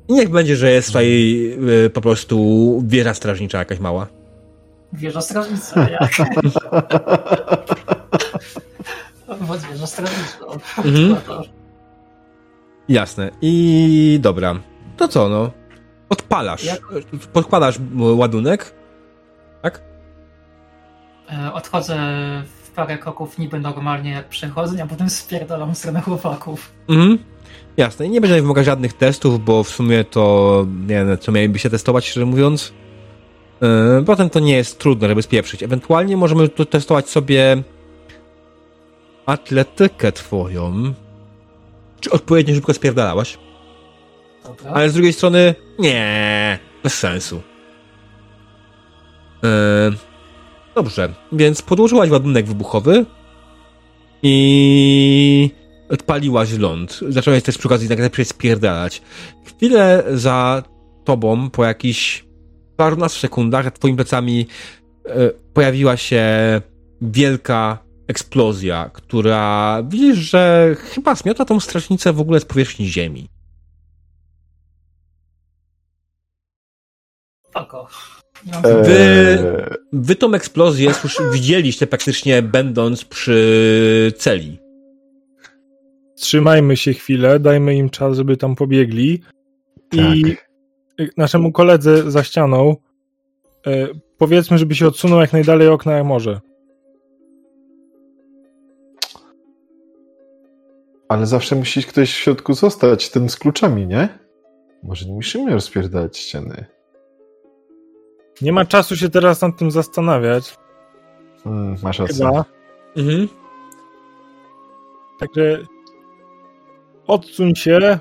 I niech będzie, że jest tutaj e, po prostu wieża strażnicza jakaś mała. Wieża strażnicza, jak? Bo wieża strażnicza. Mhm. No Jasne. I dobra. To co, no? Odpalasz. Jak- Podkładasz ładunek. Tak? E, Odchodzę w parę kroków niby normalnie jak przechodzę, a potem spierdalam w stronę chłopaków. Mhm. Jasne. I nie będzie wymagać żadnych testów, bo w sumie to nie wiem, co mieliby się testować, szczerze mówiąc. Yy, potem to nie jest trudne, żeby spieprzyć. Ewentualnie możemy tu testować sobie atletykę twoją. Czy odpowiednio szybko spierdalałaś? Dobra. Ale z drugiej strony, nie, bez sensu. Yy, dobrze, więc podłożyłaś ładunek wybuchowy i odpaliłaś ląd. Zaczęłaś też przy okazji tak najpierw spierdalać. Chwilę za tobą, po jakichś parunastu sekundach, za twoimi plecami e, pojawiła się wielka eksplozja, która widzisz, że chyba zmiota tą strażnicę w ogóle z powierzchni ziemi. Pako. Wy- Eee, Wy tą eksplozję słyszy, widzieliście praktycznie będąc przy celi. Trzymajmy się chwilę, dajmy im czas, żeby tam pobiegli. I naszemu koledze za ścianą e, powiedzmy, żeby się odsunął jak najdalej okna jak może. Ale zawsze musi ktoś w środku zostać, ten z kluczami, nie? Może nie musimy rozpierdalać ściany. Nie ma czasu się teraz nad tym zastanawiać. Hmm, masz rację. Mhm. Także odsuń się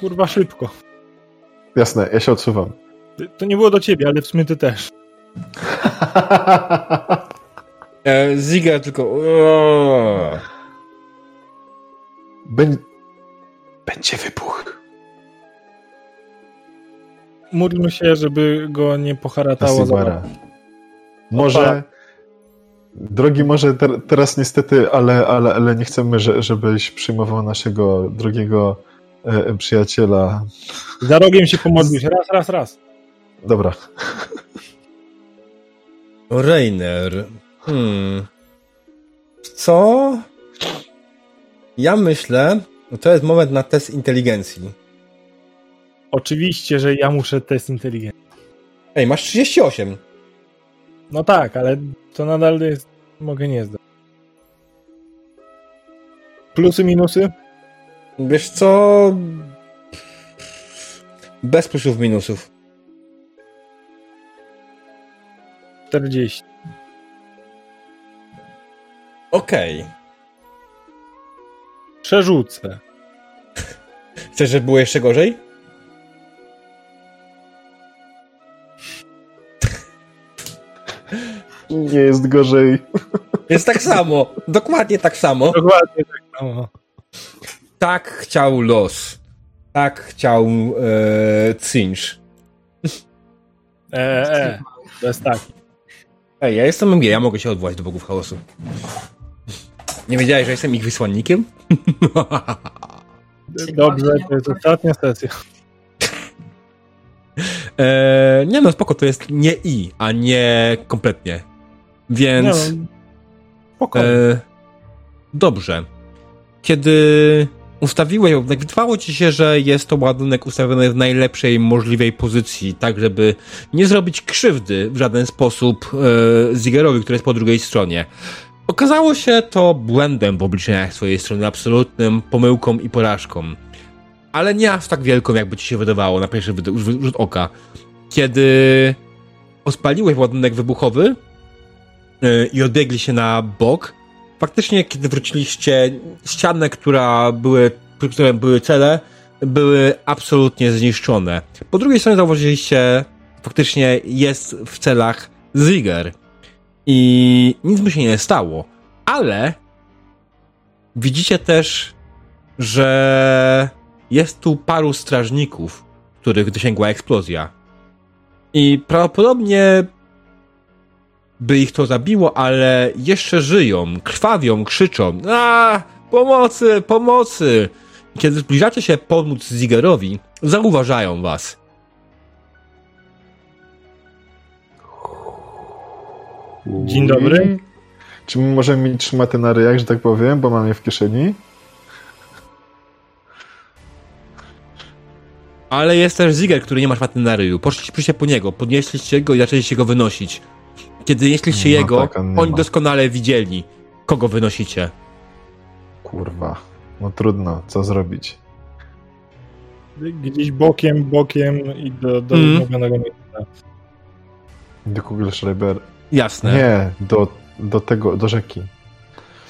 kurwa szybko. Jasne, ja się odsuwam. To nie było do ciebie, ale w sumie ty też. E, Ziga tylko... Eee. Bę... Będzie wybuch. módlmy się, żeby go nie poharatało za. Może, drogi może ter, teraz niestety, ale, ale, ale nie chcemy, że, żebyś przyjmował naszego drogiego e, przyjaciela. Za rogiem się pomodlisz. Raz, raz, raz. Dobra. Rainer. Hmm. Co? Ja myślę, że to jest moment na test inteligencji. Oczywiście, że ja muszę test inteligencji. Ej, masz 38. No tak, ale to nadal jest... Mogę nie zdać. Plusy, minusy? Wiesz co? Bez plusów, minusów. 40. Okej. Przerzucę. Chcesz, żeby było jeszcze gorzej? Nie jest gorzej. Jest tak samo. Dokładnie tak samo. Dokładnie tak samo. Tak chciał los. Tak chciał e, Cinch. E, e, to jest tak. Ej, ja jestem MG, ja mogę się odwołać do bogów chaosu. Nie wiedziałeś, że jestem ich wysłannikiem? Dobrze, to jest ostatnia sesja. e, nie no, spoko, to jest nie i, a nie kompletnie. Więc... Nie no, spokojnie. E, dobrze. Kiedy ustawiłeś, jak wydawało ci się, że jest to ładunek ustawiony w najlepszej możliwej pozycji, tak żeby nie zrobić krzywdy w żaden sposób e, Zigerowi, który jest po drugiej stronie. Okazało się to błędem w obliczeniach swojej strony, absolutnym pomyłką i porażką. Ale nie aż tak wielką, jakby ci się wydawało na pierwszy rzut oka. Kiedy odpaliłeś ładunek wybuchowy, y, i odbiegli się na bok. Faktycznie, kiedy wróciliście, ściany, która były, przy której były cele, były absolutnie zniszczone. Po drugiej stronie zauważyliście, faktycznie jest w celach Ziger. I nic mu się nie stało. Ale widzicie też, że jest tu paru strażników, których dosięgła eksplozja. I prawdopodobnie by ich to zabiło, ale jeszcze żyją, krwawią, krzyczą. A, pomocy, pomocy! Kiedy zbliżacie się pomóc Zigerowi, zauważają was. Dzień dobry. Czy my możemy mieć szmaty na ryjach, że tak powiem, bo mam je w kieszeni? Ale jest też Ziger, który nie ma szmaty na ryju. Poszliście po niego, podnieśliście go i zaczęliście go wynosić. Kiedy nieśliście No jego, tak, on oni ma. doskonale widzieli, kogo wynosicie. Kurwa. No trudno, co zrobić? Gdzieś bokiem, bokiem i do, do Mm. umówionego miejsca. Do Kugelschreiber. Jasne. Nie, do, do tego, do rzeki.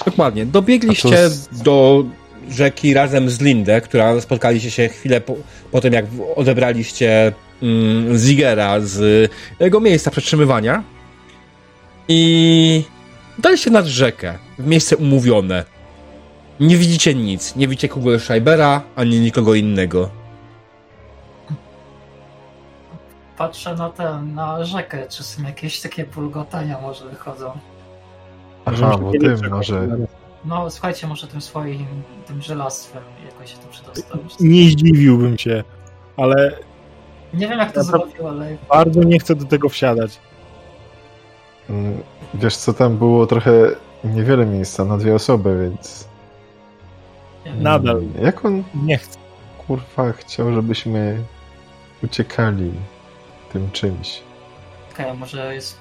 Dokładnie. Dobiegliście z- do rzeki razem z Lindę, która spotkaliście się chwilę po, po tym, jak odebraliście mm, Zigera z jego miejsca przetrzymywania. I daliście nad rzekę, w miejsce umówione. Nie widzicie nic. Nie widzicie kogo Schreibera, ani nikogo innego. Patrzę na tę, na rzekę, czy są jakieś takie bulgotania może wychodzą. Aha, bo się tym może... No słuchajcie, może tym swoim, tym żelastwem jakoś się tu przedostać. Nie zdziwiłbym się, ale Nie wiem jak to Ja to- zrobił, ale bardzo nie chcę do tego wsiadać. Mm, Wiesz co, tam było trochę niewiele miejsca na dwie osoby, więc... Nadal. Mm, Jak on, Nie chcę. kurwa, chciał, żebyśmy uciekali tym czymś? Okej, może jest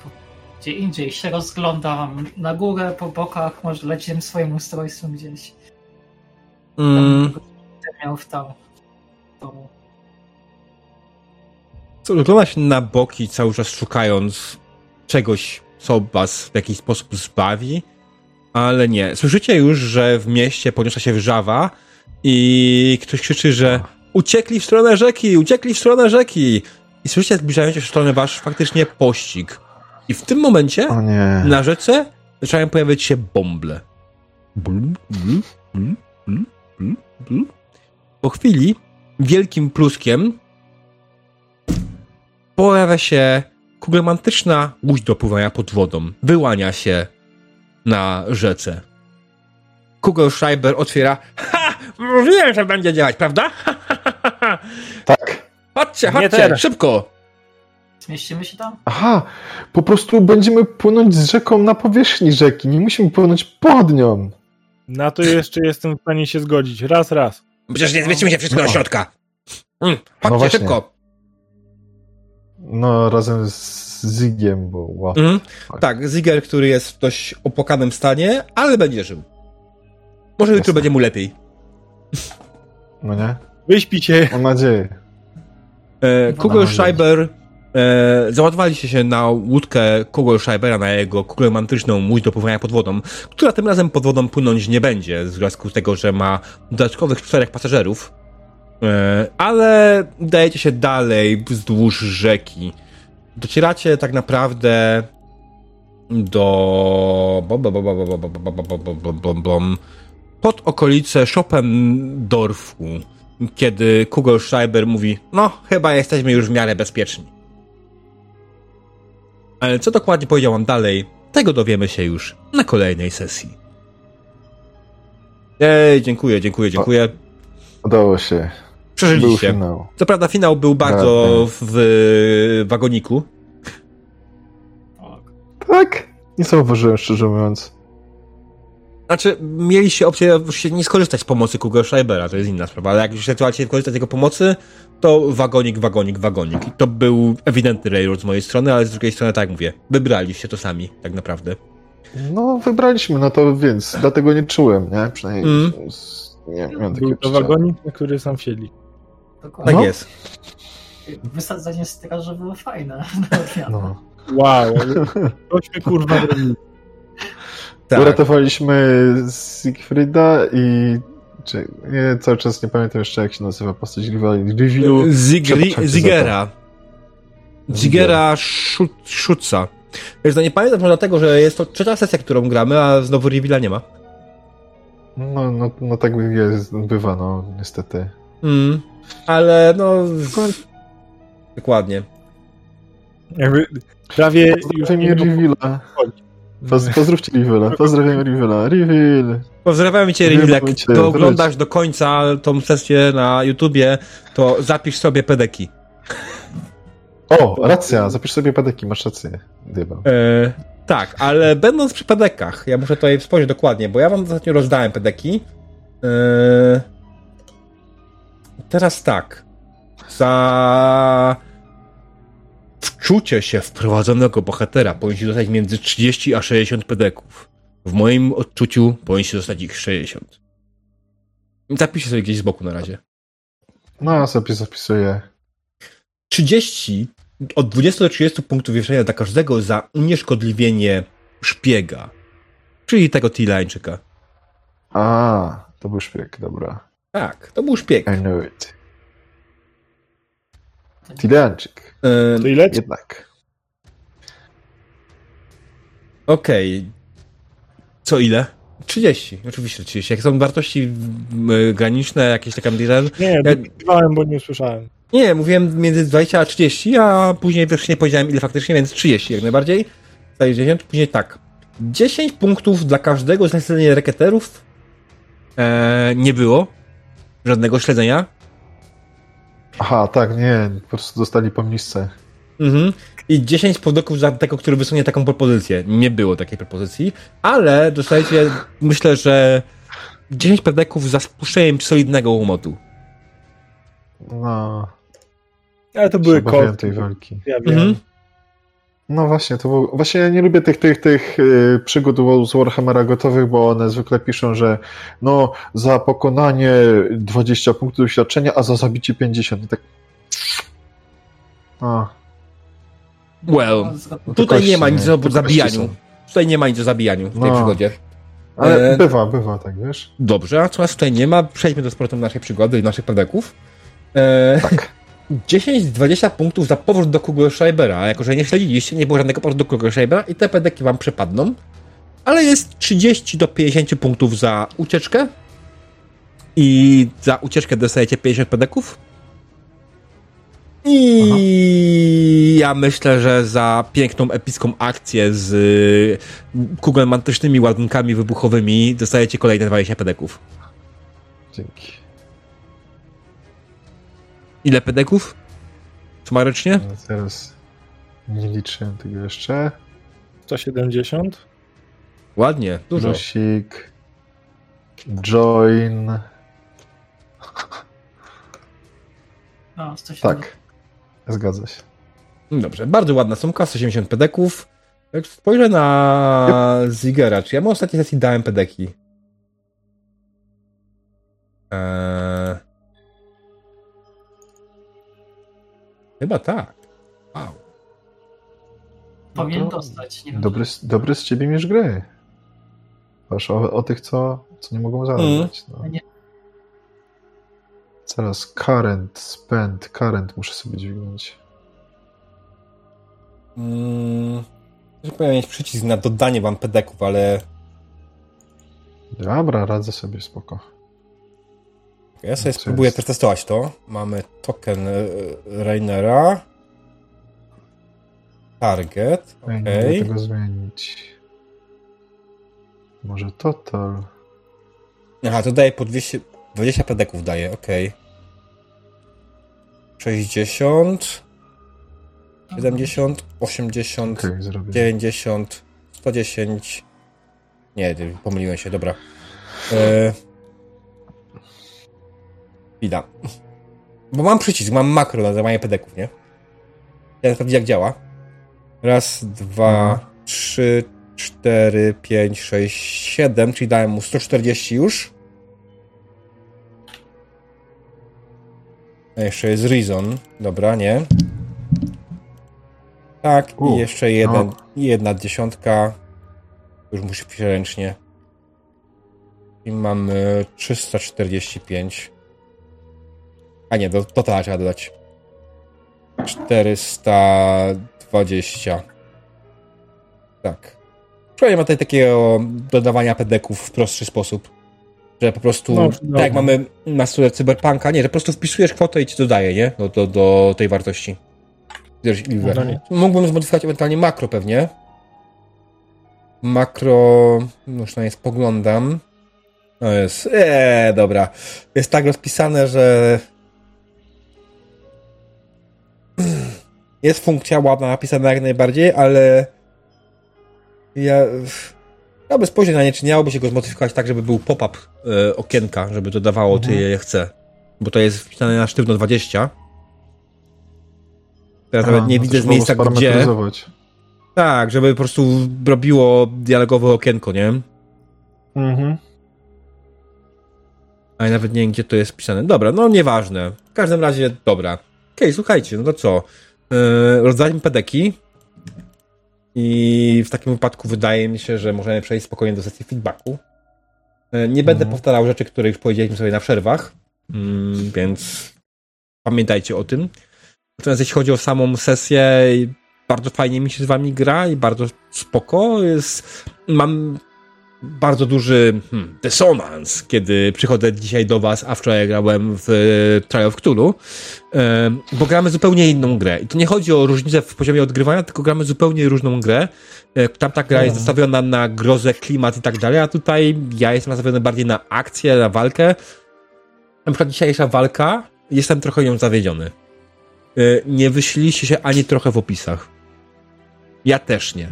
gdzie indziej. Się rozglądam na górę, po bokach, może lecimy swoim ustrojstwem gdzieś. Mm, miał w tam. domu. co, wygląda się na boki, cały czas szukając czegoś, co was w jakiś sposób zbawi, ale nie. Słyszycie już, że w mieście podniosła się wrzawa i ktoś krzyczy, że uciekli w stronę rzeki, uciekli w stronę rzeki. I słyszycie zbliżający się w stronę wasz faktycznie pościg. I w tym momencie na rzece zaczynają pojawiać się bąble. Blum, blum, blum, blum, blum, blum. Po chwili wielkim pluskiem pojawia się kugelmantyczna łódź do pływania pod wodą. Wyłania się na rzece. Kugelschreiber otwiera. Ha! Mówiłem, że będzie działać, prawda? Tak. Chodźcie, chodźcie, szybko! Zmieścimy się tam? Aha, po prostu będziemy płynąć z rzeką na powierzchni rzeki. Nie musimy płynąć pod nią. Na to jeszcze jestem w stanie się zgodzić. Raz, raz. Przecież nie zmieścimy się wszystko No. do środka. Mm, chodźcie, No szybko. No, razem z Zigiem, bo wow. Mhm. Tak, Ziger, który jest w dość opłakanym stanie, ale będzie żył. Może jutro Jasne. będzie mu lepiej. No nie? Wyśpicie. Mam nadzieję. E, No, Kugelschreiber e, załadowaliście się na łódkę Kugelschreibera, na jego kugelmantyczną łódź do pływania pod wodą, która tym razem pod wodą płynąć nie będzie, w związku z tego, że ma dodatkowych czterech pasażerów. Ale dajecie się dalej wzdłuż rzeki. Docieracie tak naprawdę do. pod okolice Schopendorfu, kiedy Kugel Schreiber mówi: No, chyba jesteśmy już w miarę bezpieczni. Ale co dokładnie powiedział on dalej, tego dowiemy się już na kolejnej sesji. Ej, dziękuję, dziękuję, dziękuję. Udało się. Był Przeżyliście. finał. Co prawda finał był bardzo w wagoniku. Tak. Tak? Nie zauważyłem, szczerze mówiąc. Znaczy, mieliście opcję się nie skorzystać z pomocy Kugelschreibera, to jest inna sprawa, ale jak już zdecydowaliście korzystać z jego pomocy, to wagonik, wagonik, wagonik. I to był ewidentny railroad z mojej strony, ale z drugiej strony, tak jak mówię, wybraliście to sami, tak naprawdę. No, wybraliśmy, no to więc dlatego nie czułem, nie? Przynajmniej Mm. z- nie miałem Był takiego to wagonik, na który sam wsiedli. Dokładnie. Tak No. jest. Wysadzenie straży było fajne. No. Wow, tośmy kurwa. Tak. Uratowaliśmy Siegfrieda i... Czy, nie, cały czas nie pamiętam jeszcze, jak się nazywa postać cię Zigera. Zigera Szu- Schutza. Wiesz, no nie pamiętam może dlatego, że jest to trzecia sesja, którą gramy, a znowu Reveala nie ma. No, no, no tak jest, bywa, no, niestety. Mm, ale no... Dokładnie. Jakby prawie Pozdrawiamy Reveala. Poz, pozdrówcie Reveala. Pozdrawiam Reveala. Reveal. Pozdrawiam cię, Reveal. Jak cię, to oglądasz do końca tą sesję na YouTubie, to zapisz sobie pedeki. O, racja, zapisz sobie padeki, masz rację. Dyba. E, tak, ale będąc przy pedekach, ja muszę tutaj wspomnieć dokładnie, bo ja wam ostatnio rozdałem pedeki. E, teraz tak. Za wczucie się wprowadzonego bohatera powinniście dostać między 30 a 60 pedeków. W moim odczuciu powinniście dostać ich 60. Zapiszcie sobie gdzieś z boku na razie. No, sobie zapisuję. 30, od 20 do 30 punktów wieszenia dla każdego za unieszkodliwienie szpiega. Czyli tego T-Line'czyka. A, to był szpieg, dobra. Tak, to był szpieg. I know it. Tileanczyk. E, To ile? Jednak. Okej. Co ile? 30, oczywiście 30. Jak są wartości graniczne, jakieś takie dealer. Nie, dopisywałem, bo nie usłyszałem. Nie, mówiłem między 20 a 30, a później też nie powiedziałem ile faktycznie, więc 30 jak najbardziej. Staje 10, później tak. 10 punktów dla każdego z śledzenia reketerów e, nie było. Żadnego śledzenia. Aha, tak, nie, po prostu dostali po mniszce. Mhm. I 10 podoków za tego, który wysunie taką propozycję. Nie było takiej propozycji, ale dostajecie, myślę, że 10 pedeków za spuszczeniem solidnego łomotu. No, Ale to były kostki. tej walki. Ja wiem. Mhm. No właśnie, to było, właśnie ja nie lubię tych, tych, tych y, przygód z Warhammera gotowych, bo one zwykle piszą, że no, za pokonanie 20 punktów doświadczenia, a za zabicie 50. I tak... A, Well, No, tutaj kości, nie ma nic nie? o zabijaniu. Tutaj nie ma nic o zabijaniu w tej No. przygodzie. ale E, bywa, bywa, tak, wiesz? Dobrze, a co nas tutaj nie ma, przejdźmy do sportu naszej przygody i naszych pedeków. E, Tak. 10-20 punktów za powrót do Kugelschreibera, a jako że nie śledziliście, nie było żadnego powrotu do Kugelschreibera i te pedeki wam przepadną. Ale jest 30 do 50 punktów za ucieczkę. I za ucieczkę dostajecie 50 pedeków. I ja myślę, że za piękną, epicką akcję z y, kugelmantycznymi ładunkami wybuchowymi dostajecie kolejne 20 pedeków. Dzięki. Ile pedeków? Sumarycznie? No teraz nie liczyłem tego jeszcze. 170? Ładnie, dużo. Plusik. Join. No, 170. Tak. Zgadza się. Dobrze, bardzo ładna sumka, 170 pedeków. Jak spojrzę na Zigera, czy ja mu ostatniej sesji dałem pedeki? Eee... Chyba tak. Wow. Powinien No to dostać. Nie wiem, Dobry, z- dobry z ciebie niż gry. O, o tych, co, co nie mogą zadać. No. Nie. Teraz current, spend, current muszę sobie dźwignąć. Mm, powinien mieć przycisk na dodanie wam pedeków, ale Dobra, radzę sobie, spoko. Ja sobie Co spróbuję jest? przetestować to. Mamy token e, Rainera. Target, Ej, Nie mogę tego zmienić. Może total. Aha, to daje po 200, 20 pedeków daje, okej. 60, 70, 80, Okej, zrobię. 90, 110. Nie, pomyliłem się, dobra. E... Chwila. Bo mam przycisk, mam makro na zadawanie pedeków, nie? Ja sprawdzić jak działa. Raz, dwa, Mhm. trzy, cztery, pięć, sześć, siedem, czyli dałem mu 140 już. A jeszcze jest Reason. Dobra, nie. Tak, U, i jeszcze jeden, no. jedna dziesiątka. Już musi pisać ręcznie. I mamy 345. A nie, do, to trzeba dodać. 420. Tak. Przynajmniej ma tutaj takiego dodawania pedeków w prostszy sposób. Że po prostu, No, tak no. jak mamy na stole cyberpunka, nie, że po prostu wpisujesz kwotę i ci dodaje, nie? Do, do, do tej wartości. Złośliwe. No nie. Mógłbym zmodyfikować ewentualnie makro pewnie. Makro, no już na nie spoglądam. No jest, eee, dobra. Jest tak rozpisane, że jest funkcja ładna napisana jak najbardziej, ale ja ja by spojrzeć na nie, czy nie dałoby się go zmodyfikować tak, żeby był pop-up e, okienka, żeby dodawało Mhm. tyle, ile chce. Bo to jest wpisane na sztywno 20. Teraz A, nawet nie no widzę z miejsca, gdzie... Tak, żeby po prostu robiło dialogowe okienko, nie? Mhm. Ale nawet nie wiem, gdzie to jest pisane. Dobra, no nieważne. W każdym razie, dobra. Okej, słuchajcie, no to co? Yy, rozdajmy pedeki. I w takim wypadku wydaje mi się, że możemy przejść spokojnie do sesji feedbacku. Yy, nie będę Mhm. powtarzał rzeczy, które już powiedzieliśmy sobie na przerwach, mm, więc pamiętajcie o tym. Natomiast jeśli chodzi o samą sesję, bardzo fajnie mi się z wami gra i bardzo spoko. Jest, mam bardzo duży hmm, dysonans, kiedy przychodzę dzisiaj do was, a wczoraj grałem w e, Trial of Cthulhu, e, bo gramy zupełnie inną grę. I tu nie chodzi o różnicę w poziomie odgrywania, tylko gramy zupełnie różną grę. E, Tamta gra jest nastawiona na grozę, klimat i tak dalej, a tutaj ja jestem nastawiony bardziej na akcję, na walkę. Na przykład dzisiejsza walka, jestem trochę ją zawiedziony. E, Nie wyśliliście się ani trochę w opisach. Ja też nie.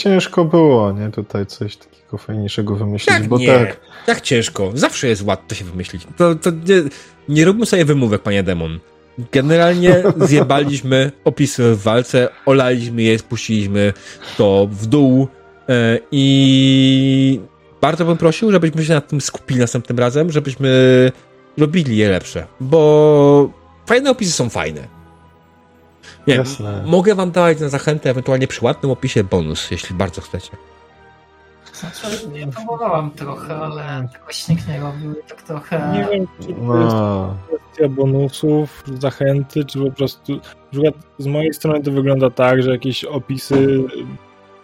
Ciężko było, nie? Tutaj coś takiego fajniejszego wymyślić, Jak bo nie? tak. Jak ciężko? Zawsze jest łatwo się wymyślić. To, to nie, nie róbmy sobie wymówek, panie demon. Generalnie zjebaliśmy opisy w walce, olaliśmy je, spuściliśmy to w dół e, i bardzo bym prosił, żebyśmy się nad tym skupili następnym razem, żebyśmy robili je lepsze, bo fajne opisy są fajne. Nie, Jasne. mogę wam dawać na zachętę ewentualnie przy ładnym opisie bonus, jeśli bardzo chcecie. Znaczy, ja próbowałam trochę, ale jakoś nikt nie robił tak trochę... Nie wiem, czy to jest No. kwestia bonusów, zachęty, czy po prostu. Na z mojej strony to wygląda tak, że jakieś opisy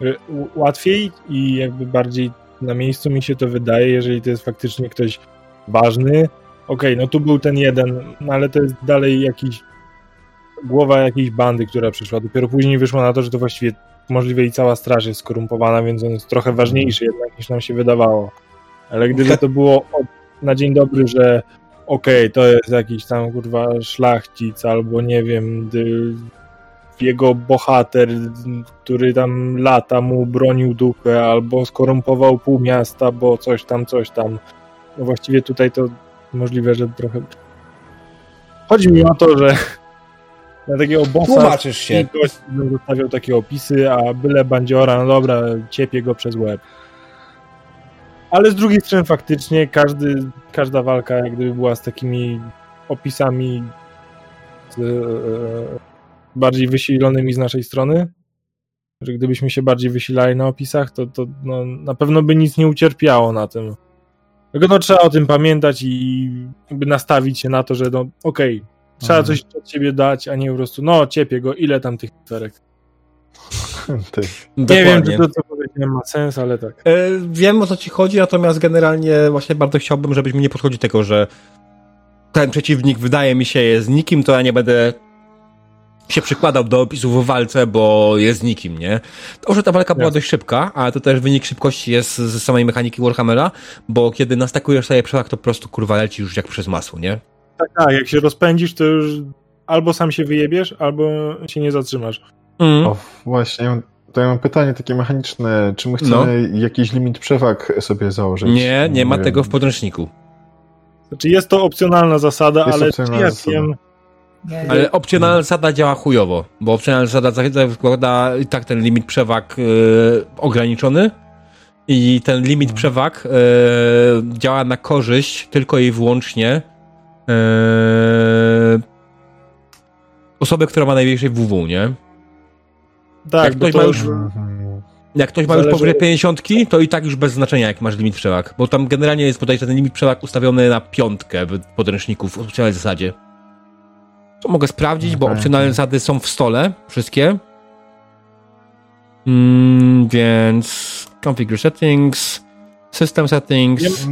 y, łatwiej i jakby bardziej na miejscu mi się to wydaje, jeżeli to jest faktycznie ktoś ważny. Okej, no tu był ten jeden, no ale to jest dalej jakiś głowa jakiejś bandy, która przyszła. Dopiero później wyszło na to, że to właściwie możliwe i cała straż jest skorumpowana, więc on jest trochę ważniejszy jednak niż nam się wydawało. Ale gdyby to było od, na dzień dobry, że okej, okay, to jest jakiś tam kurwa szlachcic albo nie wiem, jego bohater, który tam lata mu bronił dupę albo skorumpował pół miasta, bo coś tam, coś tam. No właściwie tutaj to możliwe, że trochę Chodzi mi o to, że na takiego bossa Tłumaczysz się. gość zostawiał takie opisy, a byle bandziora, no dobra, ciepie go przez łeb. Ale z drugiej strony faktycznie każdy, każda walka jak gdyby była z takimi opisami z, e, bardziej wysilonymi z naszej strony, że gdybyśmy się bardziej wysilali na opisach, to, to no, na pewno by nic nie ucierpiało na tym. Tylko no, trzeba o tym pamiętać i jakby nastawić się na to, że no okej, okay, trzeba mhm. coś od siebie dać, a nie po prostu no ciepie go, ile tam tych literek. Nie wiem, czy to, co powiedziałem, ma sens, ale tak. E, wiem, o co ci chodzi, natomiast generalnie właśnie bardzo chciałbym, żebyś mi nie podchodził tego, że ten przeciwnik wydaje mi się jest nikim, to ja nie będę się przykładał do opisów w walce, bo jest nikim, nie? To, że ta walka była dość szybka, ale to też wynik szybkości jest z samej mechaniki Warhammera, bo kiedy nastakujesz sobie przewag, to po prostu kurwa leci już jak przez masło, nie? Tak, tak, jak się rozpędzisz, to już albo sam się wyjebiesz, albo się nie zatrzymasz. Mm. O, właśnie, to ja mam pytanie takie mechaniczne. Czy my chcemy no. jakiś limit przewag sobie założyć? Nie, nie, ma tego w podręczniku. Znaczy jest to opcjonalna zasada, jest ale opcjonalna ja zasada. wiem, nie, Ale opcjonalna zasada działa chujowo, bo opcjonalna zasada zakłada i tak ten limit przewag yy, ograniczony i ten limit hmm. przewag yy, działa na korzyść tylko i wyłącznie yy, osoby, która ma największej WW, nie? Tak, jak ktoś ma już... Jak ktoś ma już powyżej 50, to i tak już bez znaczenia, jak masz limit przewag. Bo tam generalnie jest podejrzewam ten limit przewag ustawiony na piątkę w podręczniku w opcjonalnej zasadzie. To mogę sprawdzić, okay. bo opcjonalne zasady są w stole, wszystkie. Mm, więc configure settings, system settings.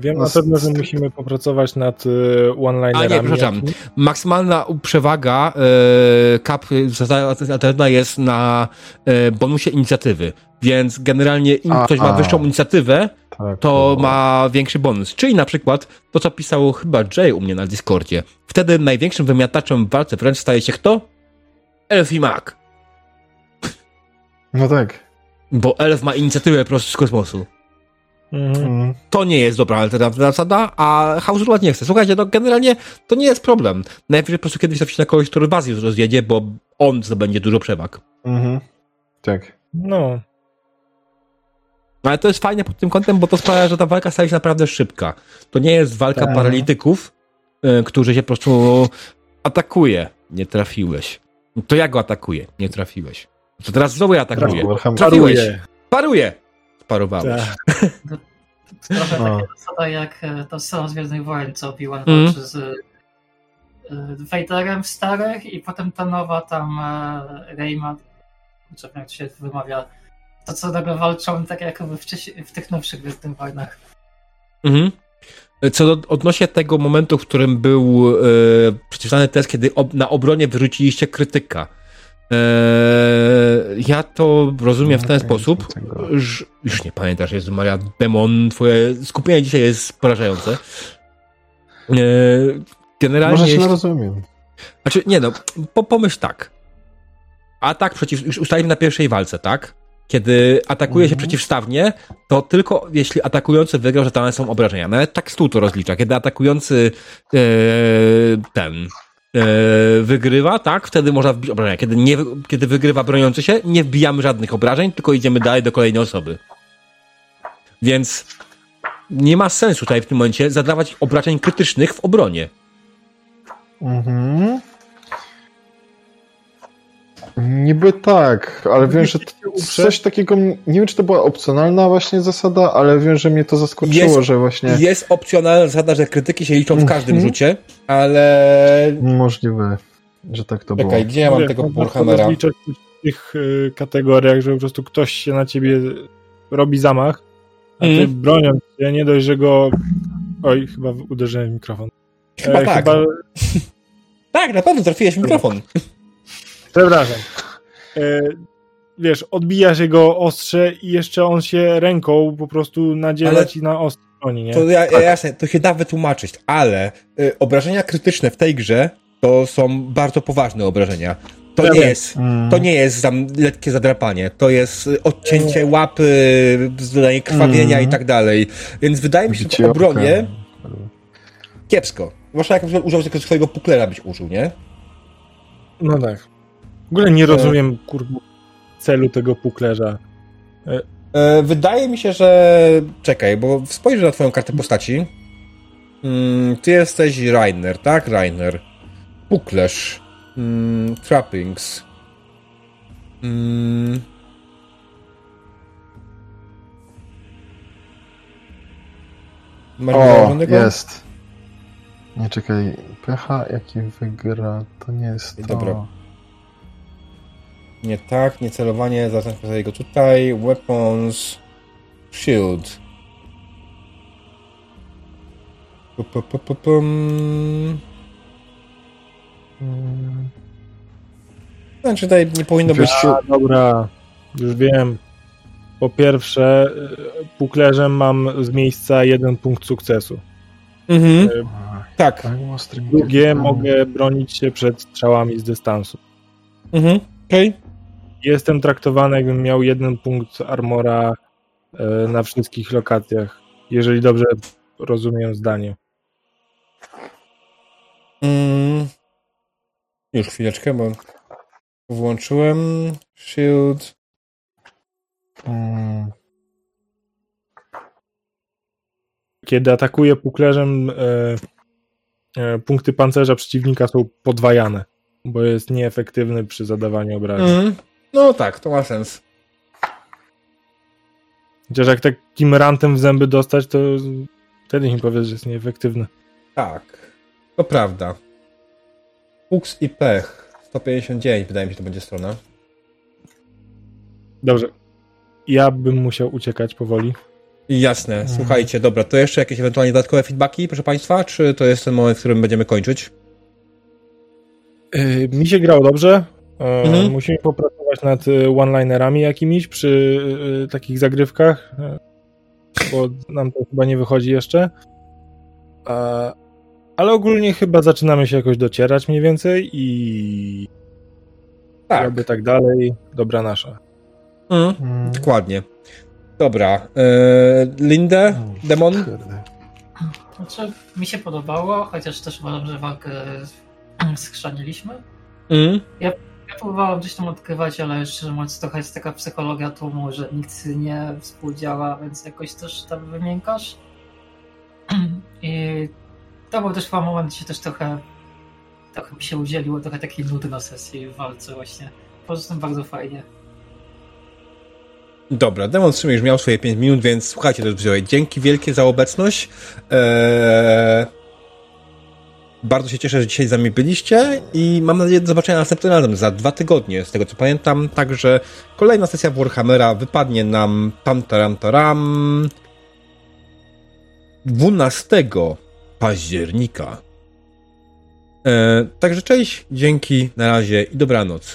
Wiem na pewno, że musimy popracować nad y, one-linerami. A nie, przepraszam. Maksymalna przewaga y, cap zasada jest na bonusie inicjatywy, więc generalnie im a, ktoś ma wyższą inicjatywę, tak, to ma większy bonus. Czyli na przykład to, co pisał chyba Jay u mnie na Discordzie. Wtedy największym wymiataczem w walce wręcz staje się kto? Elf i Mag. No tak. Bo Elf ma inicjatywę prosto z kosmosu. Mhm. To nie jest dobra alternatywna zasada, a House Rule nie chce. Słuchajcie, no generalnie to nie jest problem. Najwyżej po prostu kiedyś trafić na kogoś, który was już rozjedzie, bo on zdobędzie dużo przewag. Mhm. Tak. No. No ale to jest fajne pod tym kątem, bo to sprawia, że ta walka staje się naprawdę szybka. To nie jest walka tak. paralityków, y, którzy się po prostu atakuje. Nie trafiłeś. To ja go atakuję. Nie trafiłeś. To teraz znowu ja atakuję. Trafiłeś. Paruje. Sparowałeś. Tak. To, trochę no. taka zasada jak e, ta scena z Gwiezdnych Wojen, co Obi-Wan mm. z e, Vaderem w starych i potem ta nowa tam e, Reyma, czy jak to się wymawia, to co nagle walczą tak jak w, w tych nowszych Gwiezdnych Wojnach. Mhm. Co do, odnośnie tego momentu, w którym był e, przeczytany test, kiedy ob, na obronie wyrzuciliście krytyka. E, ja to rozumiem w ten okay, sposób, że już nie pamiętasz, Jezu Maria, demon, twoje skupienie dzisiaj jest porażające. E, generalnie... Może się rozumiem. Znaczy, nie no, po, pomyśl tak. Atak przeciw, już ustalimy na pierwszej walce, tak? Kiedy atakuje się mhm. przeciwstawnie, to tylko jeśli atakujący wygrał, że dane są obrażenia. Nawet tak stół to rozlicza. Kiedy atakujący e, ten wygrywa, tak, wtedy można wbić obrażenia. Kiedy, nie, kiedy wygrywa broniący się, nie wbijamy żadnych obrażeń, tylko idziemy dalej do kolejnej osoby. Więc nie ma sensu tutaj w tym momencie zadawać obrażeń krytycznych w obronie. Mhm. Niby tak, ale wiem, że coś takiego, nie wiem czy to była opcjonalna właśnie zasada, ale wiem, że mnie to zaskoczyło, jest, że właśnie... Jest opcjonalna zasada, że krytyki się liczą w każdym mm -hmm. rzucie, ale... Możliwe, że tak to Czekaj, było. gdzie ja mam tego Warhammera? rozliczać w tych y, kategoriach, że po prostu ktoś się na ciebie robi zamach, a ty mm. broniąc się, nie dość, że go... Oj, chyba uderzyłem w mikrofon. Chyba e, tak. Chyba Tak, na pewno trafiłeś w mikrofon. Przepraszam. E, wiesz, odbijasz jego ostrze i jeszcze on się ręką po prostu nadziela Ale- ci na ostrze broni, nie? To ja, ja, jasne, to się da wytłumaczyć, ale y, obrażenia krytyczne w tej grze to są bardzo poważne obrażenia. To Ja nie wiem. jest, Mm. to nie jest zam, lekkie zadrapanie, to jest odcięcie łapy, zdolenie krwawienia Mm. i tak dalej. Więc wydaje mi się, że w obronie kiepsko. Zwłaszcza jak użył tylko swojego puklera byś użył, nie? No tak. W ogóle nie rozumiem, kurwa, celu tego puklerza. E, Wydaje mi się, że. Czekaj, bo spojrzę na Twoją kartę postaci. Mm, ty jesteś Rainer, tak? Rainer. Puklerz. Mm, trappings. Mm. Masz O, jest. Nie, czekaj. Pecha, jaki wygra, to nie jest to. Dobra. Nie tak, nie celowanie, zaznaczmy go tutaj. Weapons. Shield. Pu, pu, pu, pu, pum. Znaczy tutaj nie powinno być... A, dobra, już wiem. Po pierwsze, y, puklerzem mam z miejsca jeden punkt sukcesu. Mhm, ach, tak. tak, Drugie, mogę bronić się przed strzałami z dystansu. Mhm, okej. Jestem traktowany, jakbym miał jeden punkt armora e, na wszystkich lokacjach, jeżeli dobrze rozumiem zdanie. Mm. Już chwileczkę, bo włączyłem shield. Mm, Kiedy atakuję puklerzem, e, e, punkty pancerza przeciwnika są podwajane, bo jest nieefektywny przy zadawaniu obrażeń. Mhm. No tak, to ma sens. Chociaż jak takim rantem w zęby dostać, to wtedy mi powiedz, że jest nieefektywny. Tak, to prawda. Fuchs i pech. 159 wydaje mi się, to będzie strona. Dobrze. Ja bym musiał uciekać powoli. Jasne, słuchajcie, dobra, to jeszcze jakieś ewentualnie dodatkowe feedbacki, proszę Państwa, czy to jest ten moment, w którym będziemy kończyć? Yy, Mi się grało dobrze. E, Mhm. Musimy popracować nad e, one-linerami jakimiś przy e, takich zagrywkach, bo nam to chyba nie wychodzi jeszcze. Ale ogólnie chyba zaczynamy się jakoś docierać mniej więcej i Tak, jakby tak dalej. Dobra nasza. mhm. mm, dokładnie. Dobra, Lindę, Demon? Znaczy, mi się podobało, chociaż też uważam, że walkę skrzaniliśmy. Mm. Ja próbowałem gdzieś tam odkrywać, ale szczerze mówiąc trochę jest taka psychologia tłumu, że nikt nie współdziała, więc jakoś też tam wymiękasz. I to był też chyba moment, gdzie też trochę, trochę mi się udzieliło, trochę takiej nudy na sesji w walce właśnie. Poza bardzo fajnie. Dobra, Demon Strzym już miał swoje 5 minut, więc słuchajcie, drodzy widzowie, dzięki wielkie za obecność. Eee, bardzo się cieszę, że dzisiaj z nami byliście i mam nadzieję do zobaczenia następnym razem, za dwa tygodnie, z tego co pamiętam. Także kolejna sesja Warhammera wypadnie nam tam taram taram 12 października. Eee, także cześć, dzięki, na razie i dobranoc.